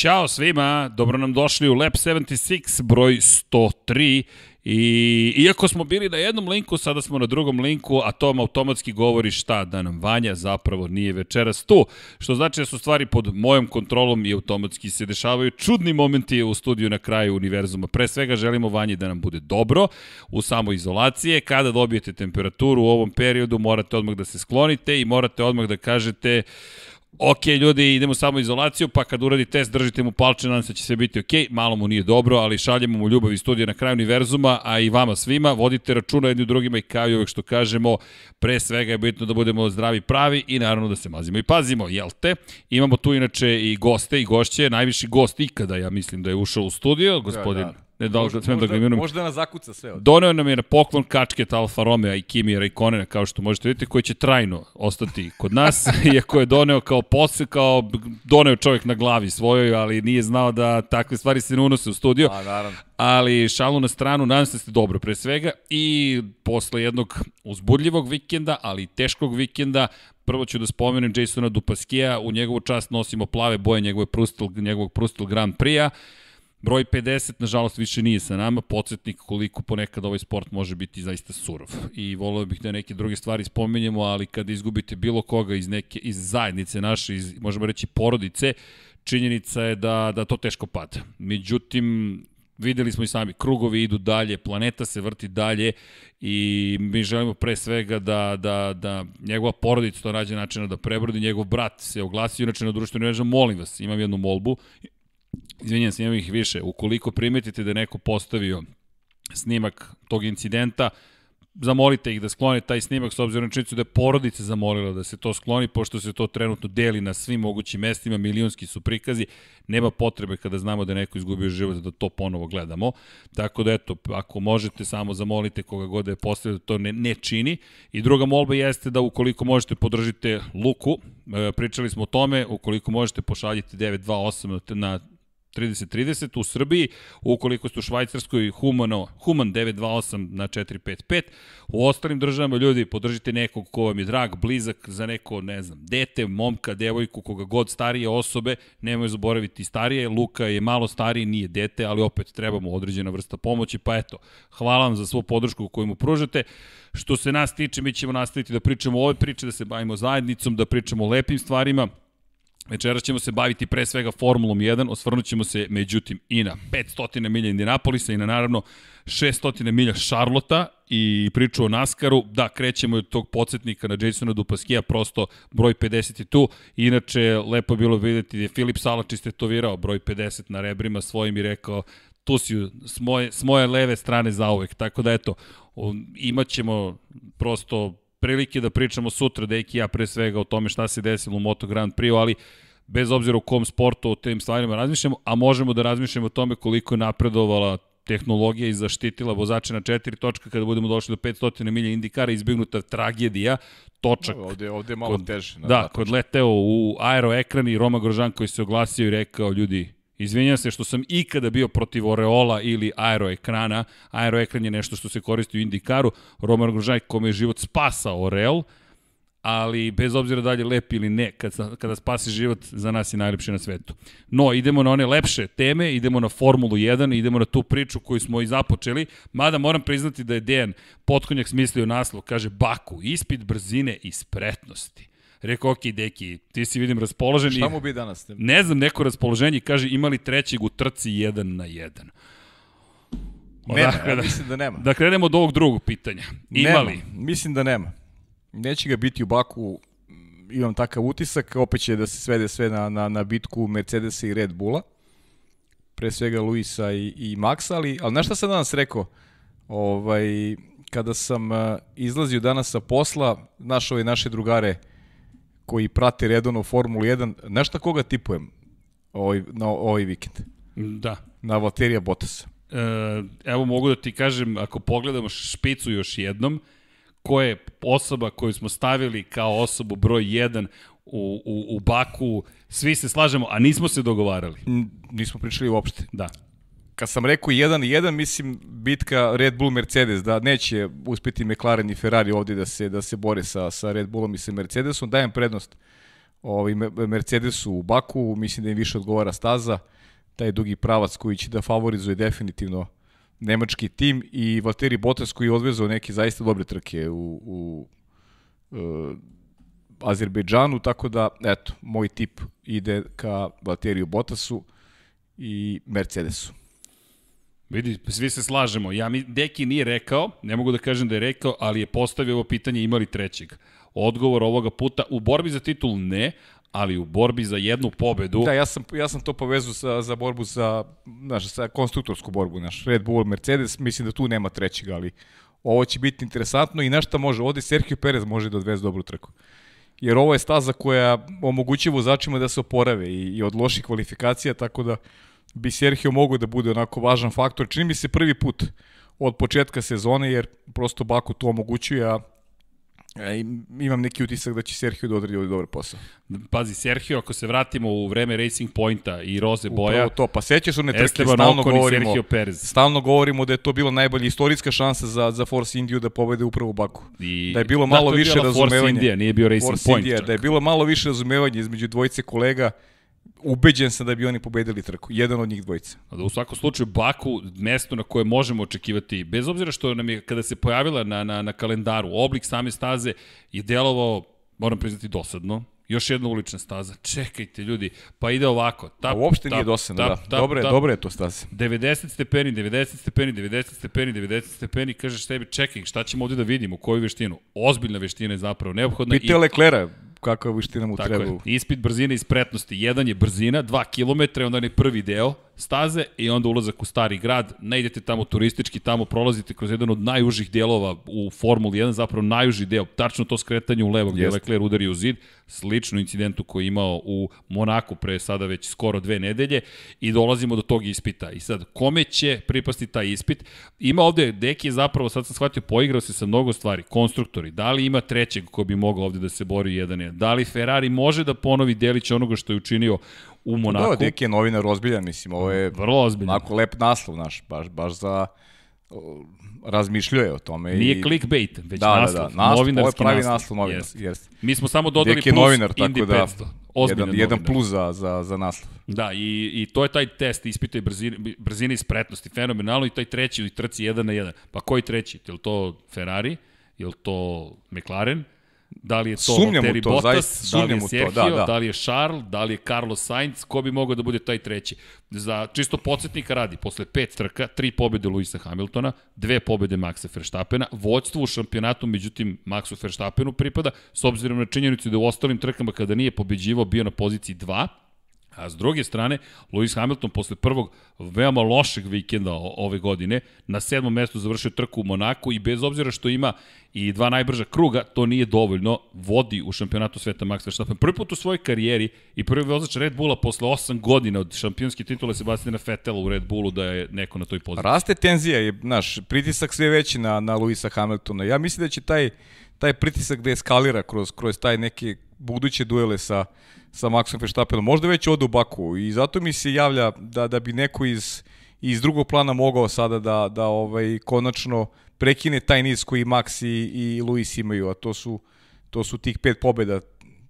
Ćao svima, dobro nam došli u Lab 76, broj 103. I iako smo bili na jednom linku, sada smo na drugom linku, a to vam automatski govori šta, da nam Vanja zapravo nije večeras tu. Što znači da su stvari pod mojom kontrolom i automatski se dešavaju čudni momenti u studiju na kraju univerzuma. Pre svega želimo Vanji da nam bude dobro u samoizolacije. Kada dobijete temperaturu u ovom periodu morate odmah da se sklonite i morate odmah da kažete ok, ljudi, idemo samo izolaciju, pa kad uradi test, držite mu palče, nadam se da će sve biti ok, malo mu nije dobro, ali šaljemo mu ljubav iz studija na kraju univerzuma, a i vama svima, vodite računa jedni u drugima i kao i uvek što kažemo, pre svega je bitno da budemo zdravi pravi i naravno da se mazimo i pazimo, jel te? Imamo tu inače i goste i gošće, najviši gost ikada, ja mislim da je ušao u studio, gospodin da, da Ne da li možda, smem da ga imenujem. Možda nas zakuca sve. Od... Doneo nam je na poklon kačket Alfa Romeo i Kimi Raikonena, kao što možete vidjeti, koji će trajno ostati kod nas, iako je doneo kao posle, kao doneo čovjek na glavi svojoj, ali nije znao da takve stvari se ne unose u studio. A, naravno. Ali šalu na stranu, nadam se da ste dobro pre svega i posle jednog uzbudljivog vikenda, ali teškog vikenda, prvo ću da spomenem Jasona Dupaskija, u njegovu čast nosimo plave boje njegove Prustel, njegovog Prustel Grand Prix-a, Broj 50, nažalost, više nije sa nama, podsjetnik koliko ponekad ovaj sport može biti zaista surov. I volio bih da neke druge stvari spomenjemo, ali kada izgubite bilo koga iz, neke, iz zajednice naše, iz, možemo reći porodice, činjenica je da, da to teško pada. Međutim, videli smo i sami, krugovi idu dalje, planeta se vrti dalje i mi želimo pre svega da, da, da njegova porodica to nađe načina da prebrodi, njegov brat se oglasio, inače na društvenim mrežama, molim vas, imam jednu molbu, izvinjam se, imam ih više, ukoliko primetite da neko postavio snimak tog incidenta, zamolite ih da sklone taj snimak s obzirom na činjenicu da je porodica zamolila da se to skloni, pošto se to trenutno deli na svim mogućim mestima, milionski su prikazi, nema potrebe kada znamo da neko izgubio život da to ponovo gledamo. Tako da eto, ako možete, samo zamolite koga god da je postavio da to ne, ne čini. I druga molba jeste da ukoliko možete podržite Luku, e, pričali smo o tome, ukoliko možete pošaljite 928 na 30-30 u Srbiji, ukoliko ste u Švajcarskoj Humano, Human 928 na 455, u ostalim državama ljudi podržite nekog ko vam je drag, blizak za neko, ne znam, dete, momka, devojku, koga god starije osobe, nemoj zaboraviti starije, Luka je malo stariji, nije dete, ali opet trebamo određena vrsta pomoći, pa eto, hvala vam za svu podršku koju mu pružate. Što se nas tiče, mi ćemo nastaviti da pričamo ove priče, da se bavimo zajednicom, da pričamo o lepim stvarima, Večeras ćemo se baviti pre svega Formulom 1, osvrnut ćemo se međutim i na 500 milja Indianapolisa i na naravno 600 milja Šarlota i priču o Naskaru. Da, krećemo od tog podsjetnika na Jasona Dupaskija, prosto broj 50 je tu. Inače, lepo je bilo videti da je Filip Salač istetovirao broj 50 na rebrima svojim i rekao tu si s moje, s moje leve strane zauvek. Tako da eto, imaćemo prosto prilike da pričamo sutra, Deki ja, pre svega o tome šta se desilo u Moto Grand Prix, ali bez obzira u kom sportu o tim stvarima razmišljamo, a možemo da razmišljamo o tome koliko je napredovala tehnologija i zaštitila vozače na četiri točka kada budemo došli do 500 milija indikara izbignuta tragedija točak. No, ovde, ovde je malo kod, teže. Da, kod leteo u aero ekran i Roma Grožan koji se oglasio i rekao ljudi, Izvinjam se što sam ikada bio protiv Oreola ili aeroekrana. Aeroekran je nešto što se koristi u Indikaru. Roman Grožaj kome je život spasao Oreol, ali bez obzira da li je lep ili ne, kada, kada spasi život, za nas je najlepše na svetu. No, idemo na one lepše teme, idemo na Formulu 1, idemo na tu priču koju smo i započeli, mada moram priznati da je Dejan Potkonjak smislio naslov, kaže Baku, ispit brzine i spretnosti. Rekao, ok, deki, ti si vidim raspoložen. Šta mu bi danas? Ne znam, neko raspoloženje kaže imali trećeg u trci jedan na jedan. Nema, dakle, ja mislim da nema. Da krenemo od ovog drugog pitanja. Imali? Nema, mislim da nema. Neće ga biti u Baku, imam takav utisak, opet će da se svede sve na, na, na bitku Mercedesa i Red Bulla, pre svega Luisa i, i Maxa, ali, ali znaš šta sam danas rekao? Ovaj, kada sam uh, izlazio danas sa posla, naš ove naše drugare koji prate redovno Formulu 1, nešto koga tipujem ovaj, na ovaj vikend? Da. Na Valterija Bottasa. E, evo mogu da ti kažem, ako pogledamo špicu još jednom, ko je osoba koju smo stavili kao osobu broj 1 u, u, u Baku, svi se slažemo, a nismo se dogovarali. Nismo pričali uopšte. Da kad sam rekao 1-1, mislim bitka Red Bull Mercedes, da neće uspeti McLaren i Ferrari ovde da se da se bore sa sa Red Bullom i sa Mercedesom, dajem prednost ovaj, Mercedesu u Baku, mislim da im više odgovara staza, taj dugi pravac koji će da favorizuje definitivno nemački tim i Valtteri Bottas koji je odvezao neke zaista dobre trke u, u uh, Azerbejdžanu, tako da, eto, moj tip ide ka Valteriju Bottasu i Mercedesu. Vidi, svi se slažemo. Ja mi Deki nije rekao, ne mogu da kažem da je rekao, ali je postavio ovo pitanje imali trećeg. Odgovor ovoga puta u borbi za titul ne, ali u borbi za jednu pobedu... Da, ja sam, ja sam to povezu sa, za borbu za, znaš, sa konstruktorsku borbu, naš Red Bull, Mercedes, mislim da tu nema trećeg, ali ovo će biti interesantno i nešto može, ovde Sergio Perez može da odveze dobru trku. Jer ovo je staza koja omogućuje vozačima da se oporave i, i od loših kvalifikacija, tako da bi Sergio mogao da bude onako važan faktor. Čini mi se prvi put od početka sezone, jer prosto Baku to omogućuje, a imam neki utisak da će Sergio da odradi ovaj dobar posao. Pazi, Sergio, ako se vratimo u vreme Racing Pointa i Roze Boja... Upravo to, pa sećaš one trke, Esteban stalno Ocon govorimo, stalno govorimo da je to bila najbolja istorijska šansa za, za Force Indiju da pobede upravo Baku. I, da je bilo malo da, više razumevanja. Force India, nije bio Racing Force Point. India, da je bilo malo više razumevanja između dvojice kolega ubeđen sam da bi oni pobedili trku. Jedan od njih dvojica. Da u svakom slučaju Baku, mesto na koje možemo očekivati, bez obzira što nam je, kada se pojavila na, na, na kalendaru, oblik same staze je delovao, moram priznati, dosadno. Još jedna ulična staza. Čekajte, ljudi, pa ide ovako. Tap, A uopšte tap, nije dosadno, da. Tap, dobre, tap, dobre je to staza. 90 stepeni, 90 stepeni, 90 stepeni, 90 stepeni, kažeš sebi, čekaj, šta ćemo ovde da vidimo, koju veštinu? Ozbiljna veština je zapravo neophodna. Pite i... Leklera, kakva veština mu Tako treba. Je. Ispit brzine i spretnosti. Jedan je brzina, 2 km, onda je prvi deo staze i onda ulazak u stari grad. Ne idete tamo turistički, tamo prolazite kroz jedan od najužih delova u Formuli 1, zapravo najuži deo, tačno to skretanje u levo gde Leclerc udari u zid, sličnu incidentu koji je imao u Monaku pre sada već skoro dve nedelje i dolazimo do tog ispita. I sad, kome će pripasti taj ispit? Ima ovde, Deki je zapravo, sad sam shvatio, poigrao se sa mnogo stvari, konstruktori, da li ima trećeg ko bi mogao ovde da se bori jedan Da li Ferrari može da ponovi delić onoga što je učinio u Monaku? Da, Deki je novinar ozbiljan, mislim, ovo je vrlo ozbiljan. Onako lep naslov, naš, baš, baš za razmišljuje o tome. Nije i... clickbait, već da, naslov, da, da, naslov, novinarski ovo je pravi naslov, novinar, jest. jest. Mi smo samo dodali plus novinar, Indy da, 500. Ozbiljan jedan, jedan plus za, za, za naslov. Da, i, i to je taj test, ispitaj brzine, brzine i spretnosti, fenomenalno, i taj treći u trci 1 na 1. Pa koji treći? Je li to Ferrari? Je li to McLaren? Da li je to sumnjam Valtteri to, Bottas, zaista, da li je Sergio, to, da, da. da li je Charles, da li je Carlos Sainz, ko bi mogao da bude taj treći. Za čisto podsjetnika radi, posle pet trka, tri pobede Luisa Hamiltona, dve pobede Maxa Verstappena, vođstvo u šampionatu, međutim Maxu Verstappenu pripada, s obzirom na činjenicu da u ostalim trkama kada nije pobeđivao bio na poziciji 2, A s druge strane, Lewis Hamilton posle prvog veoma lošeg vikenda ove godine na sedmom mestu završio trku u Monaku i bez obzira što ima i dva najbrža kruga, to nije dovoljno, vodi u šampionatu sveta Max Verstappen. Prvi put u svojoj karijeri i prvi vozač Red Bulla posle 8 godina od šampionske titule Sebastiana Fetela u Red Bullu da je neko na toj poziciji. Raste tenzija, je, naš, pritisak sve veći na, na Luisa Hamiltona. Ja mislim da će taj, taj pritisak da eskalira kroz, kroz taj neke buduće duele sa, sa Maxom Verstappenom. Možda već ode u Baku i zato mi se javlja da, da bi neko iz, iz drugog plana mogao sada da, da ovaj, konačno prekine taj niz koji Max i, i Luis imaju, a to su, to su tih pet pobjeda.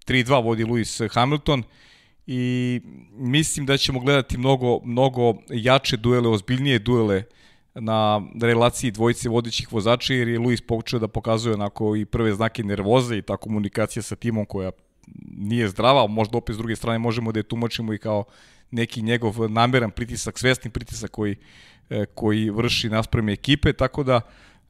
3-2 vodi Luis Hamilton i mislim da ćemo gledati mnogo, mnogo jače duele, ozbiljnije duele na relaciji dvojice vodećih vozača jer je Luis počeo da pokazuje onako i prve znake nervoze i ta komunikacija sa timom koja nije zdrava, možda opet s druge strane možemo da je tumačimo i kao neki njegov nameran pritisak, svesni pritisak koji, e, koji vrši naspreme ekipe, tako da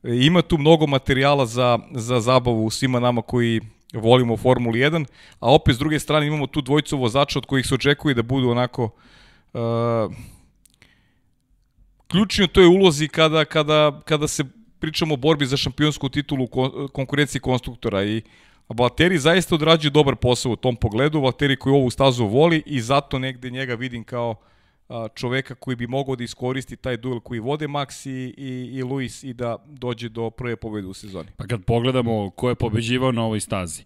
e, ima tu mnogo materijala za, za zabavu svima nama koji volimo Formuli 1, a opet s druge strane imamo tu dvojicu vozača od kojih se očekuje da budu onako uh, ključni u toj ulozi kada, kada, kada se pričamo o borbi za šampionsku titulu konkurenciji konstruktora i Valtteri zaista odrađuje dobar posao u tom pogledu, Valtteri koji ovu stazu voli i zato negde njega vidim kao čoveka koji bi mogao da iskoristi taj duel koji vode Max i, i, i Luis i da dođe do prve pobede u sezoni. Pa kad pogledamo ko je pobeđivao na ovoj stazi,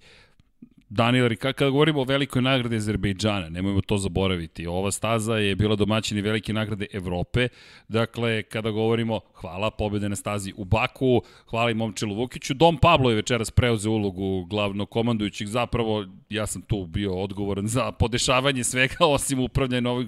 Daniel Rika, kada govorimo o velikoj nagradi Azerbejdžana, nemojmo to zaboraviti, ova staza je bila domaćini velike nagrade Evrope, dakle, kada govorimo, hvala, pobjede na stazi u Baku, hvala i Momčilu Vukiću, Dom Pablo je večeras preuzeo ulogu glavnog komandujućih, zapravo ja sam tu bio odgovoran za podešavanje svega, osim upravljanja ovim,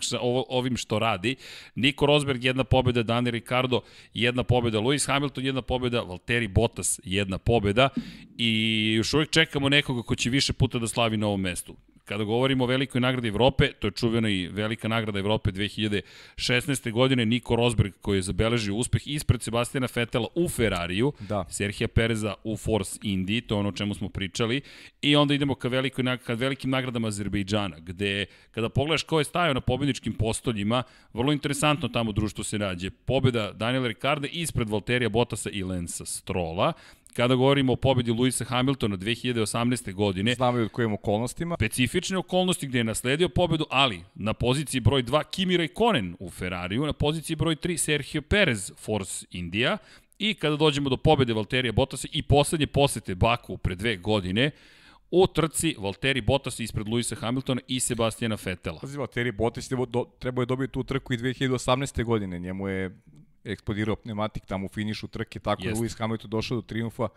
ovim što radi. Niko Rosberg, jedna pobjeda, Dani Ricardo, jedna pobjeda, Lewis Hamilton, jedna pobjeda, Valtteri Bottas, jedna pobjeda i još uvijek čekamo nekoga ko će više puta da slavi na ovom mestu. Kada govorimo o velikoj nagradi Evrope, to je čuvena i velika nagrada Evrope 2016. godine, Niko Rosberg koji je zabeležio uspeh ispred Sebastijana Fetela u Ferrariju, da. Serhija Pereza u Force Indy, to je ono o čemu smo pričali, i onda idemo ka, velikoj, ka velikim nagradama Azerbejdžana, gde kada pogledaš ko je stajao na pobedničkim postoljima, vrlo interesantno tamo društvo se nađe. Pobeda Daniela Ricarda ispred Valterija Bottasa i Lensa Strola, Kada govorimo o pobedi Luisa Hamiltona 2018. godine, znamo i od kojim okolnostima. Specifične okolnosti gde je nasledio pobedu, ali na poziciji broj 2 Kimi Raikkonen u Ferrariju, na poziciji broj 3 Sergio Perez Force India, I kada dođemo do pobede Valterija Bottasa i poslednje posete Baku pre dve godine, u trci Valtteri Bottas ispred Luisa Hamiltona i Sebastijana Fetela. Pazi, Valtteri Bottas trebao je dobiti tu trku i 2018. godine. Njemu je eksplodirao pneumatik tamo u finišu trke, tako Jest. da Lewis Hamilton došao do triumfa.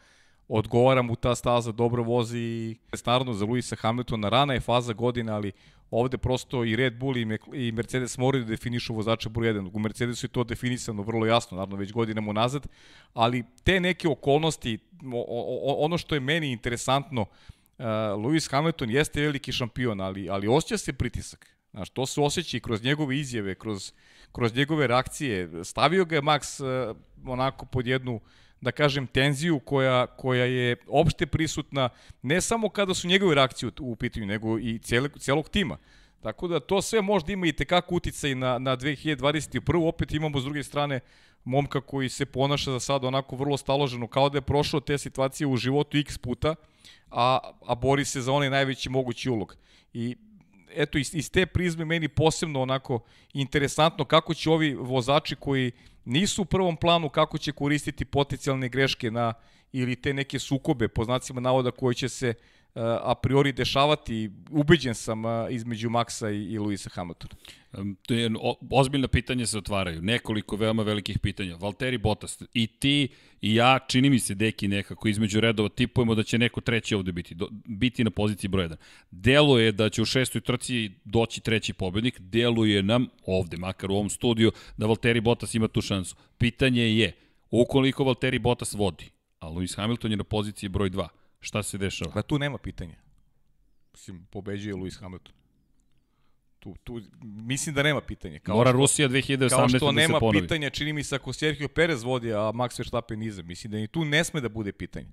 Odgovara mu ta staza, dobro vozi i naravno za Luisa Hamiltona rana je faza godina, ali ovde prosto i Red Bull i Mercedes moraju da definišu vozača broj 1. U Mercedesu je to definisano vrlo jasno, naravno već godinama unazad, ali te neke okolnosti, ono što je meni interesantno, uh, Lewis Hamilton jeste veliki šampion, ali, ali osjeća se pritisak. Znaš, to se osjeća i kroz njegove izjave, kroz kroz njegove reakcije. Stavio ga je Max uh, onako pod jednu da kažem, tenziju koja, koja je opšte prisutna ne samo kada su njegove reakcije u, pitanju, nego i cijele, cijelog tima. Tako da to sve možda ima i tekako uticaj na, na 2021. Opet imamo s druge strane momka koji se ponaša za sad onako vrlo staloženo, kao da je prošao te situacije u životu x puta, a, a bori se za onaj najveći mogući ulog. I eto, iz, iz te prizme meni posebno onako interesantno kako će ovi vozači koji nisu u prvom planu, kako će koristiti potencijalne greške na ili te neke sukobe, po znacima navoda, koje će se a priori dešavati, ubeđen sam između Maxa i, i Luisa Hamiltona. To je ozbiljna pitanja se otvaraju, nekoliko veoma velikih pitanja. Valtteri Bottas, i ti i ja, čini mi se deki nekako između redova tipujemo da će neko treći ovde biti, do, biti na poziciji broj 1. Deluje da će u šestoj trci doći treći pobednik, deluje nam ovde, makar u ovom studiju, da Valtteri Bottas ima tu šansu. Pitanje je, ukoliko Valtteri Bottas vodi, a Lewis Hamilton je na poziciji broj 2, Šta se dešava? Pa tu nema pitanja. Mislim, pobeđuje Lewis Hamilton. Tu, tu, mislim da nema pitanja. Kao Mora što, Rusija 2018. Kao što da nema ponovi. pitanja, čini mi se ako Sergio Perez vodi, a Max Verstappen iza. Mislim da ni tu ne sme da bude pitanje.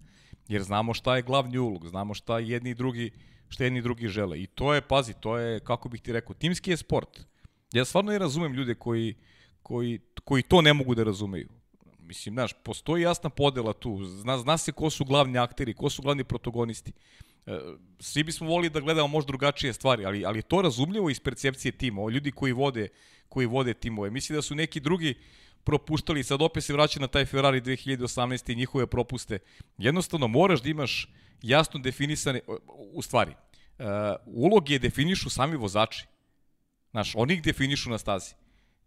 Jer znamo šta je glavni ulog, znamo šta jedni i drugi, šta jedni i drugi žele. I to je, pazi, to je, kako bih ti rekao, timski je sport. Ja stvarno ne razumem ljude koji, koji, koji to ne mogu da razumeju. Mislim, znaš, postoji jasna podela tu. Zna, zna se ko su glavni akteri, ko su glavni protagonisti. E, svi bismo volili da gledamo možda drugačije stvari, ali, ali to razumljivo iz percepcije tima. O ljudi koji vode, koji vode timove. Mislim da su neki drugi propuštali, sad opet se vraća na taj Ferrari 2018. i njihove propuste. Jednostavno moraš da imaš jasno definisane, u stvari, uh, uloge definišu sami vozači. Znaš, oni ih definišu na stazi.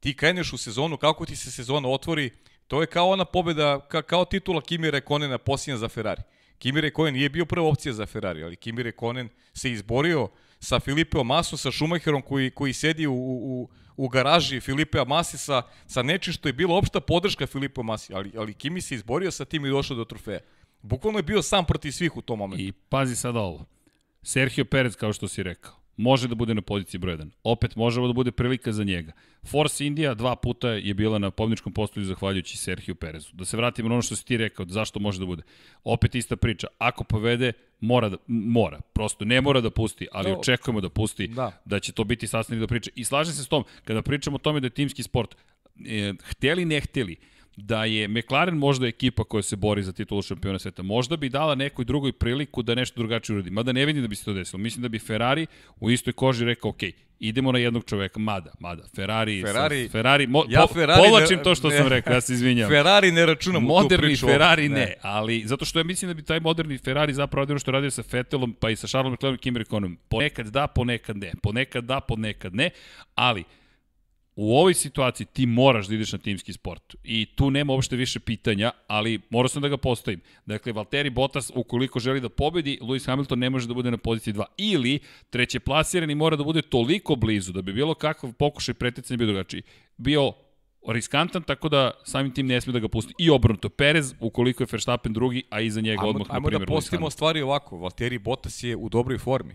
Ti kreneš u sezonu, kako ti se sezona otvori, To je kao ona pobeda, ka, kao titula Kimi Rekonena posljednja za Ferrari. Kimi Rekonen nije bio prva opcija za Ferrari, ali Kimi Rekonen se izborio sa Filipeo Maso, sa Schumacherom koji, koji sedi u, u, u garaži Filipea Masi sa, sa nečim što je bila opšta podrška Filipeo Masi, ali, ali Kimi se izborio sa tim i došao do trofeja. Bukvalno je bio sam protiv svih u tom momentu. I pazi sad ovo. Sergio Perez, kao što si rekao, može da bude na poziciji broj 1. Opet može da bude prilika za njega. Force India dva puta je bila na pobničkom postolju zahvaljujući Sergio Perezu. Da se vratimo na ono što si ti rekao, zašto može da bude. Opet ista priča. Ako povede, mora, da, mora. Prosto ne mora da pusti, ali no. očekujemo da pusti, da. da će to biti sastavni da priče. I slažem se s tom, kada pričamo o tome da je timski sport, e, hteli ne hteli, da je McLaren možda ekipa koja se bori za titulu šampiona sveta. Možda bi dala nekoj drugoj priliku da nešto drugačije uradi. Mada ne vidim da bi se to desilo. Mislim da bi Ferrari u istoj koži rekao, ok, idemo na jednog čoveka. Mada, mada. Ferrari, Ferrari- sa, Ferrari mo, Ja po, Ferrari povlačim ne- to što ne. sam rekao, ja se izvinjam. Ferrari ne računam u tu Moderni priču. Ferrari ne. ali zato što ja mislim da bi taj moderni Ferrari zapravo radio što radio sa Vettelom, pa i sa Charlesom Leclercom i Kim Raikkonenom. Ponekad da, ponekad ne. Ponekad da, ponekad ne, ali u ovoj situaciji ti moraš da ideš na timski sport. I tu nema uopšte više pitanja, ali morao sam da ga postavim. Dakle, Valtteri Bottas, ukoliko želi da pobedi, Lewis Hamilton ne može da bude na poziciji 2. Ili, treće plasirani mora da bude toliko blizu da bi bilo kakav pokušaj preticanja bio drugačiji. Bio riskantan, tako da samim tim ne smije da ga pusti. I obrnuto, Perez, ukoliko je Verstappen drugi, a iza njega Ajmo, odmah, na ajmo primjer, da Lewis postavimo stvari ovako. Valtteri Bottas je u dobroj formi.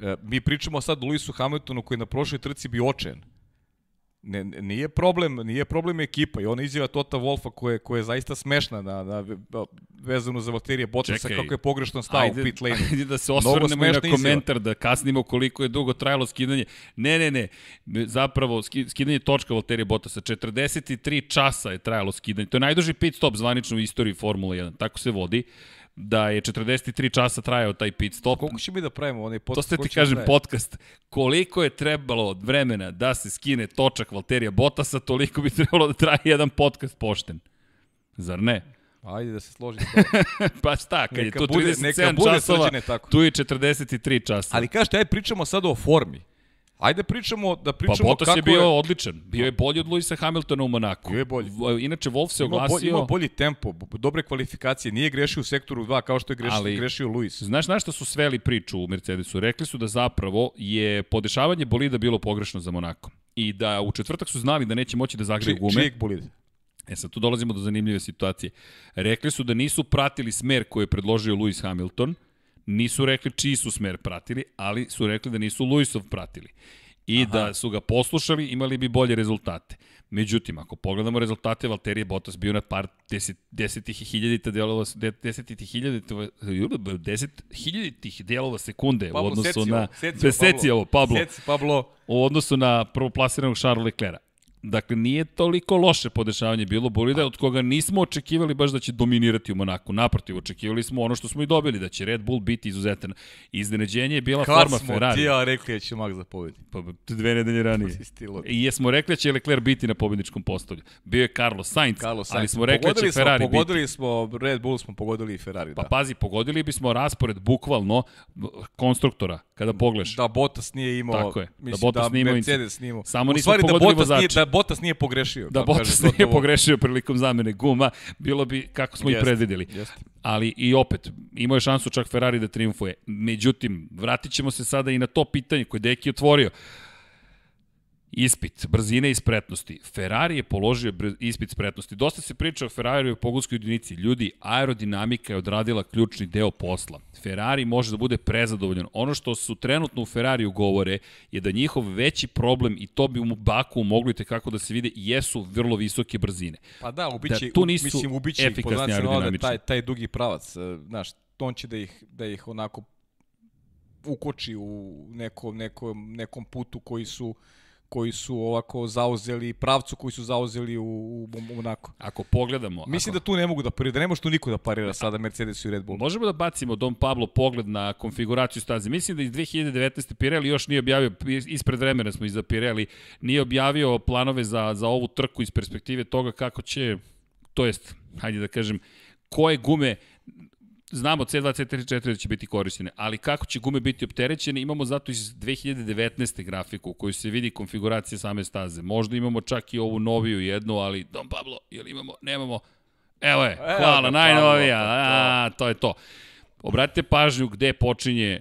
E, mi pričamo sad o Lewisu Hamiltonu koji je na prošloj trci bio očajan. Ne, nije problem, nije problem ekipa i ona izjava Tota Wolfa koja je, koja je zaista smešna na, na vezano za Valterija Bottasa kako je pogrešno stao u pit lane. ajde da se osvrnemo na smešna izjava. komentar, da kasnimo koliko je dugo trajalo skidanje. Ne, ne, ne, zapravo ski- skidanje točka Valterija Bottasa, 43 časa je trajalo skidanje. To je najduži pit stop zvanično u istoriji Formule 1, tako se vodi da je 43 časa trajao taj pit stop. Koliko će mi da pravimo onaj To podcast? ste koliko ti da kažem traje? podcast. Koliko je trebalo od vremena da se skine točak Valterija Bottasa, toliko bi trebalo da traje jedan podcast pošten. Zar ne? Ajde da se složim. s tobom. Pa šta, kad Neka je to bude- 37 neka bude časova, tako. tu je 43 časa. Ali kažete, ajde pričamo sada o formi. Ajde pričamo da Pa pričamo Bottas kako je bio odličan. Bio je bolji od Luisa Hamiltona u Monaku. Bio je bolji. Inače, Wolf se Ima, bolji, oglasio... ima bolji tempo, dobre kvalifikacije, nije grešio u sektoru 2 kao što je grešio, Ali- grešio Luis. Znaš na šta su sveli priču u Mercedesu? Rekli su da zapravo je podešavanje bolida bilo pogrešno za Monako. I da u četvrtak su znali da neće moći da zagreju gume. čijeg bolida? E sad tu dolazimo do zanimljive situacije. Rekli su da nisu pratili smer koji je predložio Lewis Hamilton, nisu rekli čiji su smer pratili, ali su rekli da nisu Lewisov pratili. I Aha. da su ga poslušali, imali bi bolje rezultate. Međutim, ako pogledamo rezultate, Valtteri je Bottas bio na par deset, desetih hiljadita delova, de- desetih hiljadita, deset hiljaditih delova sekunde u Pablo, odnosu seci na... ovo, seci ovo, Seci ovo, Pablo Seci, Pablo. u odnosu na prvoplasiranog Charles Leclerca. Dakle, nije toliko loše podešavanje bilo bolida, od koga nismo očekivali baš da će dominirati u Monaku. Naprotiv, očekivali smo ono što smo i dobili, da će Red Bull biti izuzetan. Iznenađenje je bila Kad forma smo Ferrari. ti ja rekli da će Max da pobedi? Pa, dve nedelje ranije. Stilo. I jesmo rekli da će Leclerc biti na pobedničkom postolju. Bio je Carlos Sainz, Carlos ali Sainz. smo rekli da će Pogodili smo- Ferrari biti. Pogodili smo, Red Bull smo pogodili i Ferrari, Pa da. pazi, pogodili bismo raspored bukvalno konstruktora, kada pogledaš. Da Bottas nije imao, Tako je, da mislim, Bottas nije imao Mercedes nije imao. Samo U stvari, da Bottas nije, da Bottas nije pogrešio. Da kaže Bottas nije Wolff. pogrešio prilikom zamene guma, bilo bi kako smo i Jeste, predvideli. jeste. Ali i opet, imao je šansu čak Ferrari da triumfuje. Međutim, vratit ćemo se sada i na to pitanje koje je Deki otvorio. Ispit, brzine i spretnosti. Ferrari je položio ispit spretnosti. Dosta se priča o Ferrari u pogonskoj jedinici. Ljudi, aerodinamika je odradila ključni deo posla. Ferrari može da bude prezadovoljan. Ono što su trenutno u Ferrariju govore je da njihov veći problem, i to bi u Baku mogli kako da se vide, jesu vrlo visoke brzine. Pa da, ubiće, Da tu nisu mislim, ubiće efikasni po znacima navoda, aerodinamični. taj, taj dugi pravac. e, Znaš, on će da ih, da ih onako ukoči u nekom, nekom, nekom putu koji su koji su ovako zauzeli, pravcu koji su zauzeli u, u, u Monako. Ako pogledamo... Mislim ako... da tu ne mogu da parira, da ne može tu niko da parira sada Mercedes i Red Bull. Možemo da bacimo Dom Pablo pogled na konfiguraciju staze. Mislim da iz 2019. Pirelli još nije objavio, ispred vremena smo iza Pirelli, nije objavio planove za, za ovu trku iz perspektive toga kako će, to jest, hajde da kažem, koje gume znamo C2, C3, C4 da će biti korišćene, ali kako će gume biti opterećene, imamo zato iz 2019. grafiku u kojoj se vidi konfiguracija same staze. Možda imamo čak i ovu noviju jednu, ali Dom Pablo, jel imamo? Nemamo. Evo je, Evo hvala, ga, najnovija, a, to je to. Obratite pažnju gde počinje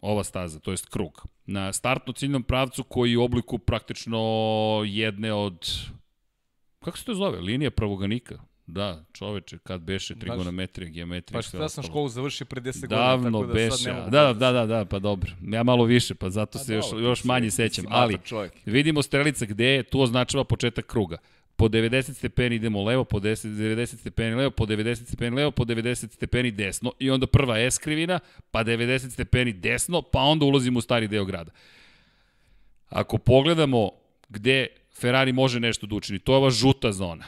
ova staza, to jest krug. Na startno ciljnom pravcu koji je u obliku praktično jedne od kako se to zove? Linija pravoganika. Da, čoveče, kad beše trigonometrija, geometrija. Baš sve ja sam školu završio pre 10 Davno godina, tako da sad beše. ne mogu Da, da, da, da, pa dobro. Ja malo više, pa zato Pa se još, dobro, još si- manje sećam. Ali, čovjek. vidimo strelica gde je, tu označava početak kruga. Po 90 stepeni idemo levo, po 10, 90 stepeni levo, po 90 stepeni levo, po 90 stepeni desno i onda prva S krivina, pa 90 stepeni desno, pa onda ulazimo u stari deo grada. Ako pogledamo gde Ferrari može nešto da učini, to je ova žuta zona.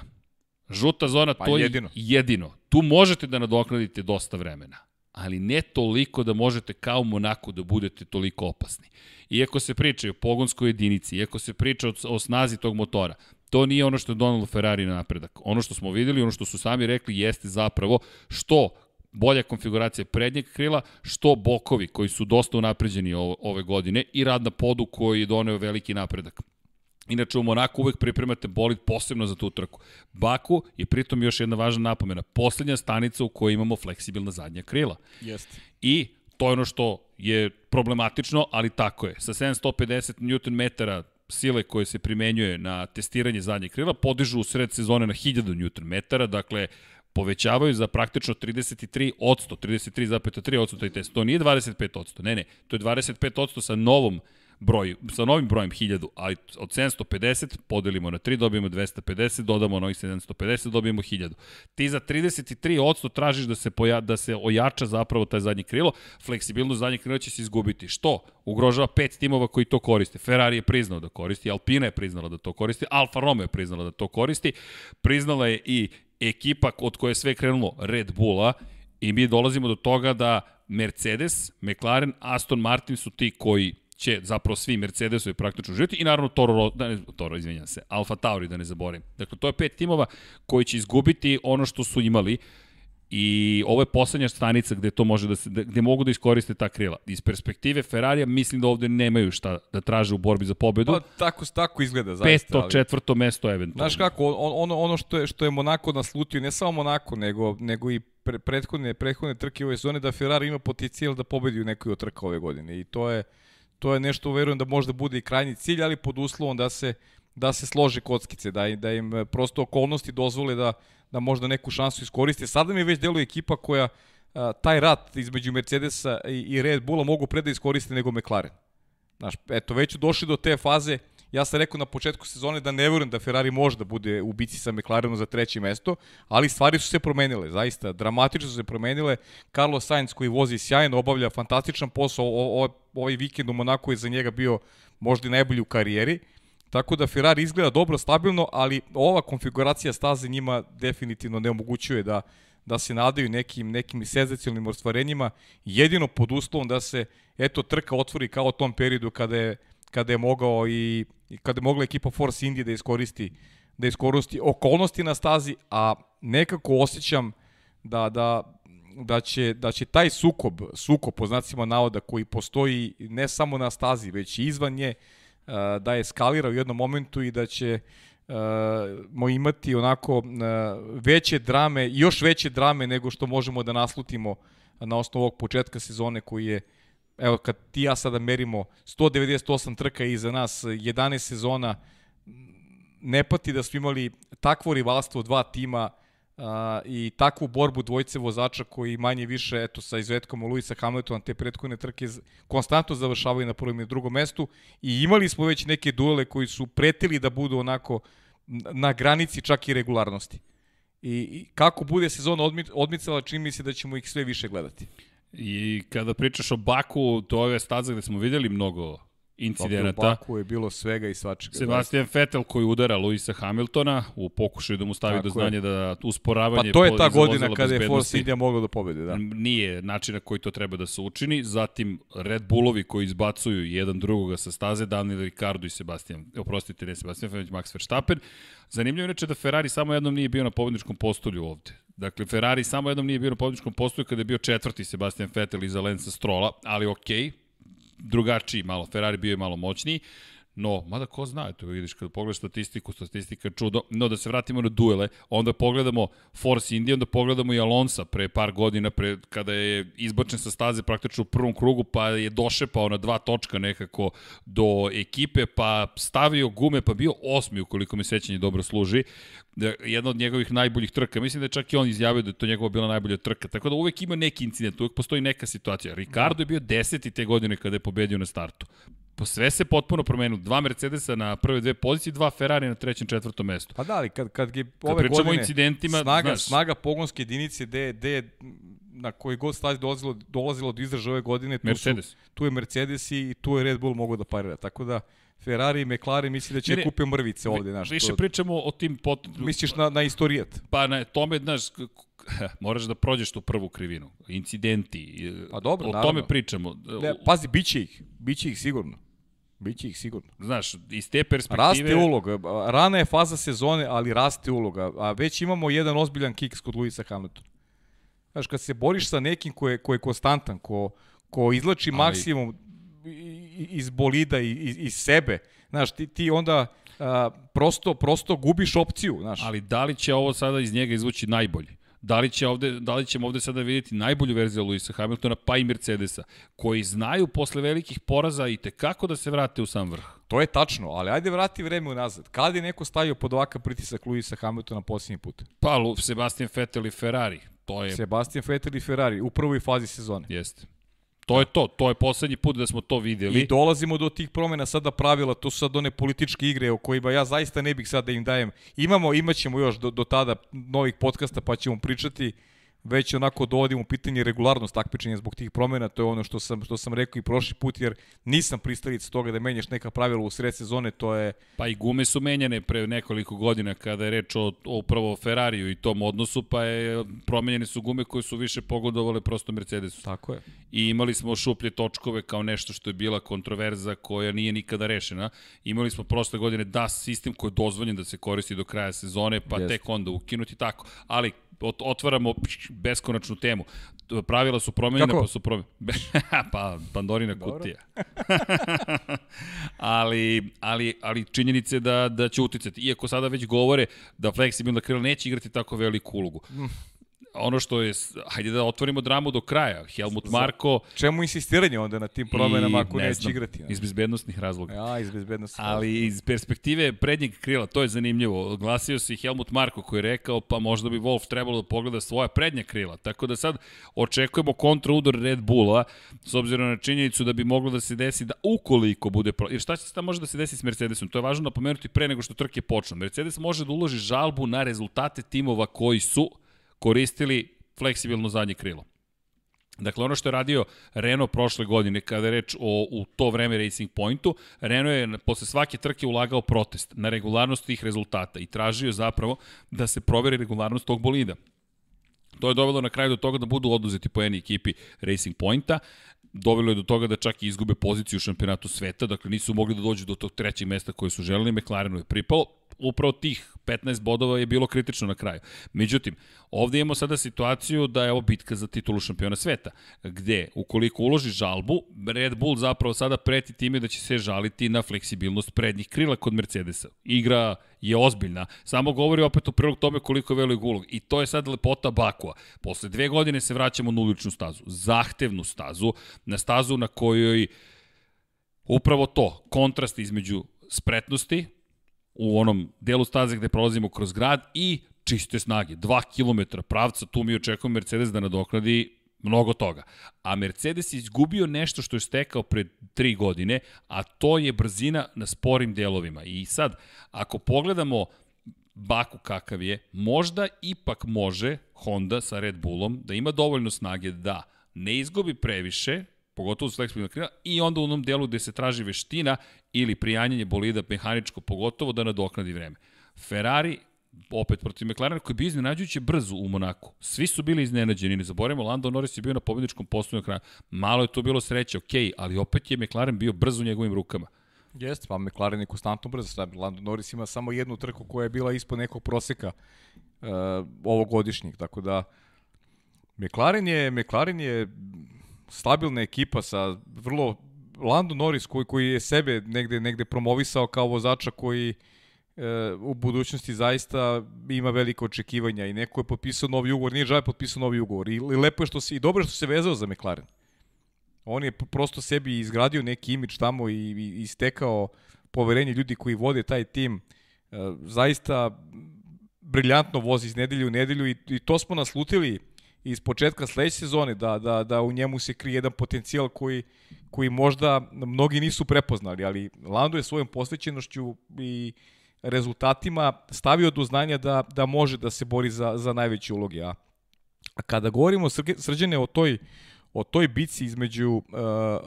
Žuta zona, Pa to jedino. je jedino. Tu možete da nadoknadite dosta vremena, ali ne toliko da možete kao u Monaku da budete toliko opasni. Iako se priča o pogonskoj jedinici, iako se priča o, o snazi tog motora, to nije ono što je donalo Ferrari na napredak. Ono što smo videli, ono što su sami rekli, jeste zapravo što bolja konfiguracija prednjeg krila, što bokovi koji su dosta unapređeni ove godine i rad na podu koji je doneo veliki napredak. Inače, u Monaku uvek pripremate bolid posebno za tu trku. Baku je pritom još jedna važna napomena. Poslednja stanica u kojoj imamo fleksibilna zadnja krila. Jeste. I to je ono što je problematično, ali tako je. Sa 750 Nm sile koje se primenjuje na testiranje zadnjeg krila podižu u sred sezone na 1000 Nm, dakle povećavaju za praktično 33 odsto, 33,3 odsto taj test. To nije 25 odsto, ne, ne, to je 25 odsto sa novom broj, sa novim brojem 1000, ali od 750 podelimo na 3, dobijemo 250, dodamo novih 750, dobijemo 1000. Ti za 33% tražiš da se, poja, da se ojača zapravo taj zadnje krilo, fleksibilnost zadnje krilo će se izgubiti. Što? Ugrožava pet timova koji to koriste. Ferrari je priznao da koristi, Alpina je priznala da to koristi, Alfa Romeo je priznala da to koristi, priznala je i ekipa od koje je sve krenulo Red Bulla i mi dolazimo do toga da Mercedes, McLaren, Aston Martin su ti koji će zapravo svi Mercedesovi praktično živjeti i naravno Toro, da ne, Toro, izvinjam se, Alfa Tauri da ne zaboravim. Dakle, to je pet timova koji će izgubiti ono što su imali I ovo je poslednja stanica gde to može da se gde mogu da iskoriste ta krila. Iz perspektive Ferrarija mislim da ovde nemaju šta da traže u borbi za pobedu. Pa tako tako izgleda zaista. Peto, ali... četvrto mesto eventualno. Znaš kako, on, ono ono što je što je Monako naslutio, ne samo Monako, nego nego i pre, prethodne prethodne trke ove sezone da Ferrari ima potencijal da pobedi u nekoj od trka ove godine i to je to je nešto verujem da možda bude i krajnji cilj, ali pod uslovom da se da se slože kockice, da, da im e, prosto okolnosti dozvole da, da možda neku šansu iskoriste. Sada mi već deluje ekipa koja a, taj rat između Mercedesa i, i Red Bulla mogu pre da iskoriste nego McLaren. Znaš, eto, već došli do te faze, ja sam rekao na početku sezone da ne verujem da Ferrari može da bude u bici sa McLarenom za treće mesto, ali stvari su se promenile, zaista, dramatično su se promenile. Carlos Sainz koji vozi sjajno, obavlja fantastičan posao, o, o, ovaj vikend u Monaku je za njega bio možda i najbolji u karijeri, Tako da Ferrari izgleda dobro, stabilno, ali ova konfiguracija staze njima definitivno ne omogućuje da, da se nadaju nekim, nekim senzacionalnim ostvarenjima, jedino pod uslovom da se eto trka otvori kao u tom periodu kada je, kada je mogao i kada je mogla ekipa Force India da iskoristi da iskoristi okolnosti na stazi, a nekako osjećam da, da, da će, da će taj sukob, sukob po znacima navoda koji postoji ne samo na stazi, već i izvan nje, da je skalira u jednom momentu i da će mo imati onako veće drame, još veće drame nego što možemo da naslutimo na osnovu ovog početka sezone koji je evo kad ti ja sada merimo 198 trka iza nas, 11 sezona ne pati da smo imali takvo rivalstvo dva tima a, i takvu borbu dvojice vozača koji manje više, eto, sa izvetkom Luisa Hamiltona te prethodne trke konstantno završavaju na prvom i drugom mestu i imali smo već neke duele koji su pretili da budu onako na granici čak i regularnosti. I, i kako bude sezona odmicala, čini mi se da ćemo ih sve više gledati. I kada pričaš o Baku, to je staza gde smo videli mnogo incidenata. U Baku je bilo svega i svačega. Sebastian Vettel koji udara Luisa Hamiltona u pokušaju da mu stavi Tako do znanja je. da usporavanje Pa to je ta godina kada je Force India mogla da pobedi, da. Nije način na koji to treba da se učini. Zatim Red Bullovi koji izbacuju jedan drugoga sa staze, Daniel Ricardo i Sebastian, oprostite, ne Sebastian već Max Verstappen. Zanimljivo je da Ferrari samo jednom nije bio na pobedničkom postolju ovde. Dakle, Ferrari samo jednom nije bio na pobedničkom postolju kada je bio četvrti Sebastian Vettel iza Lensa Strola, ali okej, okay, drugačiji malo, Ferrari bio je malo moćniji, No, mada ko zna, eto vidiš, kada pogledaš statistiku, statistika je čudo. No, da se vratimo na duele, onda pogledamo Force India, onda pogledamo i Alonsa pre par godina, pre, kada je izbačen sa staze praktično u prvom krugu, pa je došepao na dva točka nekako do ekipe, pa stavio gume, pa bio osmi, ukoliko me sećanje dobro služi. Da, jedna od njegovih najboljih trka. Mislim da je čak i on izjavio da je to njegova bila najbolja trka. Tako da uvek ima neki incident, uvek postoji neka situacija. Ricardo je bio deseti te godine kada je pobedio na startu. Sve se potpuno promenilo. Dva Mercedesa na prve dve pozicije, dva Ferrari na trećem, četvrtom mestu. Pa da, ali kad, kad je ove kad godine incidentima, snaga, znaš, snaga pogonske jedinice gde, gde na koji god stazi dolazilo, dolazilo do izražaja ove godine, tu, Mercedes. Su, tu je Mercedes i tu je Red Bull mogo da parira. Tako da Ferrari i McLaren misli da će Ne, kupe mrvice ovde, znaš. Više to- pričamo o tim pot... Misliš na, na istorijat? Pa na tome, znaš, moraš da prođeš tu prvu krivinu. Incidenti. e, Pa dobro, O naravno. tome pričamo. Ne, pazi, bit će ih. Biće ih sigurno. Biće ih sigurno. Znaš, iz te perspektive... Raste uloga. Rana je faza sezone, ali raste uloga. A već imamo jedan ozbiljan kiks kod Luisa Hamiltona. Znaš, kad se boriš sa nekim ko je, ko je konstantan, ko, ko izlači Ali- maksimum iz bolida i iz, iz sebe, znaš, ti, ti onda a, prosto, prosto gubiš opciju, znaš. Ali da li će ovo sada iz njega izvući najbolji? Da li, će ovde, da li ćemo ovde sada vidjeti najbolju verziju Luisa Hamiltona pa i Mercedesa, koji znaju posle velikih poraza i tekako da se vrate u sam vrh? To je tačno, ali ajde vrati vreme unazad. Kad je neko stavio pod ovakav pritisak Luisa Hamiltona posljednji put? Pa, Sebastian Vettel i Ferrari, to je, Sebastian Vettel i Ferrari u prvoj fazi sezone. jeste. To je to, to je poslednji put da smo to videli. I dolazimo do tih promena sada pravila, to su sad one političke igre o kojima ja zaista ne bih sad da im dajem. Imamo, imaćemo još do, do tada novih podcasta pa ćemo pričati već onako dovodimo u pitanje regularnost takmičenja zbog tih promena, to je ono što sam, što sam rekao i prošli put, jer nisam pristalica toga da menjaš neka pravila u sred sezone, to je, Pa i gume su menjane pre nekoliko godina kada je reč o, o upravo Ferrariju i tom odnosu, pa je promenjene su gume koje su više pogodovale prosto Mercedesu. tako je. I imali smo šuplje točkove kao nešto što je bila kontroverza koja nije nikada rešena. Imali smo prošle godine DAS sistem koji je dozvoljen da se koristi do kraja sezone, pa Jeste. tek onda ukinuti tako. Ali ot- otvaramo beskonačnu temu. Pravila su promenjena, Kako? pa su promenjena. pa, Pandorina Dobro. kutija. ali, ali, ali činjenice da, da će uticati. Iako sada već govore da fleksibilna krila neće igrati tako veliku ulogu. Ono što je, hajde da otvorimo dramu do kraja. Helmut Marko Čemu insistiranje onda na tim promenama ako ne neće znam, igrati? znaš? Iz bezbednostnih razloga. Ja, iz bezbednosti. Ali iz perspektive prednjeg krila, to je zanimljivo. Oglasio se i Helmut Marko koji je rekao pa možda bi Wolf trebalo da pogleda svoja prednja krila. Tako da sad očekujemo kontraudor Red Bulla s obzirom na činjenicu da bi moglo da se desi da ukoliko bude... Pro... Jer šta će se tamo može da se desi s Mercedesom? To je važno napomenuti pre nego što trke počnu. Mercedes može da uloži žalbu na rezultate timova koji su koristili fleksibilno zadnje krilo. Dakle, ono što je radio Renault prošle godine, kada je reč o u to vreme Racing Pointu, Renault je posle svake trke ulagao protest na regularnost tih rezultata i tražio zapravo da se proveri regularnost tog bolida. To je dovelo na kraju do toga da budu oduzeti poeni ekipi Racing Pointa, dovelo je do toga da čak i izgube poziciju u šampionatu sveta, dakle nisu mogli da dođu do tog trećeg mesta koje su želeli, McLarenu je pripalo, upravo tih 15 bodova je bilo kritično na kraju. Međutim, ovde imamo sada situaciju da je ovo bitka za titulu šampiona sveta, gde ukoliko uloži žalbu, Red Bull zapravo sada preti time da će se žaliti na fleksibilnost prednjih krila kod Mercedesa. Igra je ozbiljna, samo govori opet u prilog tome koliko je velik ulog. I to je sad lepota Bakua. Posle dve godine se vraćamo na uličnu stazu, zahtevnu stazu, na stazu na kojoj upravo to, kontrast između spretnosti u onom delu staze gde prolazimo kroz grad i čiste snage. 2 km pravca, tu mi očekujemo Mercedes da nadoknadi mnogo toga. A Mercedes je izgubio nešto što je stekao pred tri godine, a to je brzina na sporim delovima. I sad, ako pogledamo Baku kakav je, možda ipak može Honda sa Red Bullom da ima dovoljno snage da ne izgubi previše, pogotovo s fleksibilnog krila, i onda u onom delu gde se traži veština ili prijanjanje bolida mehaničko, pogotovo da nadoknadi vreme. Ferrari opet protiv McLarena koji je bio iznenađujuće brzo u Monaku. Svi su bili iznenađeni, ne zaboravimo, Lando Norris je bio na pobedničkom postoju na kraju. Malo je to bilo sreće, ok, ali opet je McLaren bio brzo u njegovim rukama. Jeste, pa McLaren je konstantno brzo. Lando Norris ima samo jednu trku koja je bila ispod nekog proseka uh, ovogodišnjeg, tako da McLaren je, McLaren je stabilna ekipa sa vrlo Lando Norris koji, koji je sebe negde, negde promovisao kao vozača koji e, u budućnosti zaista ima velike očekivanja i neko je potpisao novi ugovor, nije žao potpisao novi ugovor i, lepo je što se, i dobro je što se vezao za McLaren. On je prosto sebi izgradio neki imidž tamo i, i, i stekao poverenje ljudi koji vode taj tim. E, zaista briljantno vozi iz nedelju u nedelju i, i to smo naslutili iz početka sledeće sezone da, da, da u njemu se krije jedan potencijal koji, koji možda mnogi nisu prepoznali, ali Lando je svojom posvećenošću i rezultatima stavio do znanja da, da može da se bori za, za najveće uloge. A, a kada govorimo srđene o toj, o toj bici između uh,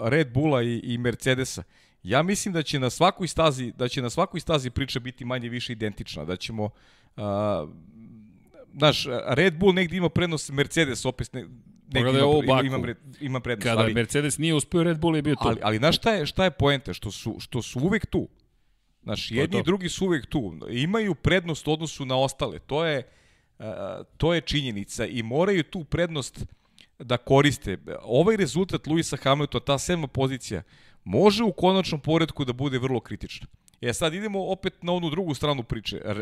Red Bulla i, i Mercedesa, Ja mislim da će na svakoj stazi, da će na svakoj stazi priča biti manje više identična, da ćemo uh, znaš, Red Bull negdje ima prednost, Mercedes opet ne, Pogledaj ovo Baku. ima, ima, ima prednost. Kada ali, Mercedes nije uspeo, Red Bull je bio tu. ali, ali znaš šta je, šta je poenta? Što su, što su uvek tu. Znaš, je jedni to. i drugi su uvek tu. Imaju prednost u odnosu na ostale. To je, to je činjenica i moraju tu prednost da koriste. Ovaj rezultat Luisa Hamiltona, ta sedma pozicija, može u konačnom poredku da bude vrlo kritična. E sad idemo opet na onu drugu stranu priče. Uh,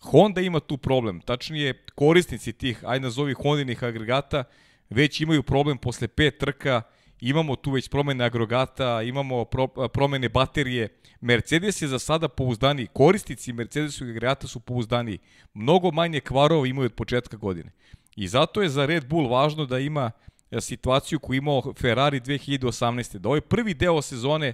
Honda ima tu problem, tačnije korisnici tih, aj nazovi Hondinih agregata, već imaju problem posle pet trka, imamo tu već promene agregata, imamo pro, promene baterije. Mercedes je za sada pouzdaniji, korisnici Mercedesovog agregata su pouzdaniji. Mnogo manje kvarova imaju od početka godine. I zato je za Red Bull važno da ima e, situaciju koju imao Ferrari 2018. Da ovaj prvi deo sezone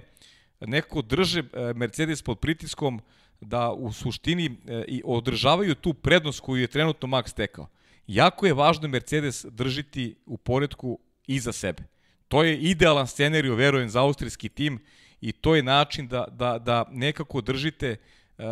nekako drže e, Mercedes pod pritiskom da u suštini e, i održavaju tu prednost koju je trenutno Max stekao. Jako je važno Mercedes držiti u poredku iza sebe. To je idealan scenariju, verujem, za austrijski tim i to je način da, da, da nekako držite uh,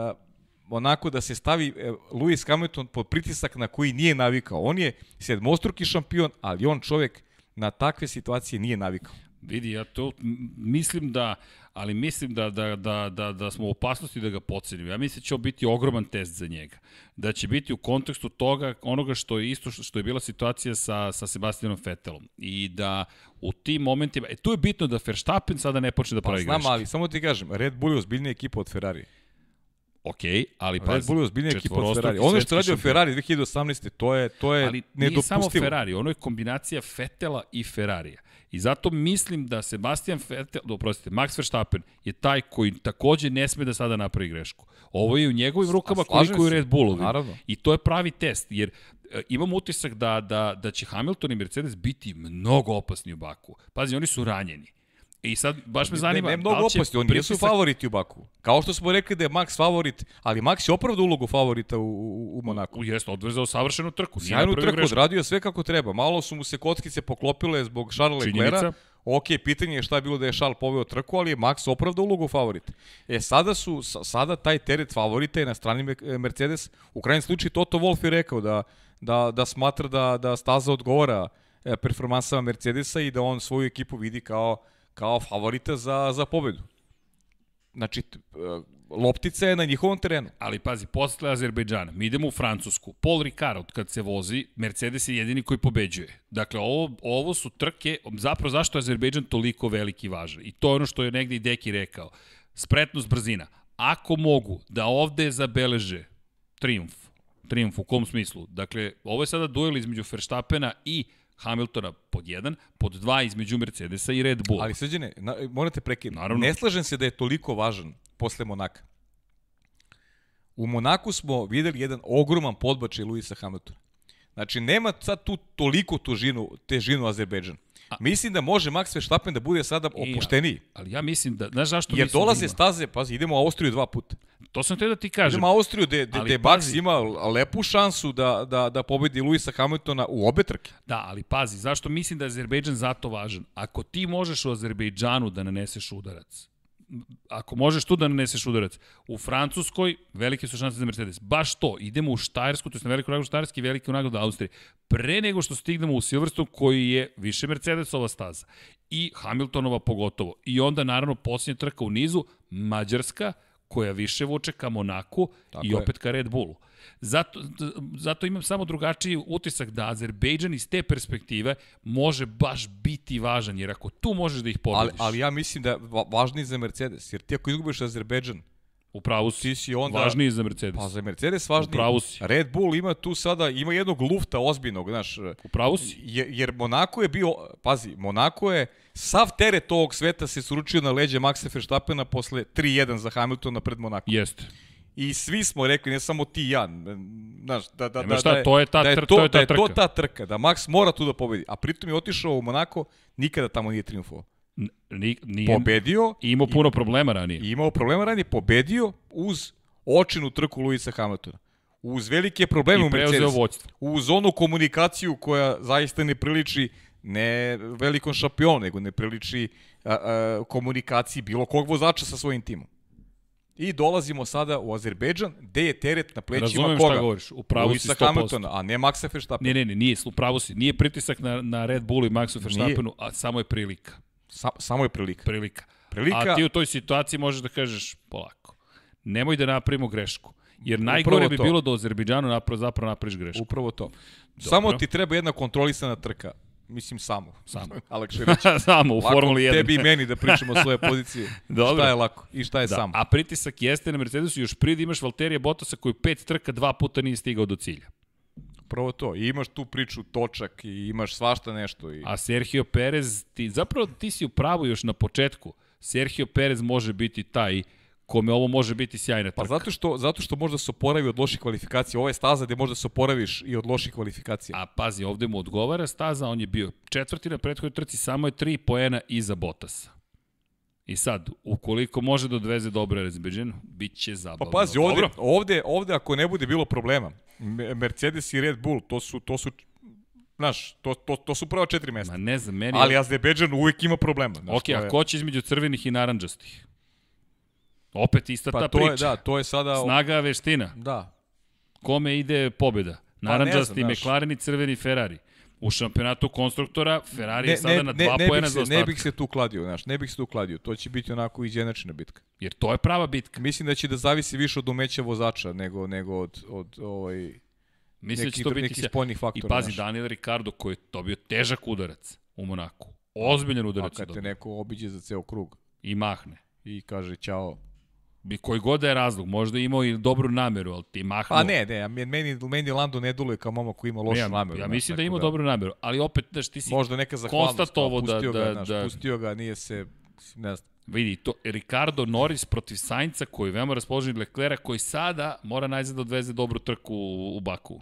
onako da se stavi uh, Lewis Hamilton pod pritisak na koji nije navikao. On je sedmostruki šampion, ali on čovek na takve situacije nije navikao. Vidi, ja to mislim da, ali mislim da, da, da, da, da smo u opasnosti da ga pocenimo. Ja mislim da će ovo biti ogroman test za njega. Da će biti u kontekstu toga, onoga što je isto što je bila situacija sa, sa Sebastianom Vettelom. I da u tim momentima, e tu je bitno da Verstappen sada ne počne da pravi pa, znam, greške. ali samo ti kažem, Red Bull je ozbiljnija ekipa od Ferrari. Ok, ali Red pazi, Bull je ozbiljnija ekipa od Ferrari. Ono što radio. Ferrari 2018. to je, to je ali nije nedopustivo. samo Ferrari, ono je kombinacija Fetela i Ferrarija. I zato mislim da Sebastian Vettel, da oprostite, Max Verstappen je taj koji takođe ne sme da sada napravi grešku. Ovo je u njegovim rukama koliko je Red Bullovi. naravno. I to je pravi test, jer e, imam utisak da, da, da će Hamilton i Mercedes biti mnogo opasni u Baku. Pazi, oni su ranjeni. I sad, baš me zanima, ne, ne mnogo da li će opasni, oni pritisak- favoriti u Baku. Kao što smo rekli da je Max favorit, ali Max je opravda ulogu favorita u, u, u Monaku. U, jeste, odvezao savršenu trku. Sjajnu trku, grešku. odradio sve kako treba. Malo su mu se kockice poklopile zbog Charlesa. Leclerca. Ok, pitanje je šta je bilo da je Charles poveo trku, ali je Max opravda ulogu favorita. E, sada, su, sa- sada taj teret favorita je na strani Me- Mercedes. U krajnjem slučaju Toto Wolff je rekao da, da, da smatra da, da staza odgovara e, performansama Mercedesa i da on svoju ekipu vidi kao, kao favorita za, za pobedu. Znači, e, loptica je na njihovom terenu. Ali pazi, posle Azerbejdžana, mi idemo u Francusku. Paul Ricard, kad se vozi, Mercedes je jedini koji pobeđuje. Dakle, ovo, ovo su trke, zapravo zašto je Azerbejdžan toliko veliki i važan. I to je ono što je negde i Deki rekao. Spretnost, brzina. Ako mogu da ovde zabeleže triumf, triumf u kom smislu? Dakle, ovo je sada duel između Verstappena i Hamiltona pod jedan, pod dva između Mercedesa i Red Bulla. Ali srđene, na, morate prekinuti. Naravno. Ne slažem se da je toliko važan posle Monaka. U Monaku smo videli jedan ogroman podbačaj Luisa Hamiltona. Znači, nema sad tu toliko tužinu, težinu Azerbejdžan. Mislim da može Max Verstappen da bude sada I ja. opušteniji. Ali ja mislim da, znaš zašto Jer mislim dolaze da ima? staze, pazi, idemo u Austriju dva puta. To sam te da ti kažem. Idemo Austriju gde, gde, gde. Max ima lepu šansu da, da, da pobedi Luisa Hamiltona u obe trke. Da, ali pazi, zašto mislim da je Azerbejdžan zato važan? Ako ti možeš u Azerbejdžanu da naneseš udarac, ako možeš tu da naneseš udarac, u Francuskoj velike su šanse za Mercedes. Baš to, idemo u Štajersku, to je na veliku nagradu Štajerski, veliku nagradu Austrije. Pre nego što stignemo u Silverstone, koji je više Mercedesova staza i Hamiltonova pogotovo. I onda, naravno, posljednja trka u nizu, Mađarska, koja više vuče ka Monaku Tako i je. opet ka Red Bullu. Zato, zato imam samo drugačiji utisak da Azerbejdžan iz te perspektive može baš biti važan, jer ako tu možeš da ih Ali, pobediš, ali ja mislim da je va- važniji za Mercedes. Jer ti ako izgubiš Azerbejdžan, u pravu si, si onda... važniji za Mercedes. Pa za Mercedes važniji. pravu si. Red Bull ima tu sada, ima jednog lufta ozbiljnog, znaš, U pravu si. jer, jer Monako je bio, pazi, Monako je, sav teret ovog sveta se sručio na leđe Maxa Verstappena posle 3-1 za Hamiltona pred Monako. Jeste. I svi smo rekli, ne samo ti i ja, znaš, da, da, da, šta, da, je, to je ta da je to, to je ta da je to ta trka, da Max mora tu da pobedi. A pritom je otišao u Monako, nikada tamo nije triumfovao. N- Ni, nije, Pobedio I imao puno problema ranije. i imao problema ranije, pobedio uz očinu trku Luisa Hamiltona. Uz velike probleme u Mercedesu. Uz onu komunikaciju koja zaista ne priliči ne velikom šampionu, nego ne priliči a, a, komunikaciji bilo kog vozača sa svojim timom. I dolazimo sada u Azerbejdžan, gde je teret na plećima Razumem koga? šta govoriš, u pravu si Luisa 100%. Hamiltona, a ne Maxa Verstappen. Ne, ne, ne, nije, u pravu si. Nije pritisak na, na Red Bullu i Maxu Verstappenu, a samo je prilika. Sa, samo je prilika. Prilika. Prilika, A ti u toj situaciji možeš da kažeš polako. Nemoj da napravimo grešku. Jer najgore bi bilo da u Azerbejdžanu napravo, zapravo napraviš grešku. upravo to. Samo ti treba jedna kontrolisana trka. Mislim samo. Samo. Reći. samo u Lako Formuli 1. tebi i meni da pričamo svoje pozicije. Dobro. Šta je lako i šta je Da, samo. a pritisak jeste na Mercedesu još prije da imaš Valterija Bottasa koji pet trka dva puta nije stigao do cilja. Prvo to. I imaš tu priču točak i imaš svašta nešto. I... A Sergio Perez, ti, zapravo ti si u pravu još na početku. Sergio Perez može biti taj kome ovo može biti sjajna trka. Pa zato što, zato što možda se oporavi od loših kvalifikacija. Ovo je staza gde možda se oporaviš i od loših kvalifikacija. A pazi, ovde mu odgovara staza, on je bio četvrti na prethodnoj trci, samo je tri poena iza Bottasa. I sad, ukoliko može da odveze dobro Rezbeđen, bit će Pa zabavno. pazi, ovde, Dobro. ovde, ovde ako ne bude bilo problema, Mercedes i Red Bull, to su, to su znaš, to, to, to su prva četiri mesta. Ma ne znam, meni... Ali Azerbejdžan uvijek ima problema. Znaš, ok, je- a ko će između crvenih i naranđastih? Opet ista Pa ta to priča. je, da, to je sada... Snaga veština. Da. Kome ide pobjeda? Pa Naranđasti, znam, znaš. McLaren i crveni Ferrari. U šampionatu konstruktora Ferrari je sada na ne, dva ne, poena bih za se, ne ostatak. bih se tu kladio, znaš, ne bih se tu kladio. To će biti onako izjednačena bitka. Jer to je prava bitka. Mislim da će da zavisi više od umeća vozača nego nego od od ovaj Mislim da nekih će to biti nekih spoljnih I faktora. pazi, znaš. Daniel Ricardo koji je dobio težak udarac u Monaku. Ozbiljan A udarac je kad te neko obiđe za ceo krug I mahne. i kaže ćao. Bi koji god da je razlog, možda je imao i dobru nameru, ali ti mahnu. Pa ne, ne, meni, meni Lando ne duluje kao momak koji ima lošu ja, nameru. ja mislim da ima dobru nameru, ali opet, znaš, ti si Možda neka konstatovao kao, da- pustio da- ga, znaš, da- pustio ga, nije se, ne znam. Vidi, to, Ricardo Norris protiv Sainca, koji je veoma raspoložen Leclera, koji sada mora najzad da odveze dobru trku u, u Baku.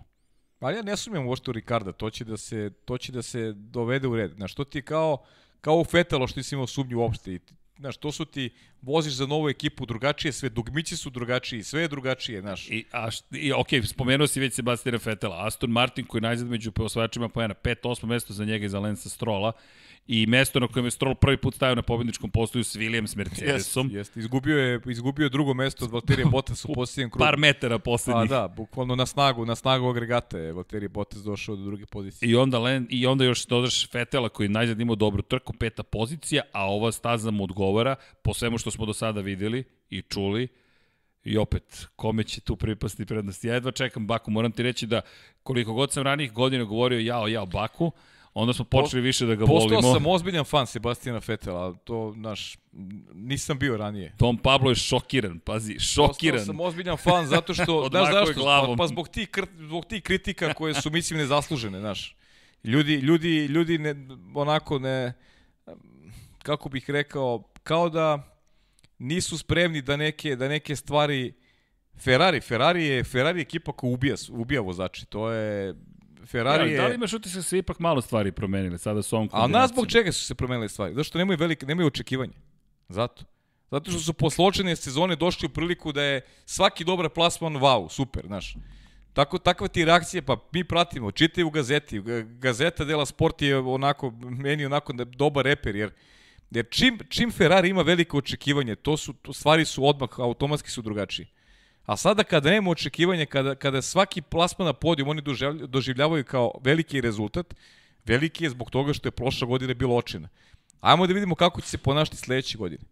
Ali ja ne sumnjam uopšte u Ricarda, to će da se, to će da se dovede u red. Znaš, to ti je kao, kao u Fetalo što nisi imao sumnju uopšte. I, znaš, to su ti, voziš za novu ekipu, drugačije sve, dugmići su drugačiji, sve je drugačije, znaš. I, a i, ok, spomenuo si već Sebastiana Vetela. Aston Martin koji je najzad među osvajačima pet, osmo mesto za njega i za Lensa Strola i mesto na kojem je Stroll prvi put stavio na pobedničkom postoju s Williams Mercedesom. Jest, jest. Izgubio je, izgubio je drugo mesto od Valterije Bottas u posljednjem krugu. Par metara Pa poslednjih. da, bukvalno na snagu, na snagu agregata je Valterije Bottas došao do druge pozicije. I onda, Len, I onda još dodaš Fetela koji najzad imao dobru trku, peta pozicija, a ova staza mu odgovara po svemu što smo do sada videli i čuli. I opet, kome će tu pripasti prednost? Ja jedva čekam Baku, moram ti reći da koliko god sam ranijih godina govorio jao, jao Baku, onda smo počeli više da ga Postao volimo. sam ozbiljan fan Sebastina Fetela, to, naš, nisam bio ranije. Tom Pablo je šokiran, pazi, Postao šokiran. sam ozbiljan fan zato što, znaš zašto? glavom. Pa, pa zbog, tih, zbog tih kritika koje su, mislim, nezaslužene, znaš. Ljudi, ljudi, ljudi ne, onako ne, kako bih rekao, kao da nisu spremni da neke, da neke stvari Ferrari, Ferrari je, Ferrari je ekipa koja ubija, ubija vozači. To je Ferrari Ja, da li je... imaš utisak da se ipak malo stvari promenile sada s ovom A kombinacijom? nas zbog čega su se promenile stvari? Zato što nemaju velike, nemaju očekivanja. Zato. Zato što su posle očene sezone došli u priliku da je svaki dobar plasman wow, super, znaš. Tako, takva ti reakcija, pa mi pratimo, čitaj u gazeti. Ga- Gazeta dela Sport je onako, meni onako da- dobar reper, jer, jer čim, čim Ferrari ima veliko očekivanje, to su, to stvari su odmah, automatski su drugačiji. A sada kada nema očekivanja, kada, kada svaki plasman na podijum oni doživlja- doživljavaju kao veliki rezultat, veliki je zbog toga što je prošla godina bilo očina. Ajmo da vidimo kako će se ponašati sledeće godine.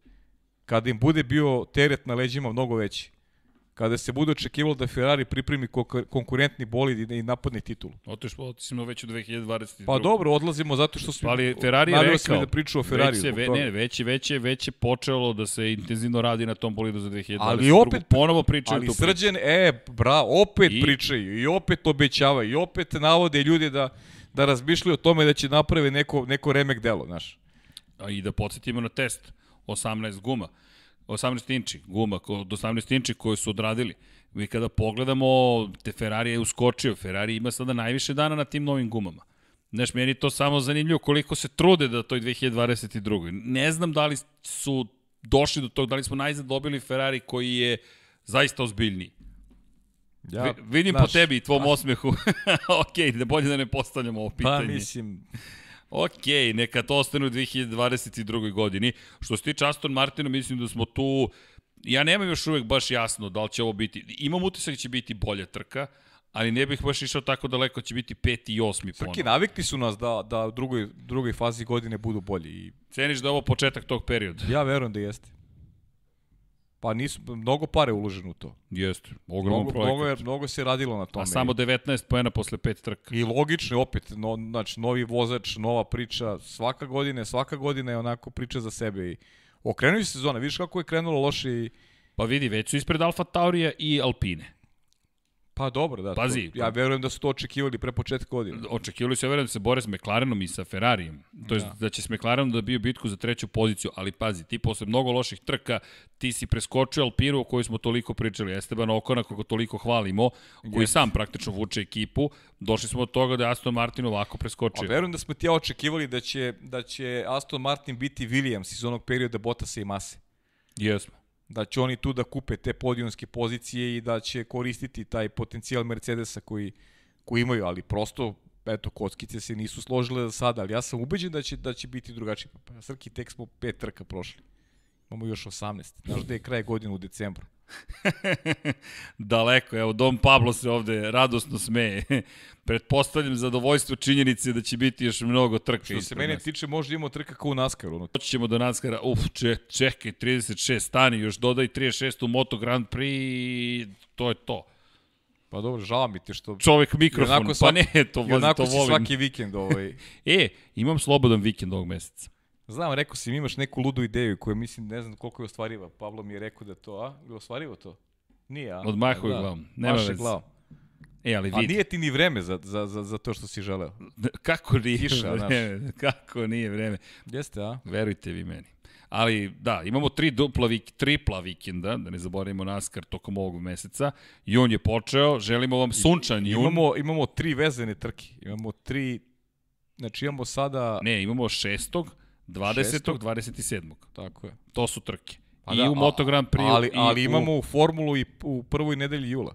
Kada im bude bio teret na leđima mnogo veći. Kada se bude očekivalo da Ferrari pripremi konkur- konkurentni bolid i- napadne titulu. Otišlo, otišlo već u 2022. Pa dobro, odlazimo zato što su... Ali Ferrari je rekao, da priču o Ferrari. već, se, ve, ne, već, je, već, je, već je počelo da se intenzivno radi na tom bolidu za 2022. Ali opet- ponovo pričaju Ali tu priču. e, bra, opet I- pričaju i opet obećavaju i opet navode ljude da, da razmišljaju o tome da će naprave neko, neko remek delo, znaš. A i da podsjetimo na test, 18 guma, 18 inči guma, od 18 inči koje su odradili. Mi kada pogledamo, te Ferrari je uskočio, Ferrari ima sada najviše dana na tim novim gumama. Znaš, meni to samo zanimljivo koliko se trude da toj 2022. Ne znam da li su došli do tog, da li smo najzad dobili Ferrari koji je zaista ozbiljniji. Ja, Vi, vidim po tebi i tvom osmehu. ok, da bolje da ne postavljamo ovo Pa pitanje. mislim, Ok, neka to ostane u 2022. godini. Što se tiče Aston Martina, mislim da smo tu... Ja nemam još uvek baš jasno da li će ovo biti... Imam utisak da će biti bolja trka, ali ne bih baš išao tako daleko, će biti peti i osmi ponovno. Srki, navikli su nas da, da u drugoj, drugoj fazi godine budu bolji. I Ceniš da je ovo početak tog perioda? ja verujem da jeste. Pa nisu, mnogo pare uloženo u to. Jeste, ogroman Mnogo, projekat. mnogo, je, mnogo se radilo na tome. A samo 19 poena posle pet trka. I logično je opet, no, znači, novi vozač, nova priča, svaka godina, svaka godina je onako priča za sebe i okrenuju se sezona, vidiš kako je krenulo loše i Pa vidi, već su ispred Alfa Taurija i Alpine. Pa dobro, da. Pazi. To, ja verujem da su to očekivali pre početka godine. Očekivali su, ja verujem, da se bore s McLarenom i sa Ferrarijem. To je Da. da će s McLarenom da bio bitku za treću poziciju, ali pazi, ti posle mnogo loših trka, ti si preskočio Alpinu o kojoj smo toliko pričali, Esteban Okona koga toliko hvalimo, koji Jeste. sam praktično vuče ekipu, došli smo od toga da je Aston Martin ovako A preskočio. verujem da smo ti ja očekivali da će, da će Aston Martin biti Williams iz onog perioda Bottasa i Mase. Jesmo. Da će oni tu da kupe te podijumske pozicije i da će koristiti taj potencijal Mercedesa koji, koji imaju, ali prosto eto, kockice se nisu složile za sada, ali ja sam ubeđen da će, da će biti drugačije. Pa, Srki, tek smo pet trka prošli. Imamo još 18. Znaš da je kraj godine u decembru. Daleko, evo, Dom Pablo se ovde radosno smeje. Pretpostavljam zadovoljstvo činjenice da će biti još mnogo trka. Što se mene nas. tiče, možda imamo trka kao u NASCAR. Ono. Doći ćemo do NASCAR-a, uf, če, čekaj, 36 stani, još dodaj 36 u Moto Grand Prix i to je to. Pa dobro, žao mi ti što... Čovek mikrofon, Onako pa svaki- ne, to, vozi, onako to si volim. svaki vikend ovaj... E, imam slobodan vikend ovog meseca. Znam, rekao si mi imaš neku ludu ideju koju mislim, ne znam koliko je ostvariva. Pablo mi je rekao da to, a? Je ostvarivo to? Nije, a? Odmahuj glavom, nema Maše veze. glavom. E, ali A vidi, nije ti ni vreme za, za, za, za to što si želeo. kako nije Kiša, vreme, kako nije vreme. Jeste, a? Verujte vi meni. Ali da, imamo tri dupla vik, tripla vikenda, da ne zaboravimo NASCAR tokom ovog meseca. Jun je počeo, želimo vam sunčan jun. Imamo, imamo tri vezane trke. Imamo tri... Znači imamo sada... Ne, imamo šestog, 20. Šestog? 27. Tako je. To su trke. Pa I da, u Moto Grand Prix. Ali, i ali u... imamo u formulu i u prvoj nedelji jula.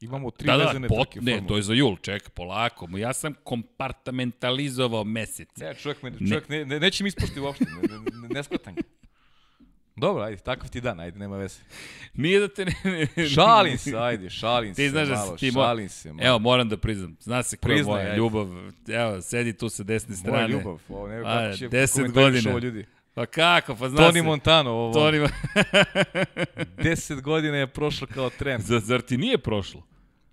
Imamo tri Da, da, vezane pot, trke. ne, to je za jul, ček, polako. Ja sam kompartamentalizovao mesec. Ne, čovjek, me, čovjek ne, ne, neće mi ispušti uopšte, ne, ne, ne, ne ga. Dobro, ajde, takav ti dan, ajde, nema veze. Nije da te ne... ne Šalim se, ajde, šalim Ti se znaš da malo, ti mo- se malo. Evo, moram da priznam. Zna se koja je moja ajde. ljubav. Evo, sedi tu sa desne strane. Moja ljubav, ovo ne A, kako će 10 komentariš godina. ovo ljudi. Pa kako, pa zna Toni se. Montano, ovo, Toni Mo- 10 godina je prošlo kao tren. Zar, zar ti nije prošlo?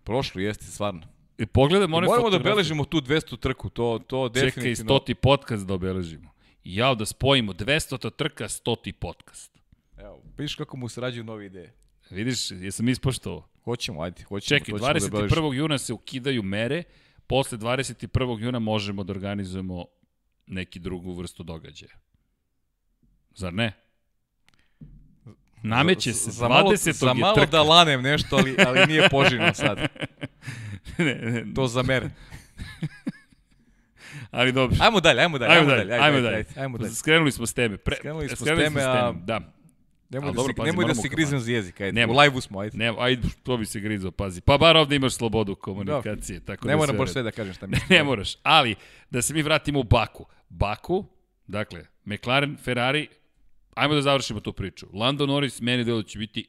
Prošlo, jeste, stvarno. I pogledam one Moramo da obeležimo tu 200 trku, to, to Čekaj, definitivno. stoti podcast da obeležimo. I ja da spojimo 200 trka, stoti podcast. Evo, vidiš kako mu srađuju nove ideje. Vidiš, jesam ispoštovao. Hoćemo, ajde, hoćemo. Čekaj, to ćemo da obeležimo. 21. juna se ukidaju mere, posle 21. juna možemo da organizujemo neki drugu vrstu događaja. Zar ne? Nameće se, za malo, 20. za je malo trka. da lanem nešto, ali, ali nije poželjno sad. ne, ne, To za mere. ali dobro. Ajmo dalje, ajmo dalje, Ajmo dalje, ajmo dalje. ajde, ajmo dalje. Skrenuli smo s teme. Pre, Skrenuli smo s teme, a- Da. Nemoj A da, dobro, se, pazi, nemoj da se grizem za jezik, ajde. Nemoj. U live-u smo, ajde. Ne, ajde, to bi se grizao, pazi. Pa bar ovde imaš slobodu komunikacije. Tako Ne da moram baš sve da kažem šta mislim. Ne moraš, ali da se mi vratimo u Baku. Baku, dakle, McLaren, Ferrari, ajmo da završimo tu priču. Lando Norris, meni delo će biti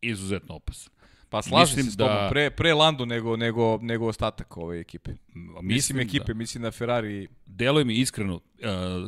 izuzetno opasan. Pa slažem Mislim se s tobom, da- pre, pre Lando nego, nego, nego ostatak ove ekipe. Mislim, Mislim ekipe, da, mislim na Ferrari. deluje mi iskreno, uh,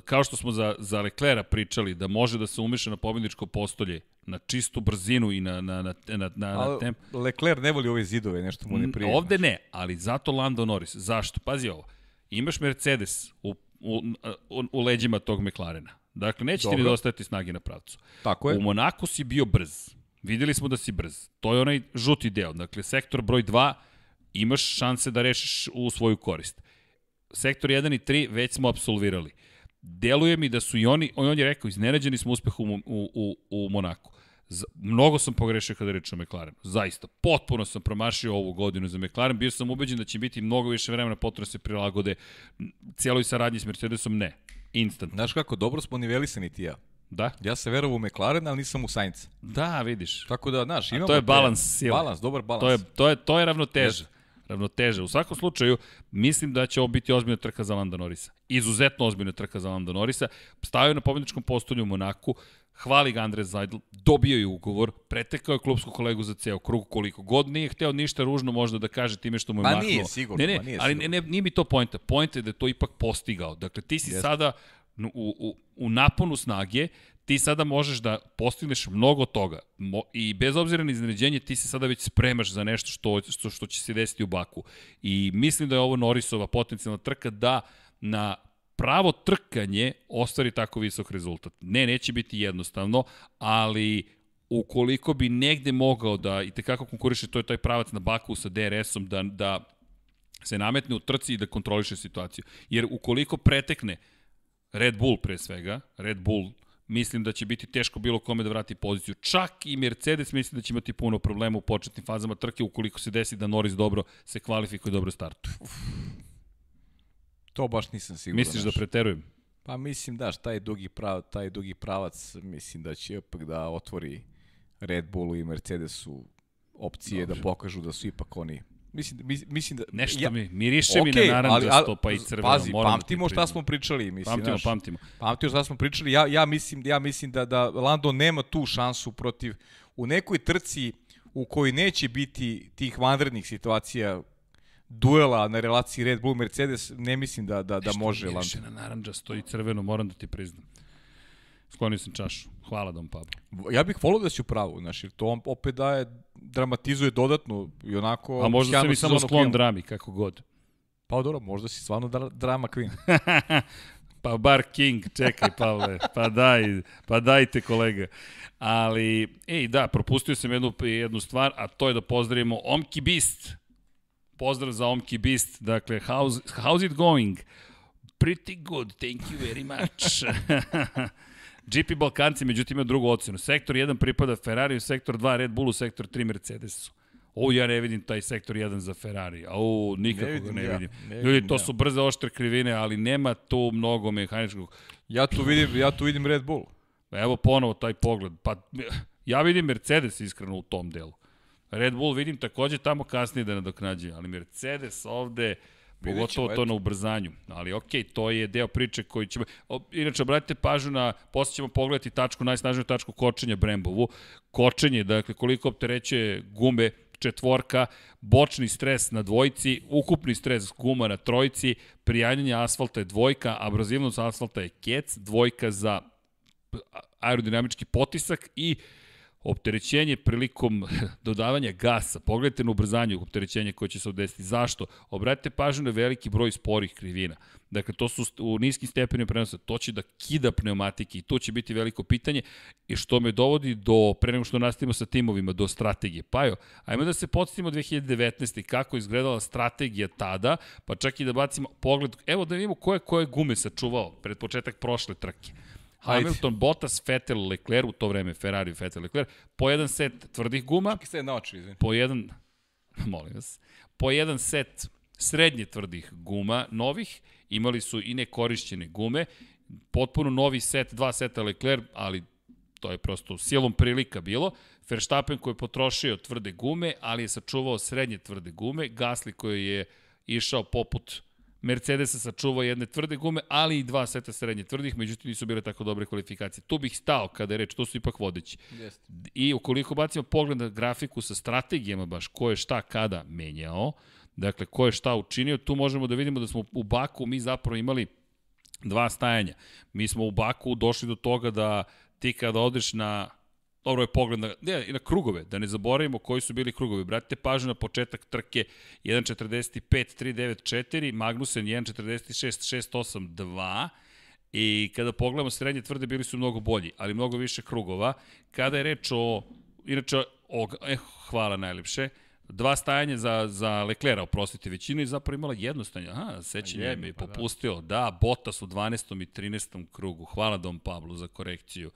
kao što smo za, za Leclera pričali, da može da se umeša na pobjedničko postolje, na čistu brzinu i na, na, na, na, na, na temp. Leclerc ne voli ove zidove, nešto mu ne prije. Ovde ne, ali zato Lando Norris. Zašto? Pazi ovo. Imaš Mercedes u, u, u, u leđima tog McLarena. Dakle, neće ti Dobro. nedostajati snage na pravcu. Tako je. U Monaku si bio brz. Videli smo da si brz. To je onaj žuti deo. Dakle, sektor broj 2 imaš šanse da rešiš u svoju korist. Sektor 1 i 3 već smo absolvirali. Deluje mi da su i oni, on je rekao, iznenađeni smo uspehom u, u, u, u Monaku. Z, mnogo sam pogrešio kada reč o McLarenu. Zaista. Potpuno sam promašio ovu godinu za McLaren. Bio sam ubeđen da će biti mnogo više vremena potrebno se prilagode cijeloj saradnji s Mercedesom. Ne. Instant. Znaš kako, dobro smo nivelisani ti ja. Da? Ja se verovao u McLaren, ali nisam u Sainz. Da, vidiš. Tako da, znaš, imamo... to je balans sile. Balans, dobar balans. To je, to je, to je ravnoteža. ravnoteža. U svakom slučaju, mislim da će ovo biti ozbiljna trka za Landa Norisa. Izuzetno ozbiljna trka za Landa Norisa. Stavio na pobjedičkom postolju u Monaku, hvali ga Andres Zajdl, dobio je ugovor, pretekao je klubsku kolegu za ceo krug, koliko god nije hteo ništa ružno možda da kaže time što mu je Ma mahnuo. nije sigurno, ne, ne, ma nije ali sigurno. ne, ne, nije mi to pojenta. Pojenta je da je to ipak postigao. Dakle, ti si Jeste. sada u, u, u naponu snage, ti sada možeš da postigneš mnogo toga. Mo, I bez obzira na iznenađenje, ti se sada već spremaš za nešto što, što, što će se desiti u Baku. I mislim da je ovo Norisova potencijalna trka da na pravo trkanje ostvari tako visok rezultat. Ne, neće biti jednostavno, ali ukoliko bi negde mogao da i tekako konkuriše, to je taj pravac na Baku sa DRS-om, da, da se nametne u trci i da kontroliše situaciju. Jer ukoliko pretekne Red Bull pre svega, Red Bull mislim da će biti teško bilo kome da vrati poziciju. Čak i Mercedes mislim da će imati puno problema u početnim fazama trke ukoliko se desi da Norris dobro se kvalifikuje dobro startuje. To baš nisam siguran. Misliš da preterujem? Pa mislim da, taj dugi, prav, taj dugi pravac, mislim da će ipak da otvori Red Bullu i Mercedesu opcije Dobro. da pokažu da su ipak oni Mislim, da- mis- mislim da... Nešto ja, mi, miriše mi Okej, na naranđasto, pa i crveno. Pazi, da pamtimo šta smo pričali. Mislim, Pamtimo, znaš, pamtimo. Pamtimo šta smo pričali. Ja, ja, mislim, ja mislim da, da Lando nema tu šansu protiv... U nekoj trci u kojoj neće biti tih vanrednih situacija duela na relaciji Red Bull Mercedes, ne mislim da, da, da Nešto može miriše Lando. na naranđasto i crveno, moram da ti priznam. Sklonio sam čašu. Hvala Dom Pablo. Ja bih volio da si u pravu, znaš, jer to on opet daje, dramatizuje dodatno i onako... A možda sam i samo sklon drami, kako god. Pa dobro, možda si stvarno dra, drama queen. Pa bar King, čekaj Pavle, pa daj, pa dajte kolega. Ali, ej da, propustio sam jednu, jednu stvar, a to je da pozdravimo Omki Beast. Pozdrav za Omki Beast, dakle, how's, how's it going? Pretty good, thank you very much. GP Balkanci, međutim, ima drugu ocenu. Sektor 1 pripada Ferrariju, sektor 2 Red Bullu, sektor 3 Mercedesu. O, ja ne vidim taj sektor 1 za Ferrari. O, nikako Ne ga vidim ne ja, vidim. ne Ljudi, vidim to ja. su brze oštre krivine, ali nema tu mnogo mehaničkog. Ja tu vidim, ja tu vidim Red Bull. Evo ponovo taj pogled. Pa, ja vidim Mercedes iskreno u tom delu. Red Bull vidim takođe tamo kasnije da nadoknađuje, ali Mercedes ovde, pogotovo to na ubrzanju. Ali okej, to je deo priče koji ćemo... Inače, obratite pažnju na, posle ćemo pogledati tačku, najsnažniju tačku kočenja Brembovu. Kočenje, dakle, koliko opterećuje gume, četvorka, bočni stres na dvojci, ukupni stres guma na trojici, prijanjanje asfalta je dvojka, abrazivnost asfalta je kec, dvojka za aerodinamički potisak i opterećenje prilikom dodavanja gasa. Pogledajte na ubrzanju opterećenja koje će se odesiti. Zašto? Obratite pažnju na veliki broj sporih krivina. Dakle, to su u niskim stepenima prenosa. To će da kida pneumatike i to će biti veliko pitanje i što me dovodi do, pre nego što nastavimo sa timovima, do strategije. Pajo, ajmo da se podsjetimo 2019. kako izgledala strategija tada, pa čak i da bacimo pogled, evo da vidimo koje koje gume sačuvao pred početak prošle trke. Hamilton, Bottas, Vettel, Leclerc, u to vreme Ferrari, Vettel, Leclerc, po jedan set tvrdih guma, Čekaj se na oči, izvini. po jedan, molim vas, po jedan set srednje tvrdih guma, novih, imali su i nekorišćene gume, potpuno novi set, dva seta Leclerc, ali to je prosto silom prilika bilo. Verstappen koji je potrošio tvrde gume, ali je sačuvao srednje tvrde gume. Gasly koji je išao poput Mercedesa sačuvao jedne tvrde gume, ali i dva seta srednje tvrdih, međutim nisu bile tako dobre kvalifikacije. Tu bih stao kada je reč, to su ipak vodeći. Jeste. I ukoliko bacimo pogled na grafiku sa strategijama baš ko je šta kada menjao, dakle ko je šta učinio, tu možemo da vidimo da smo u Baku mi zapravo imali dva stajanja. Mi smo u Baku došli do toga da ti kada odeš na dobro je pogled na, ne, na krugove, da ne zaboravimo koji su bili krugovi. Bratite pažnju na početak trke 1.45.394, Magnussen 1.46.682, I kada pogledamo srednje tvrde, bili su mnogo bolji, ali mnogo više krugova. Kada je reč o, inače, o, eh, hvala najlepše, dva stajanja za, za Leclerc, oprostite, većina je zapravo imala jedno stajanje. Aha, sećanje mi je pa da. popustio. Da, Bottas u 12. i 13. krugu. Hvala Dom Pablu za korekciju.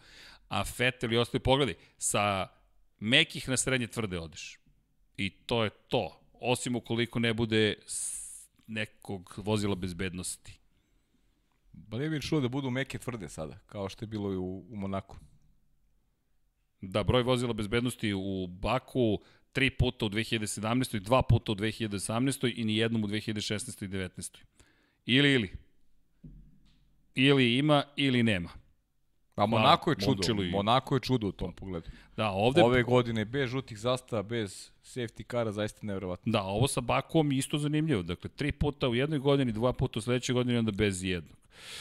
A Vettel i ostali pogledi, sa mekih na srednje tvrde odeš. I to je to. Osim ukoliko ne bude nekog vozila bezbednosti. Pa ne bih čuo da budu meke tvrde sada, kao što je bilo i u, u Monaku. Da, broj vozila bezbednosti u Baku Tri puta u 2017. Dva puta u 2018. i ni jednom u 2016. i 19. Ili, ili. Ili ima, ili nema. A Monako je čudo. i- Monako je čudo u tom pogledu. Da, ovde... Ove godine bez žutih zastava, bez safety kara, zaista nevjerovatno. Da, ovo sa Bakom isto zanimljivo. Dakle, tri puta u jednoj godini, dva puta u sledećoj godini, onda bez jednog.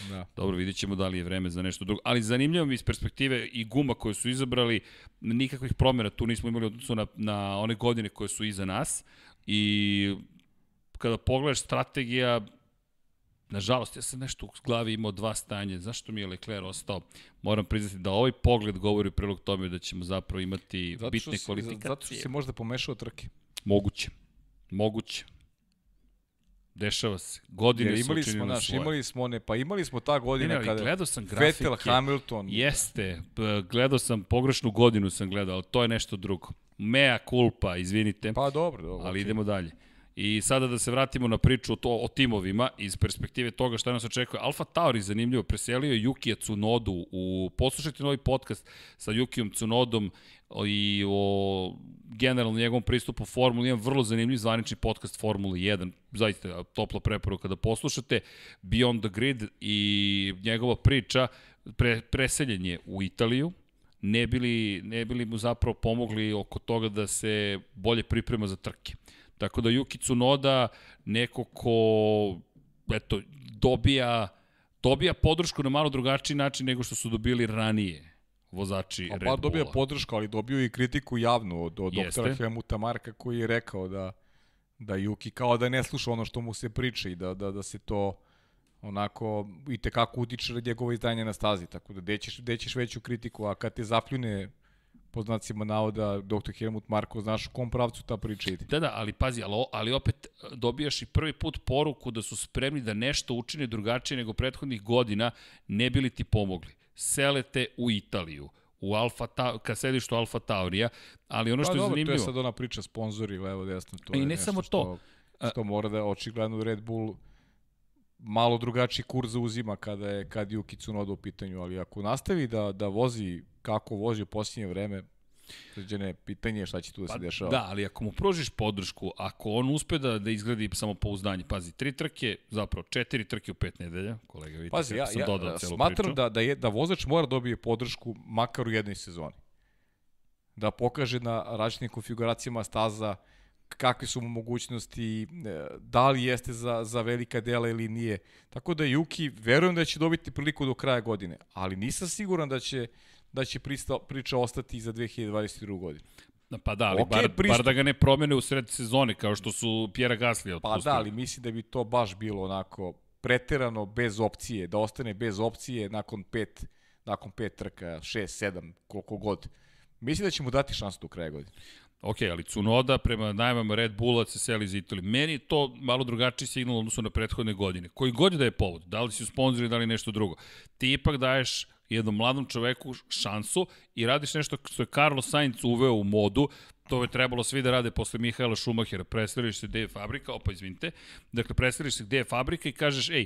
Da. Dobro, vidjet ćemo da li je vreme za nešto drugo. Ali zanimljivo mi iz perspektive i guma koje su izabrali, nikakvih promjera tu nismo imali odnosu na, na one godine koje su iza nas. I kada pogledaš strategija, nažalost, ja sam nešto u glavi imao dva stanje. Zašto mi je Leclerc ostao? Moram priznati da ovaj pogled govori u prilog tome da ćemo zapravo imati Zato bitne si, kvalifikacije. zato što se možda pomešao trke. Moguće. Moguće. Dešava se. Godine Jer su imali smo, učinile naš, svoje. imali smo one, pa imali smo ta Ne, godina ne, ali kada gledao sam grafike. Vettel, Hamilton, Jeste, gledao sam pogrešnu godinu sam gledao, ali to je nešto drugo. Mea culpa, izvinite, pa dobro, dobro. ali okej. idemo dalje. I sada da se vratimo na priču to, o timovima iz perspektive toga šta nas očekuje. Alfa Tauri, zanimljivo, preselio je Yukija. U, poslušajte novi podcast sa Yukijom Tsunodom i o generalno njegovom pristupu Formuli 1, vrlo zanimljiv zvanični podcast Formuli 1, zaista topla preporuka da poslušate, Beyond the Grid i njegova priča, pre, preseljen je u Italiju, ne bili, ne bili mu zapravo pomogli oko toga da se bolje priprema za trke. Tako da Yuki Tsunoda neko ko eto, dobija, dobija podršku na malo drugačiji način nego što su dobili ranije vozači A Red pa Bulla. dobija podršku, ali dobio i kritiku javnu od, od Jeste. doktora Helmuta Marka koji je rekao da da Juki kao da ne sluša ono što mu se priča i da, da, da se to onako i tekako utiče na njegovo izdanje na stazi, tako da dećeš, dećeš veću kritiku, a kad te zapljune po znacima navoda dr. Helmut Marko, znaš u kom pravcu ta priča ide. Da, da, ali pazi, ali, ali opet e, dobijaš i prvi put poruku da su spremni da nešto učine drugačije nego prethodnih godina, ne bili ti pomogli. Selete u Italiju, u Alfa Ta, ka sedištu Alfa Taurija, ali ono Pa što je dobro, to je zanimljivo... sad ona priča sponzori, levo, desno, to I je ne samo to. Što, što mora da očigledno Red Bull malo drugačiji kurs zauzima kada je kad Yuki Tsunoda u pitanju, ali ako nastavi da, da vozi kako vozi u posljednje vreme, sređene pitanje je šta će tu da se dešava. Da, ali ako mu pružiš podršku, ako on uspe da, da izgradi samopouzdanje, pazi, tri trke, zapravo četiri trke u pet nedelja, kolega vidite, Pazi, ja, sam ja dodao celu smatram priču. da, da, je, da vozač mora dobije podršku makar u jednoj sezoni. Da pokaže na različitim konfiguracijama staza kakve su mu mogućnosti, e, da li jeste za, za velika dela ili nije. Tako da Juki, verujem da će dobiti priliku do kraja godine, ali nisam siguran da će da će prista, priča ostati za 2022. godinu. Pa da, ali Okej, bar, pristup. bar da ga ne promene u sred sezone, kao što su Pjera Gaslija Pa otpustili. da, ali mislim da bi to baš bilo onako preterano bez opcije, da ostane bez opcije nakon pet, nakon pet trka, šest, sedam, koliko god. Mislim da će mu dati šansu do kraja godine. Ok, ali Cunoda prema najmama Red Bulla se seli iz Italije. Meni je to malo drugačiji signal u odnosu na prethodne godine. Koji god da je povod, da li si sponzori, da li nešto drugo. Ti ipak daješ jednom mladom čoveku šansu i radiš nešto što je Carlos Sainz uveo u modu, to je trebalo svi da rade posle Mihaela Šumahera, preseliš se gde je fabrika, opa izvinite, dakle preseliš se gde je fabrika i kažeš, ej,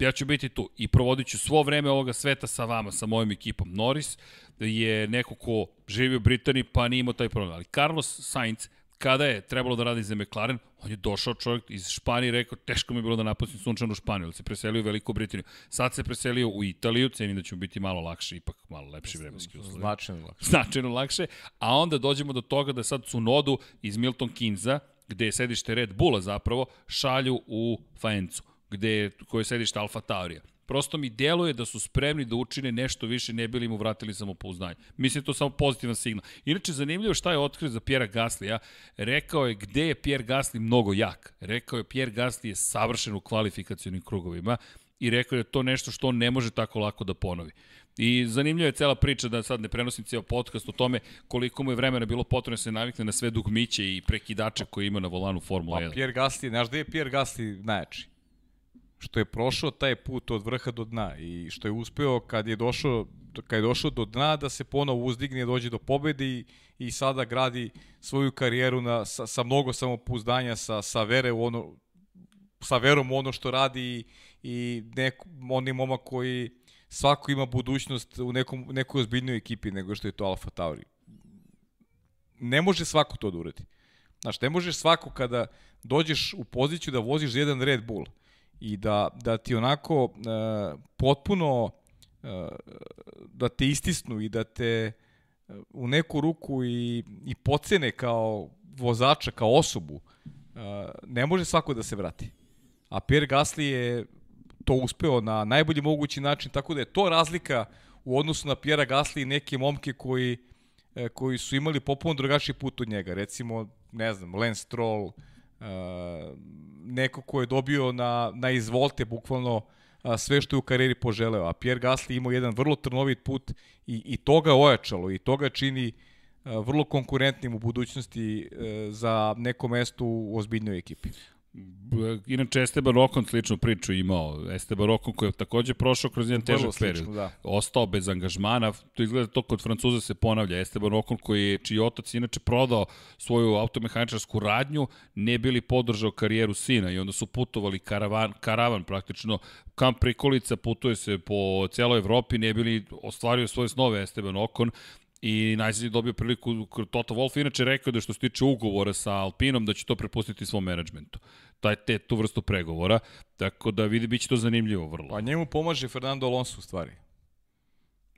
ja ću biti tu i provodit ću svo vreme ovoga sveta sa vama, sa mojom ekipom. Norris je neko ko živi u Britaniji pa nije imao taj problem, ali Carlos Sainz kada je trebalo da radi za McLaren, on je došao čovjek iz Španije i rekao teško mi je bilo da napustim sunčanu Španiju, ali se preselio u Veliku Britaniju. Sad se preselio u Italiju, cenim da će mu biti malo lakše, ipak malo lepši vremenski uslovi Značajno lakše. značajno lakše, a onda dođemo do toga da sad Cunodu iz Milton Kinza, gde je sedište Red Bulla zapravo, šalju u Faencu, gde je, koje je sedište Alfa Taurija. Prosto mi deluje da su spremni da učine nešto više, ne bili mu vratili samopouzdanje. Mislim da je to samo pozitivan signal. Inače, zanimljivo šta je otkrio za Pjera Gaslija. Rekao je gde je Pjer Gasli mnogo jak. Rekao je Pjer Gasli je savršen u kvalifikacionim krugovima i rekao je da je to nešto što on ne može tako lako da ponovi. I zanimljiva je cela priča da sad ne prenosim cijel podcast o tome koliko mu je vremena bilo potrebno da se navikne na sve dugmiće i prekidače koje ima na volanu Formula Pa 1. Pierre Gasly, znaš gde je Pierre Gasly najjači? Što je prošao taj put od vrha do dna i što je uspeo kad je došao kad je došao do dna da se ponovo uzdigne, dođe do pobede i, i sada gradi svoju karijeru na, sa, sa mnogo samopouzdanja, sa, sa vere u ono, sa verom u ono što radi i, i neko, on je momak koji svako ima budućnost u nekom, nekoj ozbiljnoj ekipi nego što je to Alfa Tauri. Ne može svako to da uradi. Znaš, ne možeš svako kada dođeš u poziciju da voziš jedan Red Bull i da, da ti onako uh, potpuno uh, da te istisnu i da te uh, u neku ruku i, i pocene kao vozača, kao osobu, uh, ne može svako da se vrati. A Pierre Gasly je to uspeo na najbolji mogući način, tako da je to razlika u odnosu na Pierre Gasly i neke momke koji, koji su imali popuno drugačiji put od njega. Recimo, ne znam, Lance Stroll, uh, neko ko je dobio na, na izvolte bukvalno uh, sve što je u karijeri poželeo. A Pierre Gasly imao jedan vrlo trnovit put i, i toga ojačalo i toga čini uh, vrlo konkurentnim u budućnosti uh, za neko mesto u ozbiljnoj ekipi. Inače, Esteban Okon sličnu priču imao. Esteban Okon koji je takođe prošao kroz jedan težak period. Da. Ostao bez angažmana. To izgleda to kod Francuza se ponavlja. Esteban Okon koji je, čiji otac inače prodao svoju automehaničarsku radnju, ne bili podržao karijeru sina i onda su putovali karavan, karavan praktično kamp prikolica, putuje se po celoj Evropi, ne bili ostvario svoje snove Esteban Okon, i najzad je dobio priliku, Toto Wolff inače rekao da što se tiče ugovora sa Alpinom, da će to prepustiti svom menadžmentu. Taj, te, tu vrstu pregovora, tako da vidi, bit će to zanimljivo vrlo. Pa njemu pomaže Fernando Alonso u stvari.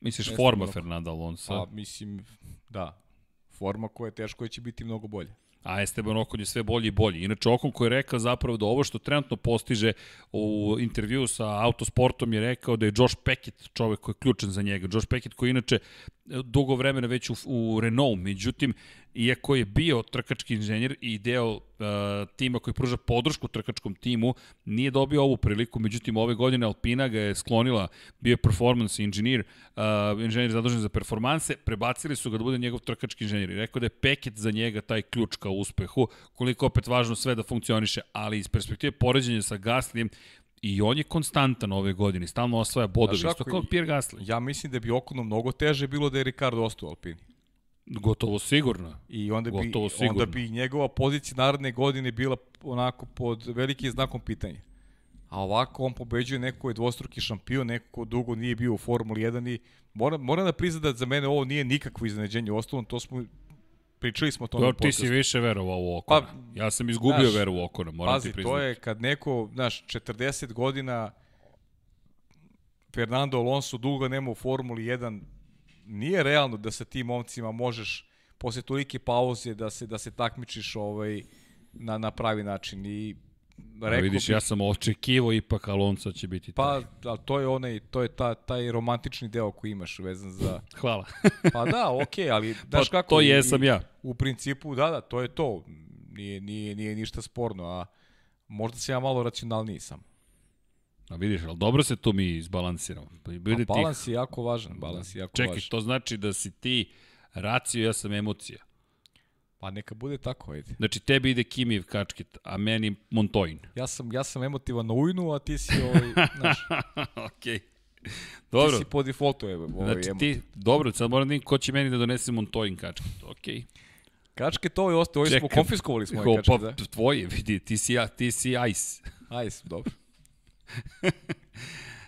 Misliš Jeste forma Fernanda Alonso? Pa mislim, da. Forma koja je teško će biti mnogo bolje a Esteban Okon je sve bolji i bolji. Inače, Okon koji je rekao zapravo da ovo što trenutno postiže u intervju sa Autosportom je rekao da je Josh Peckett čovek koji je ključan za njega. Josh Peckett koji inače dugo vremena već u, u Renault, međutim, iako je bio trkački inženjer i deo uh, tima koji pruža podršku trkačkom timu, nije dobio ovu priliku, međutim ove godine Alpina ga je sklonila, bio je performance inženjer, uh, inženjer zadužen za performanse, prebacili su ga da bude njegov trkački inženjer. I rekao da je peket za njega taj ključ ka uspehu, koliko opet važno sve da funkcioniše, ali iz perspektive poređenja sa Gaslijem, I on je konstantan ove godine, stalno osvaja bodove, isto kao Pierre Gasly. Ja mislim da bi Okonom mnogo teže bilo da je Ricardo ostao u Alpini. Gotovo sigurno. I onda bi, Gotovo sigurno. onda bi njegova pozicija naredne godine bila onako pod velikim znakom pitanja. A ovako on pobeđuje neko ko je dvostruki šampion, neko ko dugo nije bio u Formuli 1 i moram, moram da priznam da za mene ovo nije nikakvo iznenađenje. Ostalom, to smo pričali smo to na podcastu. Ti si više verovao u Okona. Pa, ja sam izgubio znaš, veru u Okona, moram pazi, ti priznati. to je kad neko, znaš, 40 godina Fernando Alonso dugo nema u Formuli 1, nije realno da sa tim momcima možeš posle tolike pauze da se da se takmičiš ovaj na na pravi način i rekao vidiš, bi, ja sam očekivo ipak Alonso će biti pa, taj. Pa, to je onaj, to je ta, taj romantični deo koji imaš vezan za... Hvala. pa da, okej, okay, ali daš pa, kako... To jesam ja. U principu, da, da, to je to. Nije, nije, nije ništa sporno, a možda se ja malo racionalniji sam. A vidiš, ali dobro se tu mi izbalansiramo. Pa, pa balans je jako važan, balans je jako Čekaj, važan. Čekaj, to znači da si ti racio, ja sam emocija. Pa neka bude tako, ajde. Znači tebi ide Kimijev kačket, a meni Montoin. Ja sam, ja sam emotivan na ujnu, a ti si ovaj, znaš. Okej. Okay. Dobro. Ti si po defaultu je, ovaj znači, ti, dobro, sad moram da ko će meni da donese Montoin kačket. Okej. Okay. Kačket ovo je ostaje, ovo smo konfiskovali smo ovaj kačket, pa, da? Tvoje, vidi, ti si, ja, ti si Ice. Ice, dobro.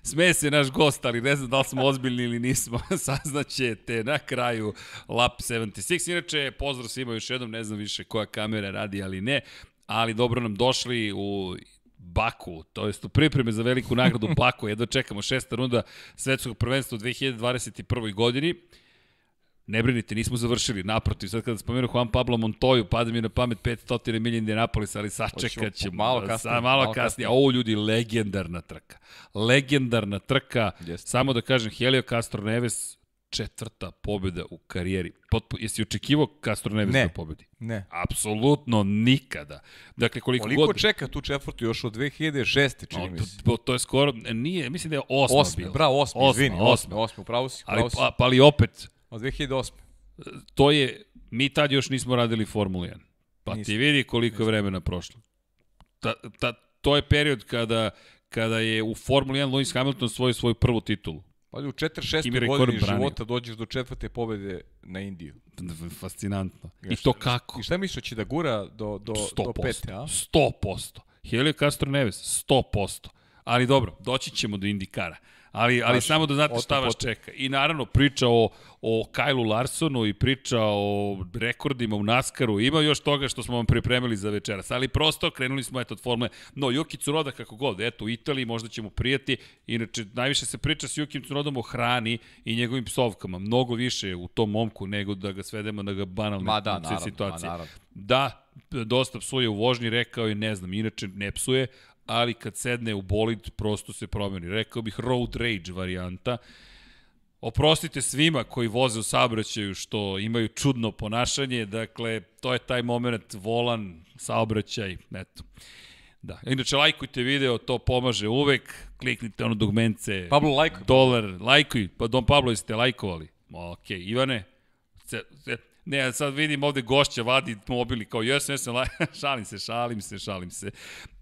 Sme se naš gost, ali ne znam da li smo ozbiljni ili nismo. Saznaćete na kraju Lap 76. Inače, pozdrav svima još jednom, ne znam više koja kamera radi, ali ne. Ali dobro nam došli u Baku, to jest u pripreme za veliku nagradu Baku. Jedno čekamo šesta runda svetskog prvenstva u 2021. godini. Ne brinite, nismo završili. Naprotiv, sad kada spomenu Juan Pablo Montoju, pada mi na pamet 500 milija Indianapolis, ali sačekat ćemo. Malo kasnije. Sa, malo, malo kasnije. Ovo ljudi, legendarna trka. Legendarna trka. Jeste. Samo da kažem, Helio Castro Neves, četvrta pobjeda u karijeri. Potpu, jesi očekivao Castro Neves ne, da pobedi? Ne. Apsolutno nikada. Dakle, koliko, koliko god... čeka tu četvrtu još od 2006. čini mi se. To, to, je skoro, nije, mislim da je osma, osma bila. Bravo, osma, osma izvini, osma, osma, osma, upravo si. Ali, pa, pa ali opet, Od 2008. To je, mi tad još nismo radili Formulu 1. Pa nismo. ti vidi koliko je vremena prošlo. Ta, ta, to je period kada, kada je u Formuli 1 Lewis Hamilton svoj svoju prvu titulu. Pa u 46. godini života dođeš do četvrte pobede na Indiju. Fascinantno. I to kako? I šta misliš, će da gura do, do, 100%, do pete, a? 100%. Helio Castro Neves, 100%. Ali dobro, doći ćemo do Indikara. Ali, ali Baš, samo da znate šta vas čeka. I naravno priča o, o Kajlu Larsonu i priča o rekordima u Naskaru. Ima još toga što smo vam pripremili za večeras. Ali prosto krenuli smo eto od formule. No, Juki Tsunoda kako god, eto u Italiji možda ćemo prijati. Inače, najviše se priča s Jukim Tsunodom o hrani i njegovim psovkama. Mnogo više u tom momku nego da ga svedemo da ga banalne Ma da, naravno, situacije. ma naravno. Da, dosta psuje u vožnji, rekao je, ne znam, inače ne psuje, ali kad sedne u bolid, prosto se promeni. Rekao bih road rage varijanta. Oprostite svima koji voze u saobraćaju što imaju čudno ponašanje, dakle, to je taj moment volan, saobraćaj, eto. Da. Inače, lajkujte video, to pomaže uvek. Kliknite ono dugmence. Pablo, lajkuj. Dolar, lajkuj. Pa Don Pablo, jeste lajkovali? Ok, Ivane? Ne, sad vidim ovde gošća vadi mobili kao jesam, laj... šalim se, šalim se, šalim se.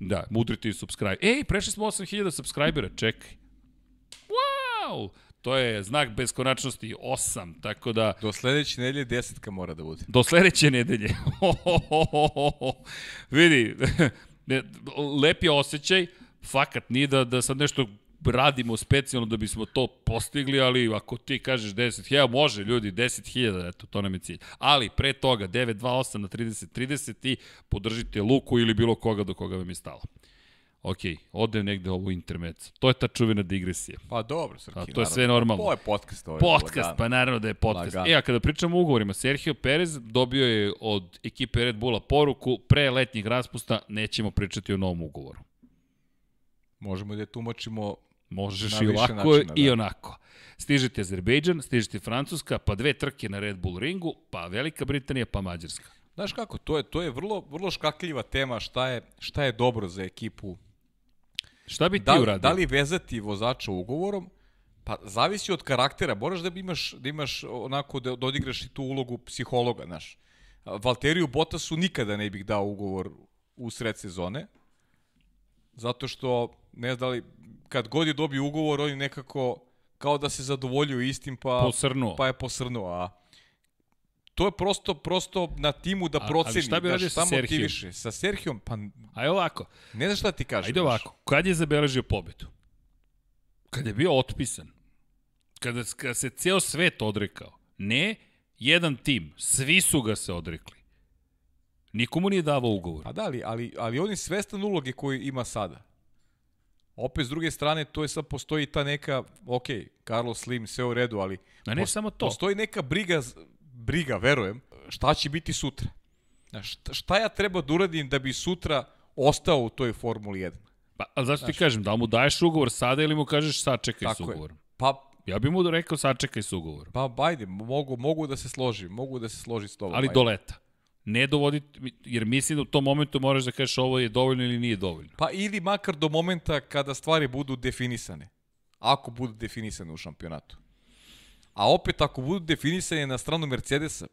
Da, mudrite i subscribe. Ej, prešli smo 8000 subscribera, čekaj. Wow! To je znak beskonačnosti 8, tako da Do sledeće nedelje desetka mora da bude. do sledeće nedelje. Vidi, lep je osjećaj, fakat nije da, da sad nešto radimo specijalno da bismo to postigli, ali ako ti kažeš 10.000, može ljudi, 10.000, eto, to nam je cilj. Ali pre toga, 928 na 30.30 i podržite Luku ili bilo koga do koga vam je stalo. Ok, ode negde ovo intermec. To je ta čuvena digresija. Pa dobro, Srki, A to je naravno. sve normalno. Ovo je podcast. Ovo je Podcast, lagano. pa naravno da je podcast. Lagano. E, a kada pričamo o ugovorima, Sergio Perez dobio je od ekipe Red Bulla poruku, pre letnjih raspusta nećemo pričati o novom ugovoru. Možemo da je tumačimo Možeš i ovako načina, i da. onako. Stižete Azerbejdžan, stižete Francuska, pa dve trke na Red Bull ringu, pa Velika Britanija, pa Mađarska. Znaš kako, to je, to je vrlo, vrlo škakljiva tema šta je, šta je dobro za ekipu. Šta bi ti Da, uradio? da li vezati vozača ugovorom? Pa zavisi od karaktera. Moraš da imaš, da imaš onako da, da odigraš i tu ulogu psihologa, znaš. Valteriju Bottasu nikada ne bih dao ugovor u sred sezone. Zato što, ne znam da li, kad god je dobio ugovor, oni nekako kao da se zadovoljuju istim, pa, Posrnuo. pa je posrnuo. A to je prosto, prosto na timu da A- ali proceni. šta bi da radio sa Serhijom? Sa Serhijom, pa Ajde ovako, ne znaš šta ti kažem. ajde ovako. Kad je zabeležio pobedu? Kad je bio otpisan. Kada, kada se ceo svet odrekao. Ne jedan tim, svi su ga se odrekli. Nikomu nije davao ugovor. Pa da, ali, ali, ali on je svestan uloge koju ima sada. Opet, s druge strane, to je sad postoji ta neka, ok, Carlos Slim, sve u redu, ali A ne pos- samo to. postoji neka briga, briga, verujem, šta će biti sutra. Šta, šta ja treba da uradim da bi sutra ostao u toj Formuli 1? Pa, ali zašto ti kažem, da mu daješ ugovor sada ili mu kažeš sačekaj s Tako je. ugovorom? Pa, Ja bih mu rekao sačekaj s ugovorom. pa ajde, mogu, mogu da se složim, mogu da se složim s tobom. Ali ajde. do leta. Ne dovoditi, jer mislim da u tom momentu moraš da kažeš ovo je dovoljno ili nije dovoljno. Pa ili makar do momenta kada stvari budu definisane. Ako budu definisane u šampionatu. A opet ako budu definisane na stranu Mercedesa,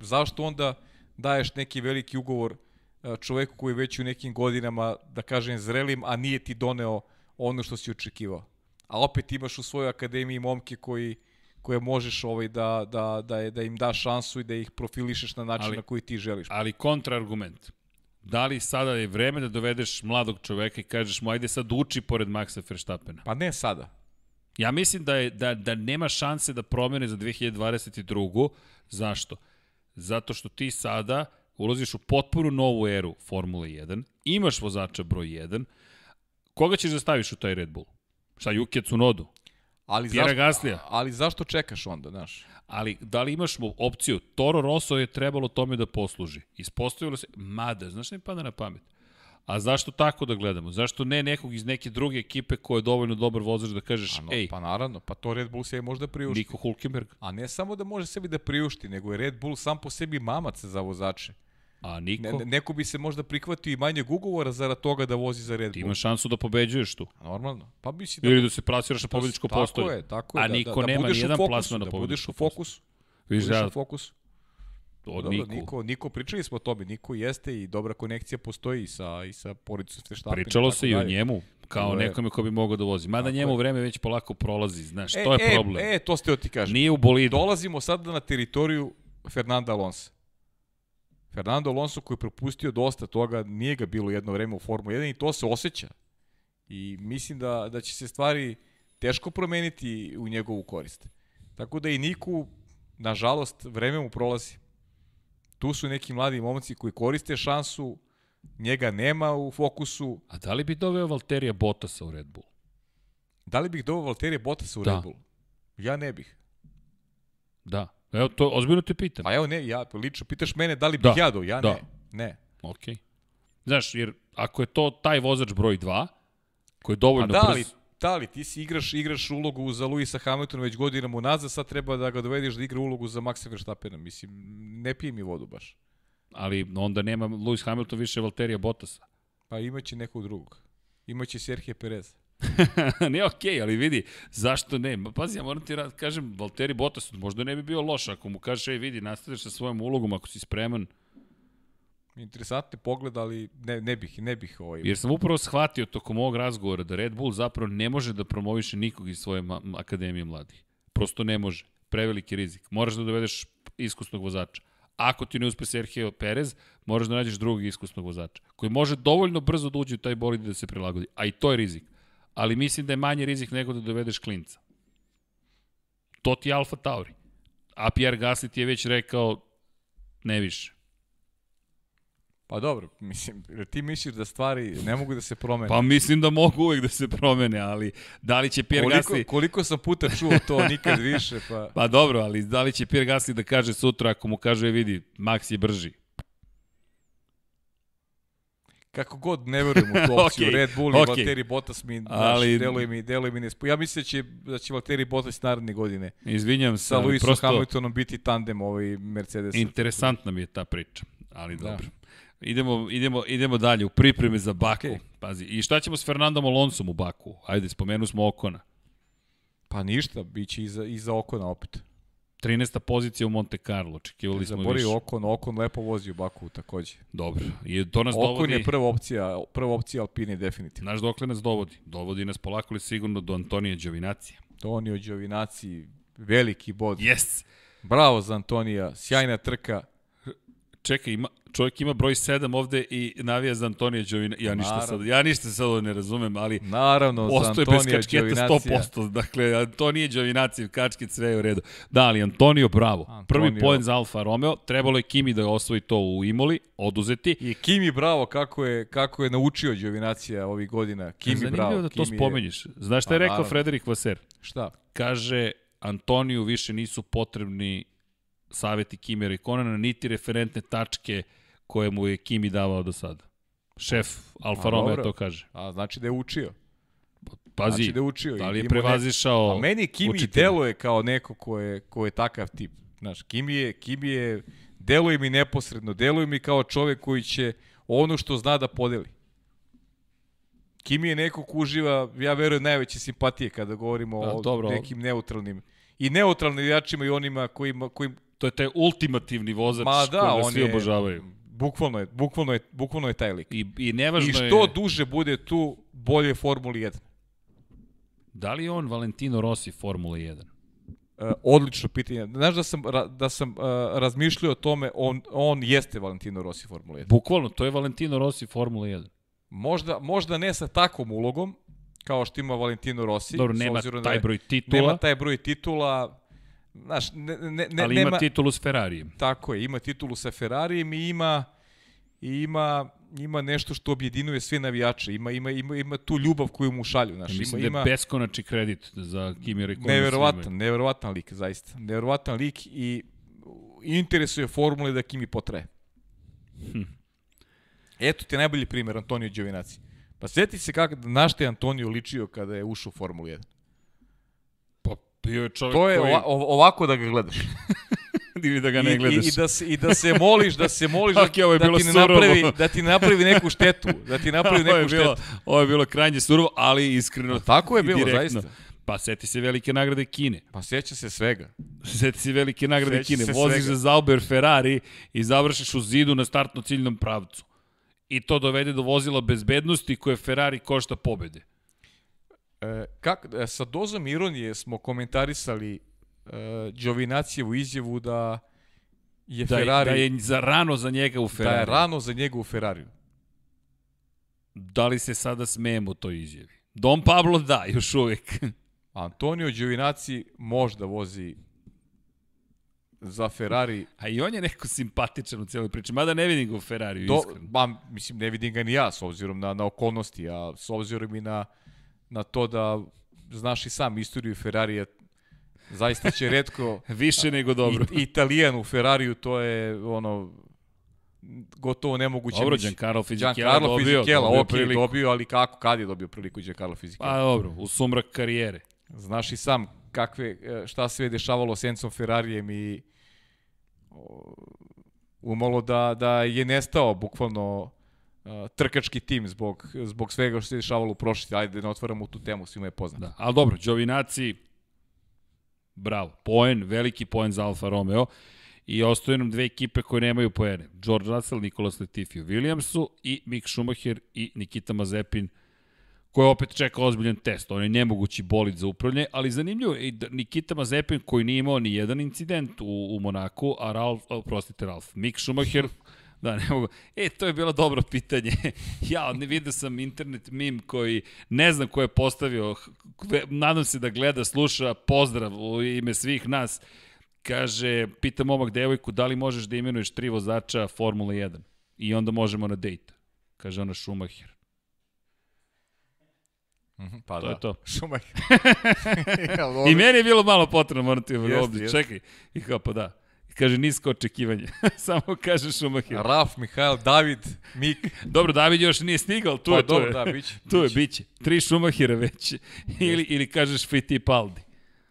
zašto onda daješ neki veliki ugovor e, čoveku koji je već u nekim godinama, da kažem, zrelim, a nije ti doneo ono što si očekivao. A opet imaš u svojoj akademiji momke koji koje možeš ovaj da, da, da, da im daš šansu i da ih profilišeš na način Ali- na koji ti želiš. Ali kontraargument. Da li sada je vreme da dovedeš mladog čoveka i kažeš mu ajde sad uči pored Maxa Verstappena? Pa ne sada. Ja mislim da, je, da, da nema šanse da promene za 2022. Zašto? Zato što ti sada ulaziš u potpuno novu eru Formule 1, imaš vozača broj 1, koga ćeš da staviš u taj Red Bull? Šta, Yuki Tsunodu? Ali Pjera zašto, Gaslija. ali zašto čekaš onda, znaš? Ali da li imaš mu opciju? Toro Rosso je trebalo tome da posluži. Ispostavilo se, mada, znaš ne pada na pamet. A zašto tako da gledamo? Zašto ne nekog iz neke druge ekipe ko je dovoljno dobar vozač da kažeš, Pa, no, ej, pa naravno, pa to Red Bull sebi može da priušti. Niko Hulkenberg, A ne samo da može sebi da priušti, nego je Red Bull sam po sebi mamac za vozače. A Niko, Ne, ne, neko bi se možda prihvatio i manjeg ugovora zarad toga da vozi za Red ti Bull. imaš šansu da pobeđuješ tu. Normalno. Pa misli da... Ili da se plasiraš na pobedičko tako postolje. je, tako je. A da, niko da, da nema u nijedan plasman na Da budeš pobedičko u fokusu. Viš Budeš da, u fokusu. od Dobro, Niku. Niko, Niko, pričali smo o tome, Niko jeste i dobra konekcija postoji i sa, i sa porodicom Verstappen. Pričalo tako se i o njemu, kao je. nekome ko bi mogao da vozi. Mada Tako njemu je. vreme već polako prolazi, znaš, E, to je e, problem. E, to ste ti kažem. Nije u bolidu. Dolazimo sada na teritoriju Fernanda Alonso. Fernando Alonso koji je propustio dosta toga, nije ga bilo jedno vreme u Formu 1 i to se osjeća. I mislim da, da će se stvari teško promeniti u njegovu korist. Tako da i Niku, nažalost, vreme mu prolazi. Tu su neki mladi momci koji koriste šansu, njega nema u fokusu. A da li bi doveo Valterija Bottasa u Red Bull? Da li bih doveo Valterija Bottasa u Da. Red Bull? Ja ne bih. Da. Evo, to ozbiljno te pitam. Pa evo ne, ja lično pitaš mene da li bih Da, ja dao, ja da. ne. Ne. Ok. Znaš, jer ako je to taj vozač broj 2, koji je dovoljno Pa da, ali, brz, da, ali ti si igraš, igraš ulogu za Luisa Hamiltona već godinama unazad, sad treba da ga dovedeš da igra ulogu za Maxa Verstappena. Mislim, ne pije mi vodu baš. ali onda nema Lewis Hamilton više Valterija Bottasa. Pa imaće nekog drugog. Imaće Serhije Perez. ne, okej, okay, ali vidi, zašto ne? Pazi, ja moram ti ra- kažem, Valtteri Bottas možda ne bi bio loš ako mu kažeš, ej, vidi, nastaviš sa svojom ulogom ako si spreman. Interesantni pogled, ali ne, ne bih, ne bih ovaj... Jer sam upravo shvatio tokom ovog razgovora da Red Bull zapravo ne može da promoviše nikog iz svoje akademije mladih. Prosto ne može. Preveliki rizik. Moraš da dovedeš iskusnog vozača. Ako ti ne uspe Sergio Perez, moraš da nađeš drugog iskusnog vozača, koji može dovoljno brzo da uđe u taj bolid da se prilagodi. A i to je rizik. Ali mislim da je manje rizik nego da dovedeš klinca. To ti je Alfa Tauri. A Pierre Gasly ti je već rekao ne više. Pa dobro, mislim, ti misliš da stvari ne mogu da se promene. Pa mislim da mogu uvek da se promene, ali da li će Pierre koliko, Gasly... koliko sam puta čuo to, nikad više, pa... Pa dobro, ali da li će Pierre Gasly da kaže sutra ako mu kaže, "E, vidi, Max je brži. Kako god ne verujem u tu opciju, Okej, Red Bull i okej. Valtteri Bottas mi, Ali- ali... deluje mi, deluje mi nespo... Ja mislim da će, da će Valtteri Bottas naredne godine Izvinjam se, sa ali Lewisom prosto Hamiltonom biti tandem ovaj Mercedes. interesantna mi je ta priča, ali Da. dobro. Idemo, idemo, idemo dalje u pripreme za Baku. Okej. Pazi, i šta ćemo s Fernandom Alonsom u Baku? Ajde, spomenu smo Okona. Pa ništa, bit će iza, iza Okona opet. 13. pozicija u Monte Carlo, očekivali smo Zabori više. Okon, Okon lepo vozi u Baku takođe. Dobro, i to nas Okon dovodi... je prva opcija, prva opcija Alpine definitivno. Znaš dokle nas dovodi? Dovodi nas polako li sigurno do Antonija Đovinacija. Tonio Giovinazzi, veliki bod. Yes! Bravo za Antonija, sjajna trka. Čekaj, ima, čovjek ima broj 7 ovde i navija za Antonija Đovina. Ja ništa Naravno. sad, ja ništa sad ne razumem, ali Naravno, Ostoje bez kačketa Giovinacija. 100%. Dakle, Antonije Đovinaciv, kačket, sve je u redu. Da, ali Antonio, bravo. Antonio. Prvi poen za Alfa Romeo. Trebalo je Kimi da osvoji to u Imoli, oduzeti. I Kimi bravo kako je, kako je naučio Giovinazija ovih godina. Kimi Zanimljivo bravo. da to Kimi je- spomeniš. Znaš šta je Pa, rekao naravno. Frederik Vaser? Šta? Kaže, Antoniju više nisu potrebni saveti Kimi Rekonana, niti referentne tačke koje mu je Kimi davao do sada. Šef Alfa A, Romeo to kaže. A, znači da je učio. Pazi, Znači da je učio. da li je imao ne- prevazišao A meni Kimi učitelja? deluje kao neko ko je, ko je takav tip. Znaš, Kimi je, Kimi je, deluje mi neposredno, deluje mi kao čovek koji će ono što zna da podeli. Kimi je neko ko uživa, ja verujem, najveće simpatije kada govorimo Da, o dobro. nekim neutralnim i neutralnim igračima i onima kojima, kojim, To je taj ultimativni vozač ma da, on svi je, obožavaju. Bukvalno je, bukvalno je, bukvalno je taj lik. I, I nevažno I što je, duže bude tu, bolje je Formuli 1. da li je on Valentino Rossi Formula 1? Uh, odlično pitanje. Znaš da sam, da sam uh, razmišljao o tome, on, on jeste Valentino Rossi Formula 1. Bukvalno, to je Valentino Rossi Formula 1. Možda, možda ne sa takvom ulogom, kao što ima Valentino Rossi. Dobro, nema da taj je- broj titula, Nema taj broj titula. Znaš, ne, ne, ne, ali nema, ima titulu s Ferrarijem. Tako je, ima titulu sa Ferrarijem i ima, i ima, ima nešto što objedinuje sve navijače. Ima, ima, ima, ima tu ljubav koju mu šalju. Znaš, Ja mislim ima, da je beskonačni kredit za Kimi Rekonen. Neverovatan, neverovatan lik, zaista. Neverovatan lik i interesuje formule da Kimi potraje. Hm. Eto ti najbolji primjer, Antonio Giovinazzi. Pa sjeti se kako, na što je Antonio ličio kada je ušao u Formulu 1. Bio je čovjek To je koji... ova, ov- ovako da ga gledaš. Ili da ga ne I, gledaš. i, i, da se, I da se moliš, da se moliš da, Ok, ovo je da, bilo ti ne surovo. napravi, da ti napravi neku štetu. Da ti napravi ovo, je neku bilo, štetu. ovo je bilo krajnje surovo, ali iskreno. A tako je bilo, direktno. zaista. Pa seti se velike nagrade Kine. Pa sjeća se svega. Seti se velike nagrade Seća Kine. Voziš svega. za Zauber Ferrari i završiš u zidu na startno ciljnom pravcu. I to dovede do vozila bezbednosti koje Ferrari košta pobede. E, kak, e, sa dozom ironije smo komentarisali e, Giovinacijevu izjavu da je Da, Ferrari da je za rano za njega u da Ferrari. je rano za njega u Ferrariju. Da li se sada smejemo toj izjavi? Don Pablo da, još uvek. Antonio Giovinazzi možda vozi za Ferrari. A i on je neko simpatičan u cijeloj priči, mada ne vidim ga u Ferrariju, Do, iskreno. ba, mislim, ne vidim ga ni ja, s obzirom na, na okolnosti, a s obzirom i na, na to da znaš i sam istoriju Ferrarija, zaista će redko Više nego dobro. I, Italijan u Ferrariju, to je ono gotovo nemoguće. Dobro. Giancarlo Fisichella Giancarlo dobio, Fisichella, dobio ok, priliku. dobio, ali kako, kad je dobio priliku Giancarlo Fisichella? Pa dobro, u sumrak karijere. Znaš i sam kakve, e, šta se je dešavalo s Encom Ferrarijem i umalo da, da je nestao bukvalno a, trkački tim zbog, zbog svega što se dešavalo u prošlosti. Ajde ne otvaramo tu temu, svima je poznato. Da, ali dobro, Đovinaci, bravo, poen, veliki poen za Alfa Romeo i ostaje nam dve ekipe koje nemaju poene. George Russell, Nikolas Latifi u Williamsu i Mick Schumacher i Nikita Mazepin koji opet čeka ozbiljan test. On je nemogući bolid za upravljanje, ali zanimljivo je da Nikita Mazepin koji nije imao ni jedan incident u, u Monaku, a Ralf, o, prostite Ralf, Mick Schumacher Da, ne mogu. E, to je bilo dobro pitanje. ja, ne vidio sam internet mim koji, ne znam ko je postavio, nadam se da gleda, sluša, pozdrav u ime svih nas. Kaže, pita momak devojku, da li možeš da imenuješ tri vozača Formula 1? I onda možemo na dejt. Kaže ona Schumacher. Mhm, Pa To da. je to. Schumacher. I meni je bilo malo potrebno, moram ti Jeste, jeste. Čekaj. I kao, pa da. Kaže, nisko očekivanje. Samo kaže Schumacher. Raf, Mihajl, David, Mik. Dobro, David još nije stigao, tu Pa je, tu dobro, je. da, biće. Tu je, biće. Tri Schumachera već. ili, ili kažeš Fittipaldi.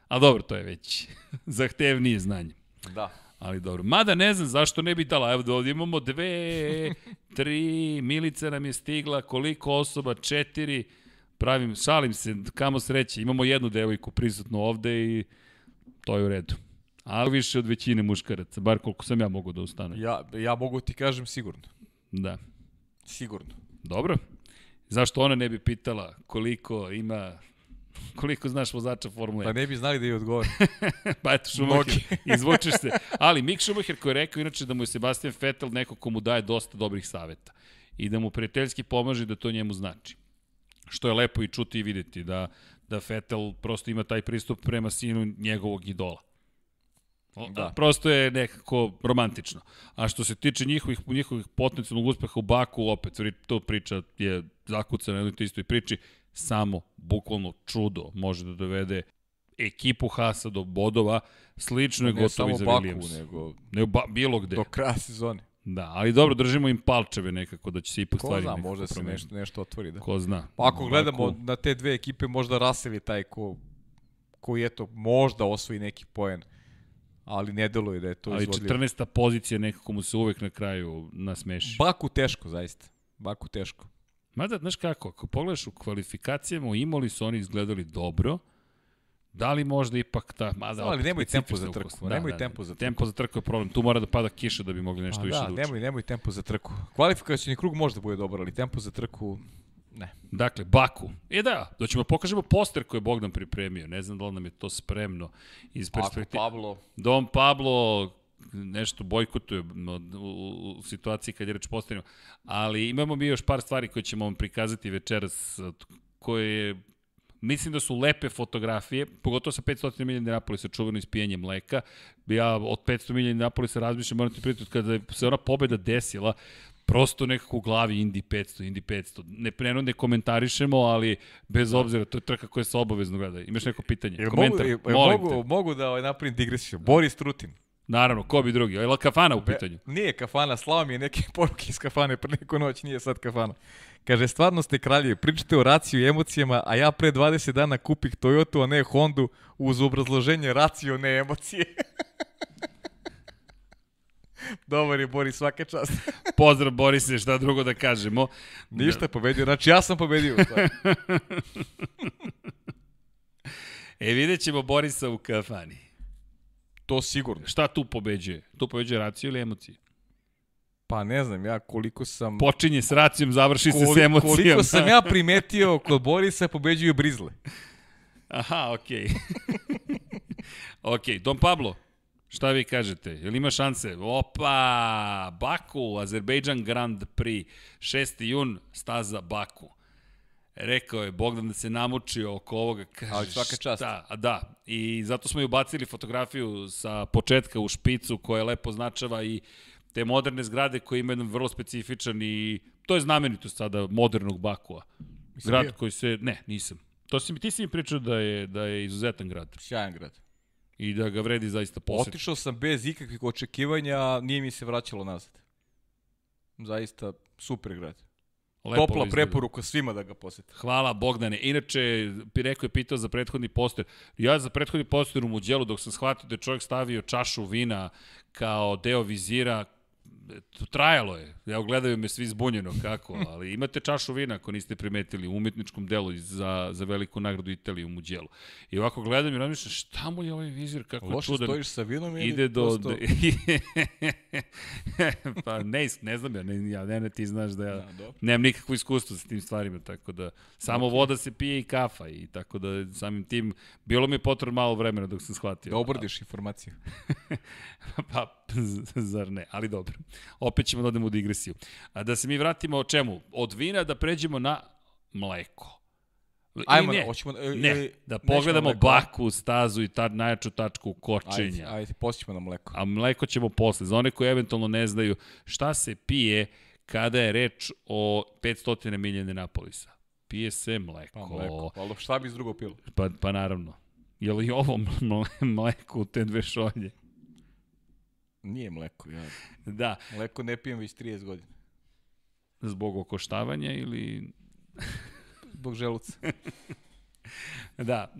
A dobro, to je već zahtevnije znanje. Da. Ali dobro. Mada ne znam zašto ne bi dala. Evo da ovdje imamo dve, tri, Milica nam je stigla, koliko osoba, četiri, pravim, šalim se, kamo sreće. Imamo jednu devojku prisutnu ovde i to je u redu. Ali više od većine muškaraca, bar koliko sam ja mogu da ustanem. Ja, ja mogu ti kažem sigurno. Da. Sigurno. Dobro. Zašto ona ne bi pitala koliko ima koliko znaš vozača Formule 1? Pa ne bi znali da je odgovor. Pa eto, Schumacher, izvučeš se. Ali Mick Schumacher koji je rekao inače da mu je Sebastian Vettel neko ko mu daje dosta dobrih saveta i da mu prijateljski pomaže da to njemu znači. Što je lepo i čuti i videti da, da Vettel prosto ima taj pristup prema sinu njegovog idola. Da. Prosto je nekako romantično. A što se tiče njihovih, njihovih potencijalnog uspeha u Baku, opet, to priča je zakucana na jednoj istoj priči, samo bukvalno čudo može da dovede ekipu Hasa do bodova, slično je ne gotovo samo i za Baku, Williams. nego Ne, ba, bilo gde. do kraja sezone. Da, ali dobro, držimo im palčeve nekako da će se ipak Ko stvari zna, možda se nešto, nešto otvori. Da. Ko zna. Pa ako Baku- gledamo na te dve ekipe, možda Russell je taj ko, koji eto, možda osvoji neki poen, ali ne deluje da je to ali izvodljivo. 14. pozicija nekako mu se uvek na kraju nasmeši. Baku teško, zaista. Baku teško. Mada, znaš kako, ako pogledaš u kvalifikacijama, u Imoli su oni izgledali dobro, da li možda ipak ta... Mada, ali nemoj tempo za trku, ukost. nemoj tempo za trku. Tempo za trku je problem, tu mora da pada kiša da bi mogli nešto Pa više da, da, nemoj, nemoj tempo za trku. Kvalifikacijni krug možda bude dobar, ali tempo za trku ne. Dakle, Baku. E da, da ćemo pokažemo poster koji je Bogdan pripremio. Ne znam da li nam je to spremno iz Ako perspektive. Pablo, Don Pablo nešto bojkotuje u, situaciji kad je reč postavljeno. Ali imamo mi još par stvari koje ćemo vam prikazati večeras koje je Mislim da su lepe fotografije, pogotovo sa 500 milija Indianapolisa, čuveno ispijanje mleka. Ja od 500 milija Indianapolisa razmišljam, moram ti prijeti, kada se ona pobeda desila, prosto nekako u glavi Indy 500, Indy 500. Ne, ne, ne komentarišemo, ali bez obzira, to je trka koja se obavezno gleda. Imaš neko pitanje? jel Komentar, mogu, jel molim mogu, te. mogu da ovaj napravim digresiju. Boris Trutin. Naravno, ko bi drugi? Je li kafana u pitanju? Nije kafana, slao mi je neke poruke iz kafane pre neku noć, nije sad kafana. Kaže, stvarno ste kraljevi, pričate o raciju i emocijama, a ja pre 20 dana kupih Toyota, a ne Hondu, uz obrazloženje raciju, ne emocije. Dobar je Boris, svaka čast. Pozdrav Borise, šta drugo da kažemo. Ništa pobedio, znači ja sam pobedio. E, vidjet ćemo Borisa u kafani. to sigurno. Šta tu pobeđuje? Tu pobeđuje raciju ili emocije? Pa ne znam ja koliko sam... Počinje s racijom, završi se s emocijom. Koliko sam ja primetio, kod Borisa pobeđuju Brizle. Aha, okej. okej, Don Pablo, šta vi kažete? Je li ima šanse? Opa, Baku, Azerbejdžan Grand Prix, 6. jun, staza Baku. Rekao je Bogdan da se namučio oko ovoga. Kaže, Ali svaka čast. Šta? A da, i zato smo i ubacili fotografiju sa početka u špicu koja lepo značava i te moderne zgrade koje imaju jedan vrlo specifičan i to je znamenitost sada modernog Bakua. Mislim, Grad bio? koji se, ne, nisam. To si mi, ti si mi pričao da je, da je izuzetan grad Sjajan grad. I da ga vredi zaista posjetiti. Otišao sam bez ikakvih očekivanja, nije mi se vraćalo nazad. Zaista super grad. Lepo Topla izgleda. preporuka svima da ga posete. Hvala Bogdane. Inače, Pireko je pitao za prethodni poster. Ja za prethodni poster u Muđelu, dok sam shvatio da je čovjek stavio čašu vina kao deo vizira, trajalo je. Ja gledaju me svi zbunjeno kako, ali imate čašu vina ako niste primetili u umetničkom delu za, za veliku nagradu Italije u Muđelu. I ovako gledam i razmišljam šta mu je ovaj vizir, kako Loše čudan. stojiš sa vinom ili Ide do... prosto... pa ne, ne znam ja, ne, ja ne, ne, ti znaš da ja Da, dobro. nemam nikakvo iskustvo sa tim stvarima, tako da samo okay. voda se pije i kafa i tako da samim tim bilo mi je potrebno malo vremena dok sam shvatio. Da obradiš informaciju. Pa, zar ne, ali dobro. Opet ćemo da odemo u digresiju. A da se mi vratimo o čemu? Od vina da pređemo na mleko. I Ajmo, ne, hoćemo, e, ne, ili da pogledamo baku, stazu i ta najjaču tačku Ajde, kočenja. ajde, posjećemo na mleko. A mleko ćemo posle. Za one koji eventualno ne znaju šta se pije kada je reč o 500 milija Napolisa. Pije se mleko. Pa mleko. Pa dobro, šta bi drugo pilo? Pa, pa naravno. Je li ovo mle- mleko u te dve šolje? Nije mleko, ja. Da, Mleko ne pijem već 30 godina. zbog okoštavanja ili... Zbog želuca. Da,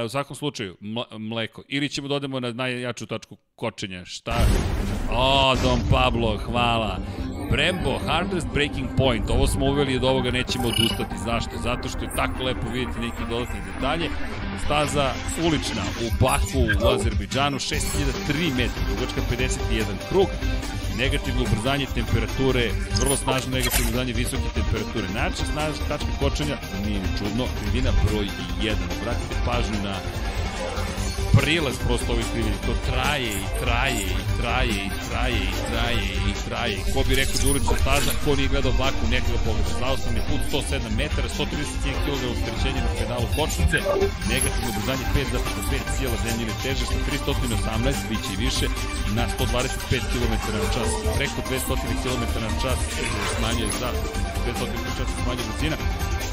e, u svakom slučaju, mle- mleko. Ili ćemo da odemo na najjaču tačku kočenja. Šta? O, Don Pablo, hvala. Brembo, hardest breaking point. Ovo smo uveli i od ovoga nećemo odustati. Zašto? Zato što je tako lepo vidjeti neki dodatne detalje. Staza ulična u Baku u Azerbejdžanu, 6003 metra, dugačka 51 krug. Negativno ubrzanje temperature, vrlo snažno negativno ubrzanje visoke temperature. Najjača snažna tačka kočenja, nije ni čudno, krivina broj 1. Obratite pažnju na prilaz prosto ovih krivina. To traje i traje i traje i traje i traje i traje. Ko bi rekao da ulična staza, ko nije gledao Baku, neka ga pogleда. Za osnovni put 107 metara, 131 kg opterećenja na pedalu kočnice, negativno ubrzanje 5,5 cijela zemljine teže sa 318, bit će i više, na 125 km na čas. Preko 200 km na čas smanjuje za 200 na čas smanjuje brzina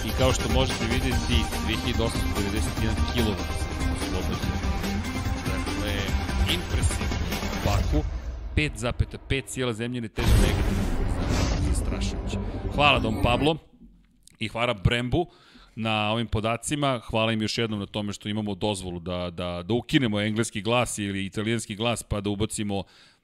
i kao što možete vidjeti 2891 kW slobodno. Impresivno. Baku, 5,5 cijela zemljine teže negativno. Zastrašujuće. Hvala Dom Pablo i hvala Brembu na ovim podacima. Hvala im još jednom na tome što imamo dozvolu da, da, da ukinemo engleski glas ili italijanski glas pa da ubacimo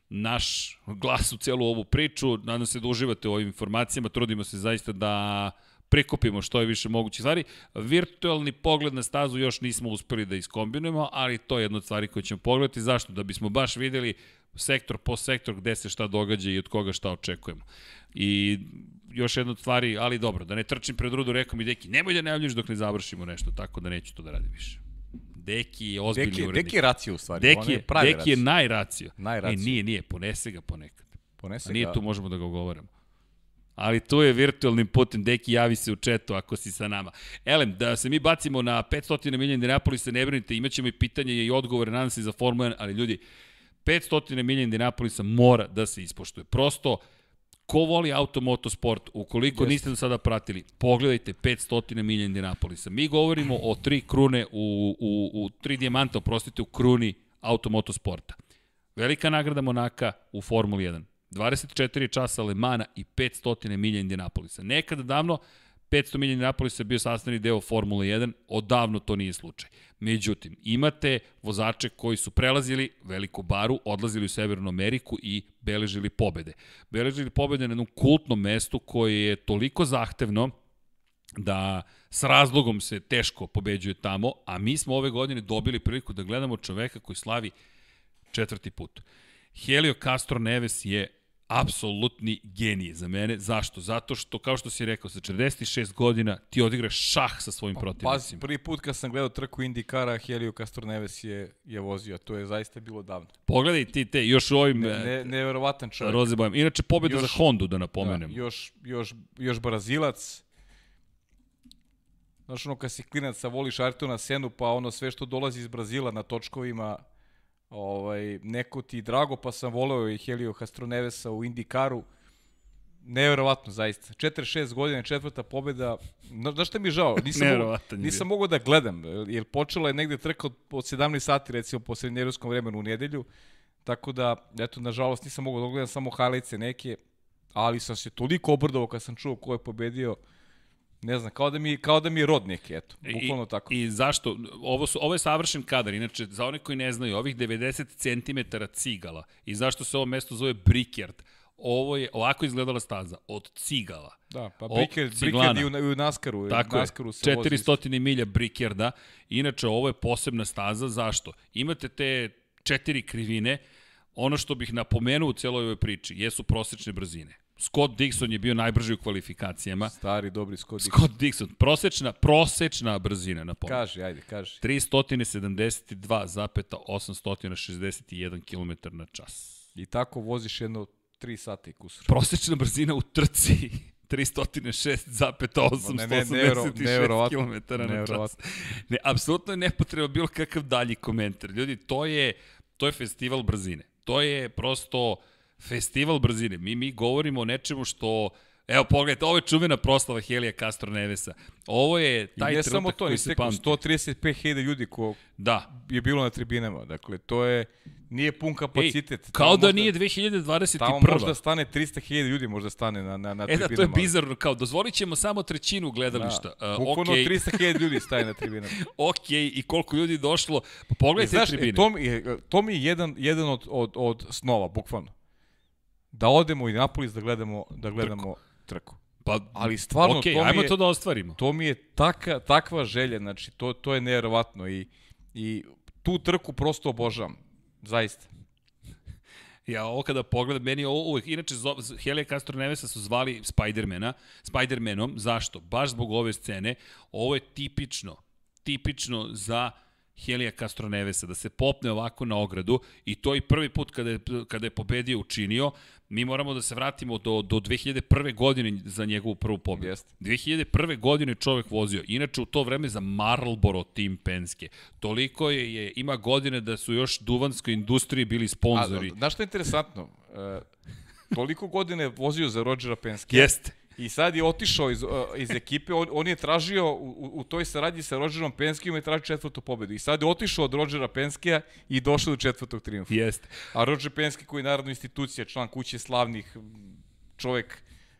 naš glas u celu ovu priču. Nadam se da uživate u ovim informacijama. Trudimo se zaista da prikupimo što je više moguće stvari. Virtualni pogled na stazu još nismo uspeli da iskombinujemo, ali to je jedna od stvari koju ćemo pogledati. Zašto? Da bismo baš videli sektor po sektor gde se šta događa i od koga šta očekujemo. I još jedna od stvari, ali dobro, da ne trčim pred rudu, rekao mi Deki, nemoj da najavljaš dok ne završimo nešto, tako da neću to da radim više. Deki je ozbiljni Deki, urednik. Deki je racio u stvari. Deki je je, Deki je racio. najracio. Najracio. E, nije, nije, ponese ga ponekad. Ponese A nije ga. tu možemo da ga ugovaramo. Ali tu je virtualnim putem, deki javi se u četu ako si sa nama. Elem, da se mi bacimo na 500 milija Indianapolisa, ne brinite, imaćemo i pitanje i odgovore, nadam se, za Formula 1, ali ljudi, 500 milija Indianapolisa mora da se ispoštuje. Prosto, ko voli auto motosport, ukoliko Jeste. niste do sada pratili, pogledajte 500 milija Indianapolisa. Mi govorimo o tri krune, u, u, u tri dijamanta, oprostite, u kruni auto motosporta. Velika nagrada Monaka u Formuli 1. 24 časa Le Mana i 500 milija Indianapolisa. Nekada davno 500 milija Indianapolisa je bio sastavni deo Formule 1, odavno to nije slučaj. Međutim, imate vozače koji su prelazili veliku baru, odlazili u Severnu Ameriku i beležili pobede. Beležili pobede na jednom kultnom mestu koje je toliko zahtevno da s razlogom se teško pobeđuje tamo, a mi smo ove godine dobili priliku da gledamo čoveka koji slavi četvrti put. Helio Castro Neves je apsolutni genije za mene. Zašto? Zato što, kao što si rekao, sa 46 godina ti odigraš šah sa svojim Pazi, protivnicima. prvi put kad sam gledao trku Indikara, Helio Castroneves je, je vozio. To je zaista bilo davno. Pogledaj ti te, još u ovim Ne, ne, ne, neverovatan čovjek. roze bojama. Inače, pobjeda Još- za Hondu, da Da, napomenem. još, još, još Brazilac. Znaš, ono, kad si klinac, voliš Ayrtona Senu, pa ono sve što dolazi iz Brazila na točkovima, ovaj, neko ti drago, pa sam voleo i Helio Castronevesa u Indikaru. Neverovatno, zaista. 46 godina, četvrta pobjeda. Znaš šta mi je žao? Nisam, mogo, nisam mogao da gledam, jer počela je negde trka od, od 17 sati, recimo, po srednjerovskom vremenu u nedelju. Tako da, eto, nažalost, nisam mogao da gledam samo highlights neke, ali sam se toliko obrdovao kad sam čuo ko je pobedio. Ne znam, kao da mi, kao da mi je rod neki, eto, bukvalno I, tako. I zašto? Ovo, su, ovo je savršen kadar, inače, za one koji ne znaju, ovih 90 cm cigala i zašto se ovo mesto zove Brickyard, ovo je, ovako izgledala staza, od cigala. Da, pa Brickard, Brickard i u, u Naskaru. Tako Naskaru je, 400 milja Brickyarda. Inače, ovo je posebna staza, zašto? Imate te četiri krivine, ono što bih napomenuo u celoj ovoj priči jesu prosečne brzine. Scott Dixon je bio najbrži u kvalifikacijama. Stari, dobri Scott Dixon. Scott Dixon. Prosečna, prosečna brzina na pomoć. Kaži, ajde, kaži. 372,861 km na čas. I tako voziš jedno 3 sata i kusur. Prosečna brzina u trci 306,886 km na čas. Ne, apsolutno je nepotreba bilo kakav dalji komentar. Ljudi, to je, to je festival brzine. To je prosto festival brzine. Mi, mi govorimo o nečemu što Evo, pogledajte, ovo je čuvena proslava Helija Castro Nevesa. Ovo je taj trenutak samo to, koji se pamti. 135.000 ljudi ko da. je bilo na tribinama. Dakle, to je, nije pun kapacitet. Ej, kao da možda, nije 2021. Tamo možda stane 300.000 ljudi, možda stane na, na, na e, tribinama. E da, to je bizarno, kao dozvolit ćemo samo trećinu gledališta. Da, uh, bukvalno okay. 300.000 ljudi staje na tribinama. ok, i koliko ljudi došlo, pa pogledajte znaš, tribine. E, to, mi je, to mi je jedan, jedan od, od, od snova, bukvalno. Da odemo u Napolis da gledamo, da gledamo trku trku. Pa, ali stvarno okay, to ajmo je, to da ostvarimo. To mi je taka, takva želja, znači to, to je nevjerovatno i, i tu trku prosto obožavam, zaista. Ja ovo kada pogledam, meni ovo uvek, inače Helija Castro Nevesa su zvali Spidermana, Spidermanom, zašto? Baš zbog ove scene, ovo je tipično, tipično za Helija Nevesa, da se popne ovako na ogradu i to i prvi put kada je, kada je pobedio učinio, mi moramo da se vratimo do, do 2001. godine za njegovu prvu pobedu. Jest. 2001. godine čovek vozio, inače u to vreme za Marlboro tim Penske. Toliko je, je ima godine da su još duvanskoj industriji bili sponzori. A, znaš što je interesantno? E, toliko godine vozio za Rodgera Penske. Jeste I sad je otišao iz, uh, iz ekipe, on, on je tražio u, u toj saradnji sa Rodgerom Penskijom je tražio četvrtu pobedu. I sad je otišao od Rodgera Penskija i došao do četvrtog triumfa. Jeste. A Rodger Penski koji je naravno institucija, član kuće slavnih, čovek,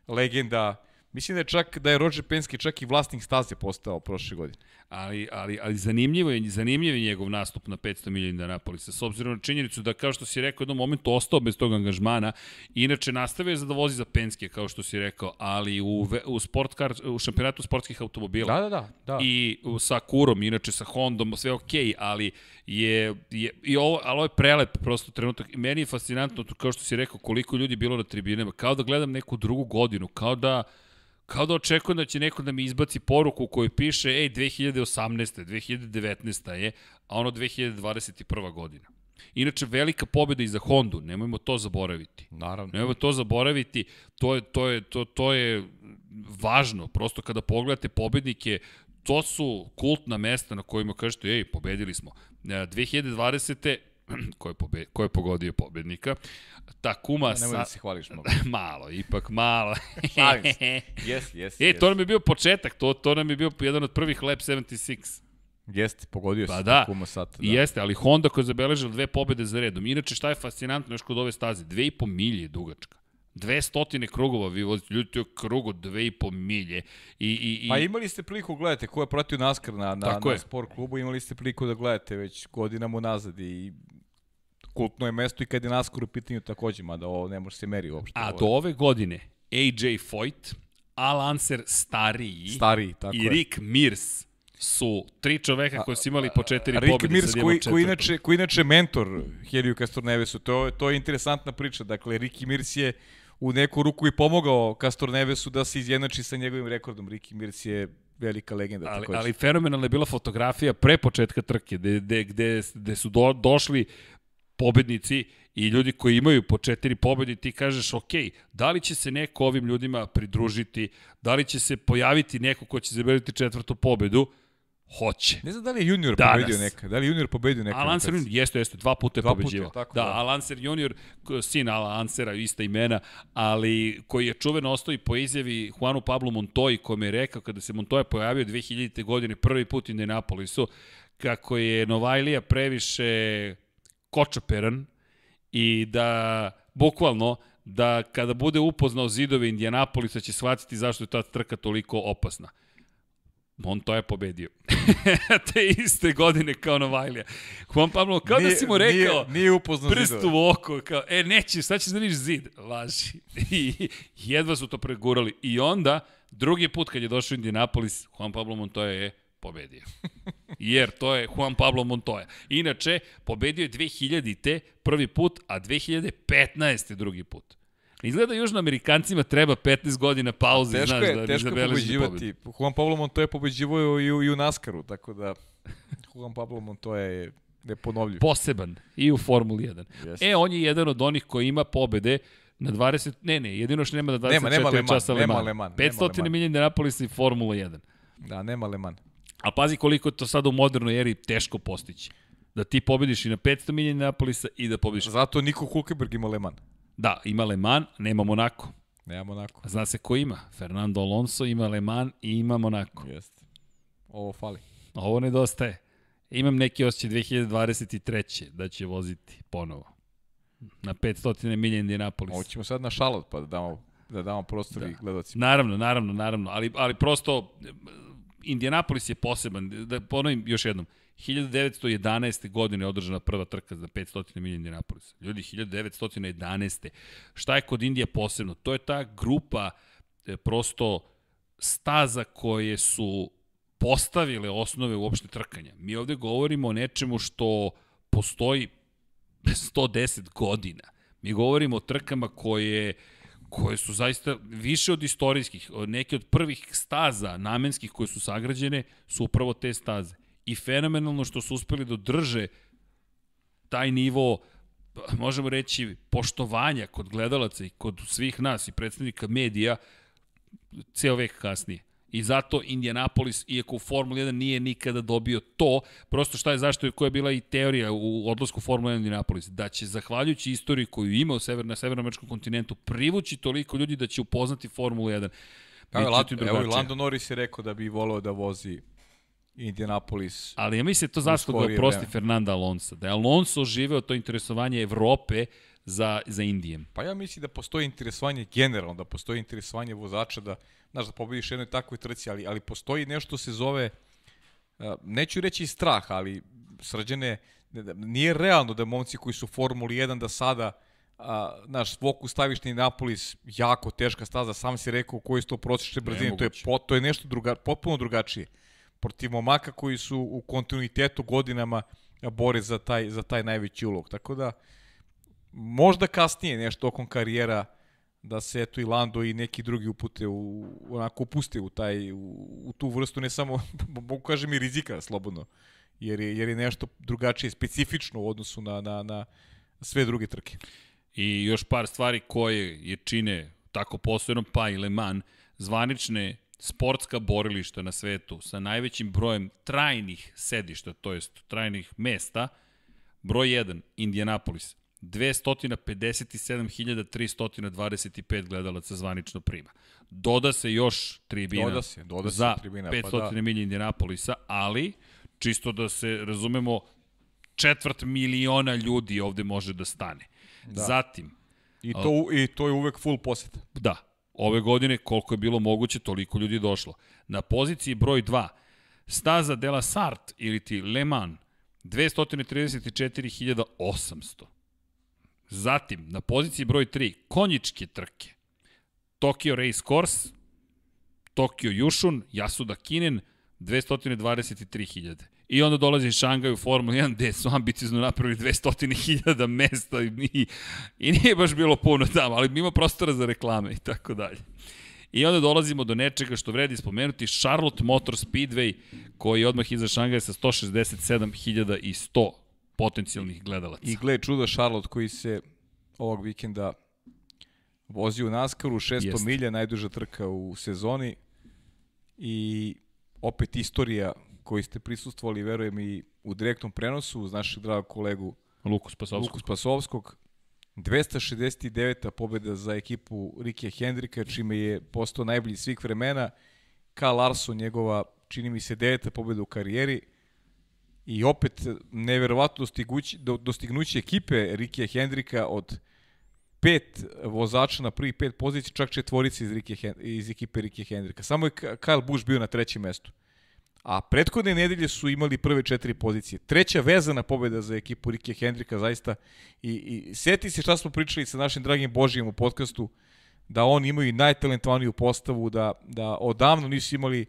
legenda, Mislim da je čak da je Roger Penske čak i vlasnik staze postao prošle godine. Ali, ali, ali zanimljivo je, zanimljiv je njegov nastup na 500 milijuna Indianapolisa, s obzirom na činjenicu da, kao što si rekao, u jednom momentu ostao bez tog angažmana, inače nastavio je za da vozi za Penske, kao što si rekao, ali u, u, sportkar, u šampionatu sportskih automobila da, da, da, da. i sa Kurom, inače sa Hondom, sve okej, okay, ali je, je i ovo, ali ovo je prelep prosto trenutak. Meni je fascinantno, kao što si rekao, koliko ljudi bilo na tribinama, kao da gledam neku drugu godinu, kao da Kao da očekujem da će neko da mi izbaci poruku u kojoj piše, ej, 2018. 2019. je, a ono 2021. godina. Inače, velika pobjeda i za Hondu, nemojmo to zaboraviti. Naravno. Nemojmo to zaboraviti, to je, to je, to, to je važno. Prosto kada pogledate pobednike, to su kultna mesta na kojima kažete, ej, pobedili smo. 2020. ko je, pobe, ko je pogodio pobednika. Takuma sa... Nemoj da se hvališ mnogo. malo, ipak malo. Šalim se. Jes, jes, E, to nam je bio početak, to, to nam je bio jedan od prvih Lab 76. Jeste, pogodio pa se da. Takuma sat. Da. Jeste, ali Honda koja je zabeležila dve pobede za redom. Inače, šta je fascinantno još kod ove staze? Dve i po milije je dugačka. 200 krugova, vi vozite, ljudi, to je krug od 2,5 milje. I, i, i... Pa imali ste priliku gledate, ko je pratio NASCAR na, na, na sport klubu, imali ste priliku da gledate već godinama unazad i kultno je mesto i kad je NASCAR u pitanju takođe, mada ovo ne može se meri uopšte. A do ove godine AJ Foyt, Al Anser stariji, stariji tako i je. Rick Mirs su tri čoveka koji su imali po četiri Rick pobjede. Mirs koji, koji, inače, koji inače mentor Heliju Castornevesu, to, to je interesantna priča. Dakle, Ricky Mirs je u neku ruku i pomogao Castornevesu da se izjednači sa njegovim rekordom. Ricky Mirs je velika legenda. Ali, takođe. ali fenomenalna je bila fotografija pre početka trke, gde, gde, gde, gde su do, došli pobednici i ljudi koji imaju po četiri pobedi, ti kažeš, ok, da li će se neko ovim ljudima pridružiti, da li će se pojaviti neko ko će zabeliti četvrtu pobedu, Hoće. Ne znam da li je junior Danas. pobedio nekad. Da li je junior pobedio nekad? A Lancer junior, jeste, jeste, dva puta je Dva puta pobeđivao. tako da, da. a Lancer junior, sin Ala Lancera, ista imena, ali koji je čuveno ostao i po izjavi Juanu Pablo Montoyi, kome je rekao kada se Montoya pojavio 2000. godine prvi put u Indianapolisu, kako je Novajlija previše kočoperan i da bukvalno da kada bude upoznao zidove Indianapolisa će shvatiti zašto je ta trka toliko opasna. Montoya je pobedio. Te iste godine kao Novajlija. Juan Pablo, kao da si mu rekao, Nije, nije upoznao prst zidove. u oko, kao, e, nećeš, sad ćeš da vidiš zid. Laži. I jedva su to pregurali. I onda, drugi put kad je došao Indianapolis, Juan Pablo Montoya je pobedio. Jer to je Juan Pablo Montoya. Inače, pobedio je 2000-te prvi put, a 2015. drugi put. Izgleda južnoamerikancima treba 15 godina pauze, Teško znaš, je, da teško je zabeleži pobedu. pobeđivati. Juan Pablo Montoya je pobeđivao i u, i u Naskaru, tako da Juan Pablo Montoya je neponovljiv. Poseban i u Formuli 1. Jeste. E, on je jedan od onih koji ima pobede na 20, ne, ne, jedino što nema na 24 Nema, nema časa Le nema Mans. Le Mans, nema 500 Le Mans. milija Indianapolis i Formula 1. Da, nema Le Mans. A pazi koliko je to sada u modernoj eri teško postići. Da ti pobediš i na 500 milija Indianapolisa i da pobediš. Zato Niko Hulkenberg ima Le Mans. Da, ima Le Mans, nema Monako. Nema Monako. Zna se ko ima? Fernando Alonso ima Le Mans i ima Monako. Jeste. Ovo fali. Ovo nedostaje. Imam neki osjećaj 2023. da će voziti ponovo. Na 500 milija Indianapolis. Ovo ćemo sad na šalot pa da damo, da damo prostor da. i gledocima. Naravno, naravno, naravno, ali, ali prosto Indianapolis je poseban. Da ponovim još jednom, 1911. godine je održana prva trka za 500 milija Indianapolis. Ljudi, 1911. Šta je kod Indije posebno? To je ta grupa e, prosto staza koje su postavile osnove uopšte trkanja. Mi ovde govorimo o nečemu što postoji 110 godina. Mi govorimo o trkama koje koje su zaista više od istorijskih, neke od prvih staza namenskih koje su sagrađene su upravo te staze. I fenomenalno što su uspeli da drže taj nivo možemo reći poštovanja kod gledalaca i kod svih nas i predstavnika medija ceo vek kasnije. I zato Indianapolis, iako u Formula 1 nije nikada dobio to, prosto šta je zašto je koja je bila i teorija u odlasku Formula 1 Indianapolis, da će zahvaljujući istoriji koju ima u sever, na severnoameričkom kontinentu privući toliko ljudi da će upoznati Formulu 1. Evo, Biće Lando, ti evo i. Lando Norris je rekao da bi voleo da vozi Indianapolis. Ali ja mislim da to zasluga skorije prosti vreme. Fernanda Alonso. Da je Alonso živeo to interesovanje Evrope za, za Indijem. Pa ja mislim da postoji interesovanje generalno, da postoji interesovanje vozača da, znaš, da pobediš jednoj takvoj trci, ali, ali postoji nešto se zove, a, neću reći strah, ali srđene, ne- nije realno da momci koji su u Formuli 1 da sada a, naš fokus staviš na Indianapolis, jako teška staza, sam si rekao koji su to prosječne brzine, to je, po, to je nešto druga, potpuno drugačije. Protiv momaka koji su u kontinuitetu godinama bore za taj, za taj najveći ulog. Tako da, možda kasnije nešto tokom karijera da se eto i Lando i neki drugi upute u, onako upuste u taj u, u tu vrstu ne samo mogu kažem i rizika slobodno jer je, jer je nešto drugačije specifično u odnosu na, na, na sve druge trke. I još par stvari koje je čine tako posebno, pa i Le Mans, zvanične sportska borilišta na svetu sa najvećim brojem trajnih sedišta, to jest trajnih mesta, broj 1, Indianapolis, 257.325 gledalaca zvanično prima. Doda se još tribina Doda se, doda se za tribina, 500 pa da. milija Indianapolisa, ali čisto da se razumemo, četvrt miliona ljudi ovde može da stane. Da. Zatim, I to, I to je uvek full poseta. Da, ove godine koliko je bilo moguće, toliko ljudi došlo. Na poziciji broj 2, staza de la Sart ili ti Le Mans, 234.800. Zatim, na poziciji broj 3, konjičke trke. Tokyo Race Course, Tokyo Yushun, Yasuda Kinen, 223.000. I onda dolazi Šangaj u Formula 1 gde su ambiciozno napravili 200.000 mesta i, i, i nije baš bilo puno tamo, ali ima prostora za reklame i tako dalje. I onda dolazimo do nečega što vredi spomenuti, Charlotte Motor Speedway, koji je odmah iza Šangaja sa 167.100 potencijalnih gledalaca. I gle čudo Charlotte koji se ovog vikenda vozi u Naskaru, 600 Jeste. milja, najduža trka u sezoni i opet istorija koji ste prisustvovali, verujem i u direktnom prenosu uz našeg dragog kolegu Luku Spasovskog. Luku Spasovskog. 269. pobjeda za ekipu Rike Hendrika, čime je postao najbolji svih vremena. Ka Larson, njegova, čini mi se, deveta pobjeda u karijeri. I opet neverovatno dostigući, do, dostignuće ekipe Rike Hendrika od pet vozača na prvi pet pozicija, čak četvorice iz, Rike, iz ekipe Rike Hendrika. Samo je Kyle Busch bio na trećem mestu. A prethodne nedelje su imali prve četiri pozicije. Treća vezana pobjeda za ekipu Rike Hendrika, zaista. I, i seti se šta smo pričali sa našim dragim Božijem u podcastu, da oni imaju najtalentovaniju postavu, da, da odavno nisu imali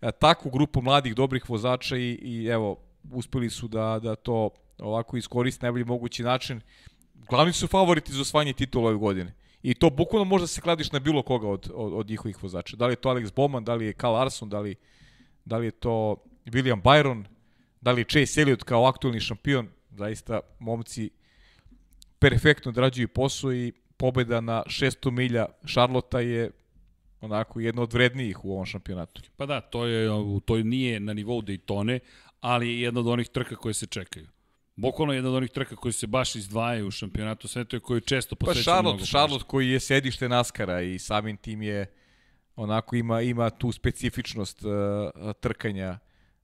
a, takvu grupu mladih, dobrih vozača i, i evo, uspeli su da, da to ovako iskoriste na najbolji mogući način. Glavni su favoriti za osvajanje titula ove godine. I to bukvalno može da se kladiš na bilo koga od, od, od njihovih vozača. Da li je to Alex Bowman, da li je Carl Larson, da li, da li je to William Byron, da li je Chase Elliott kao aktualni šampion. Zaista, momci perfektno odrađuju posao i pobeda na 600 milja Šarlota je onako jedna od vrednijih u ovom šampionatu. Pa da, to, je, to nije na nivou Daytone, ali je jedna od onih trka koje se čekaju. Bukvalno jedna od onih trka koji se baš izdvajaju u šampionatu sveta i koji često Pa posvećaju Charlotte, mnogo Charlotte koji je sedište Naskara i samim tim je onako ima ima tu specifičnost uh, trkanja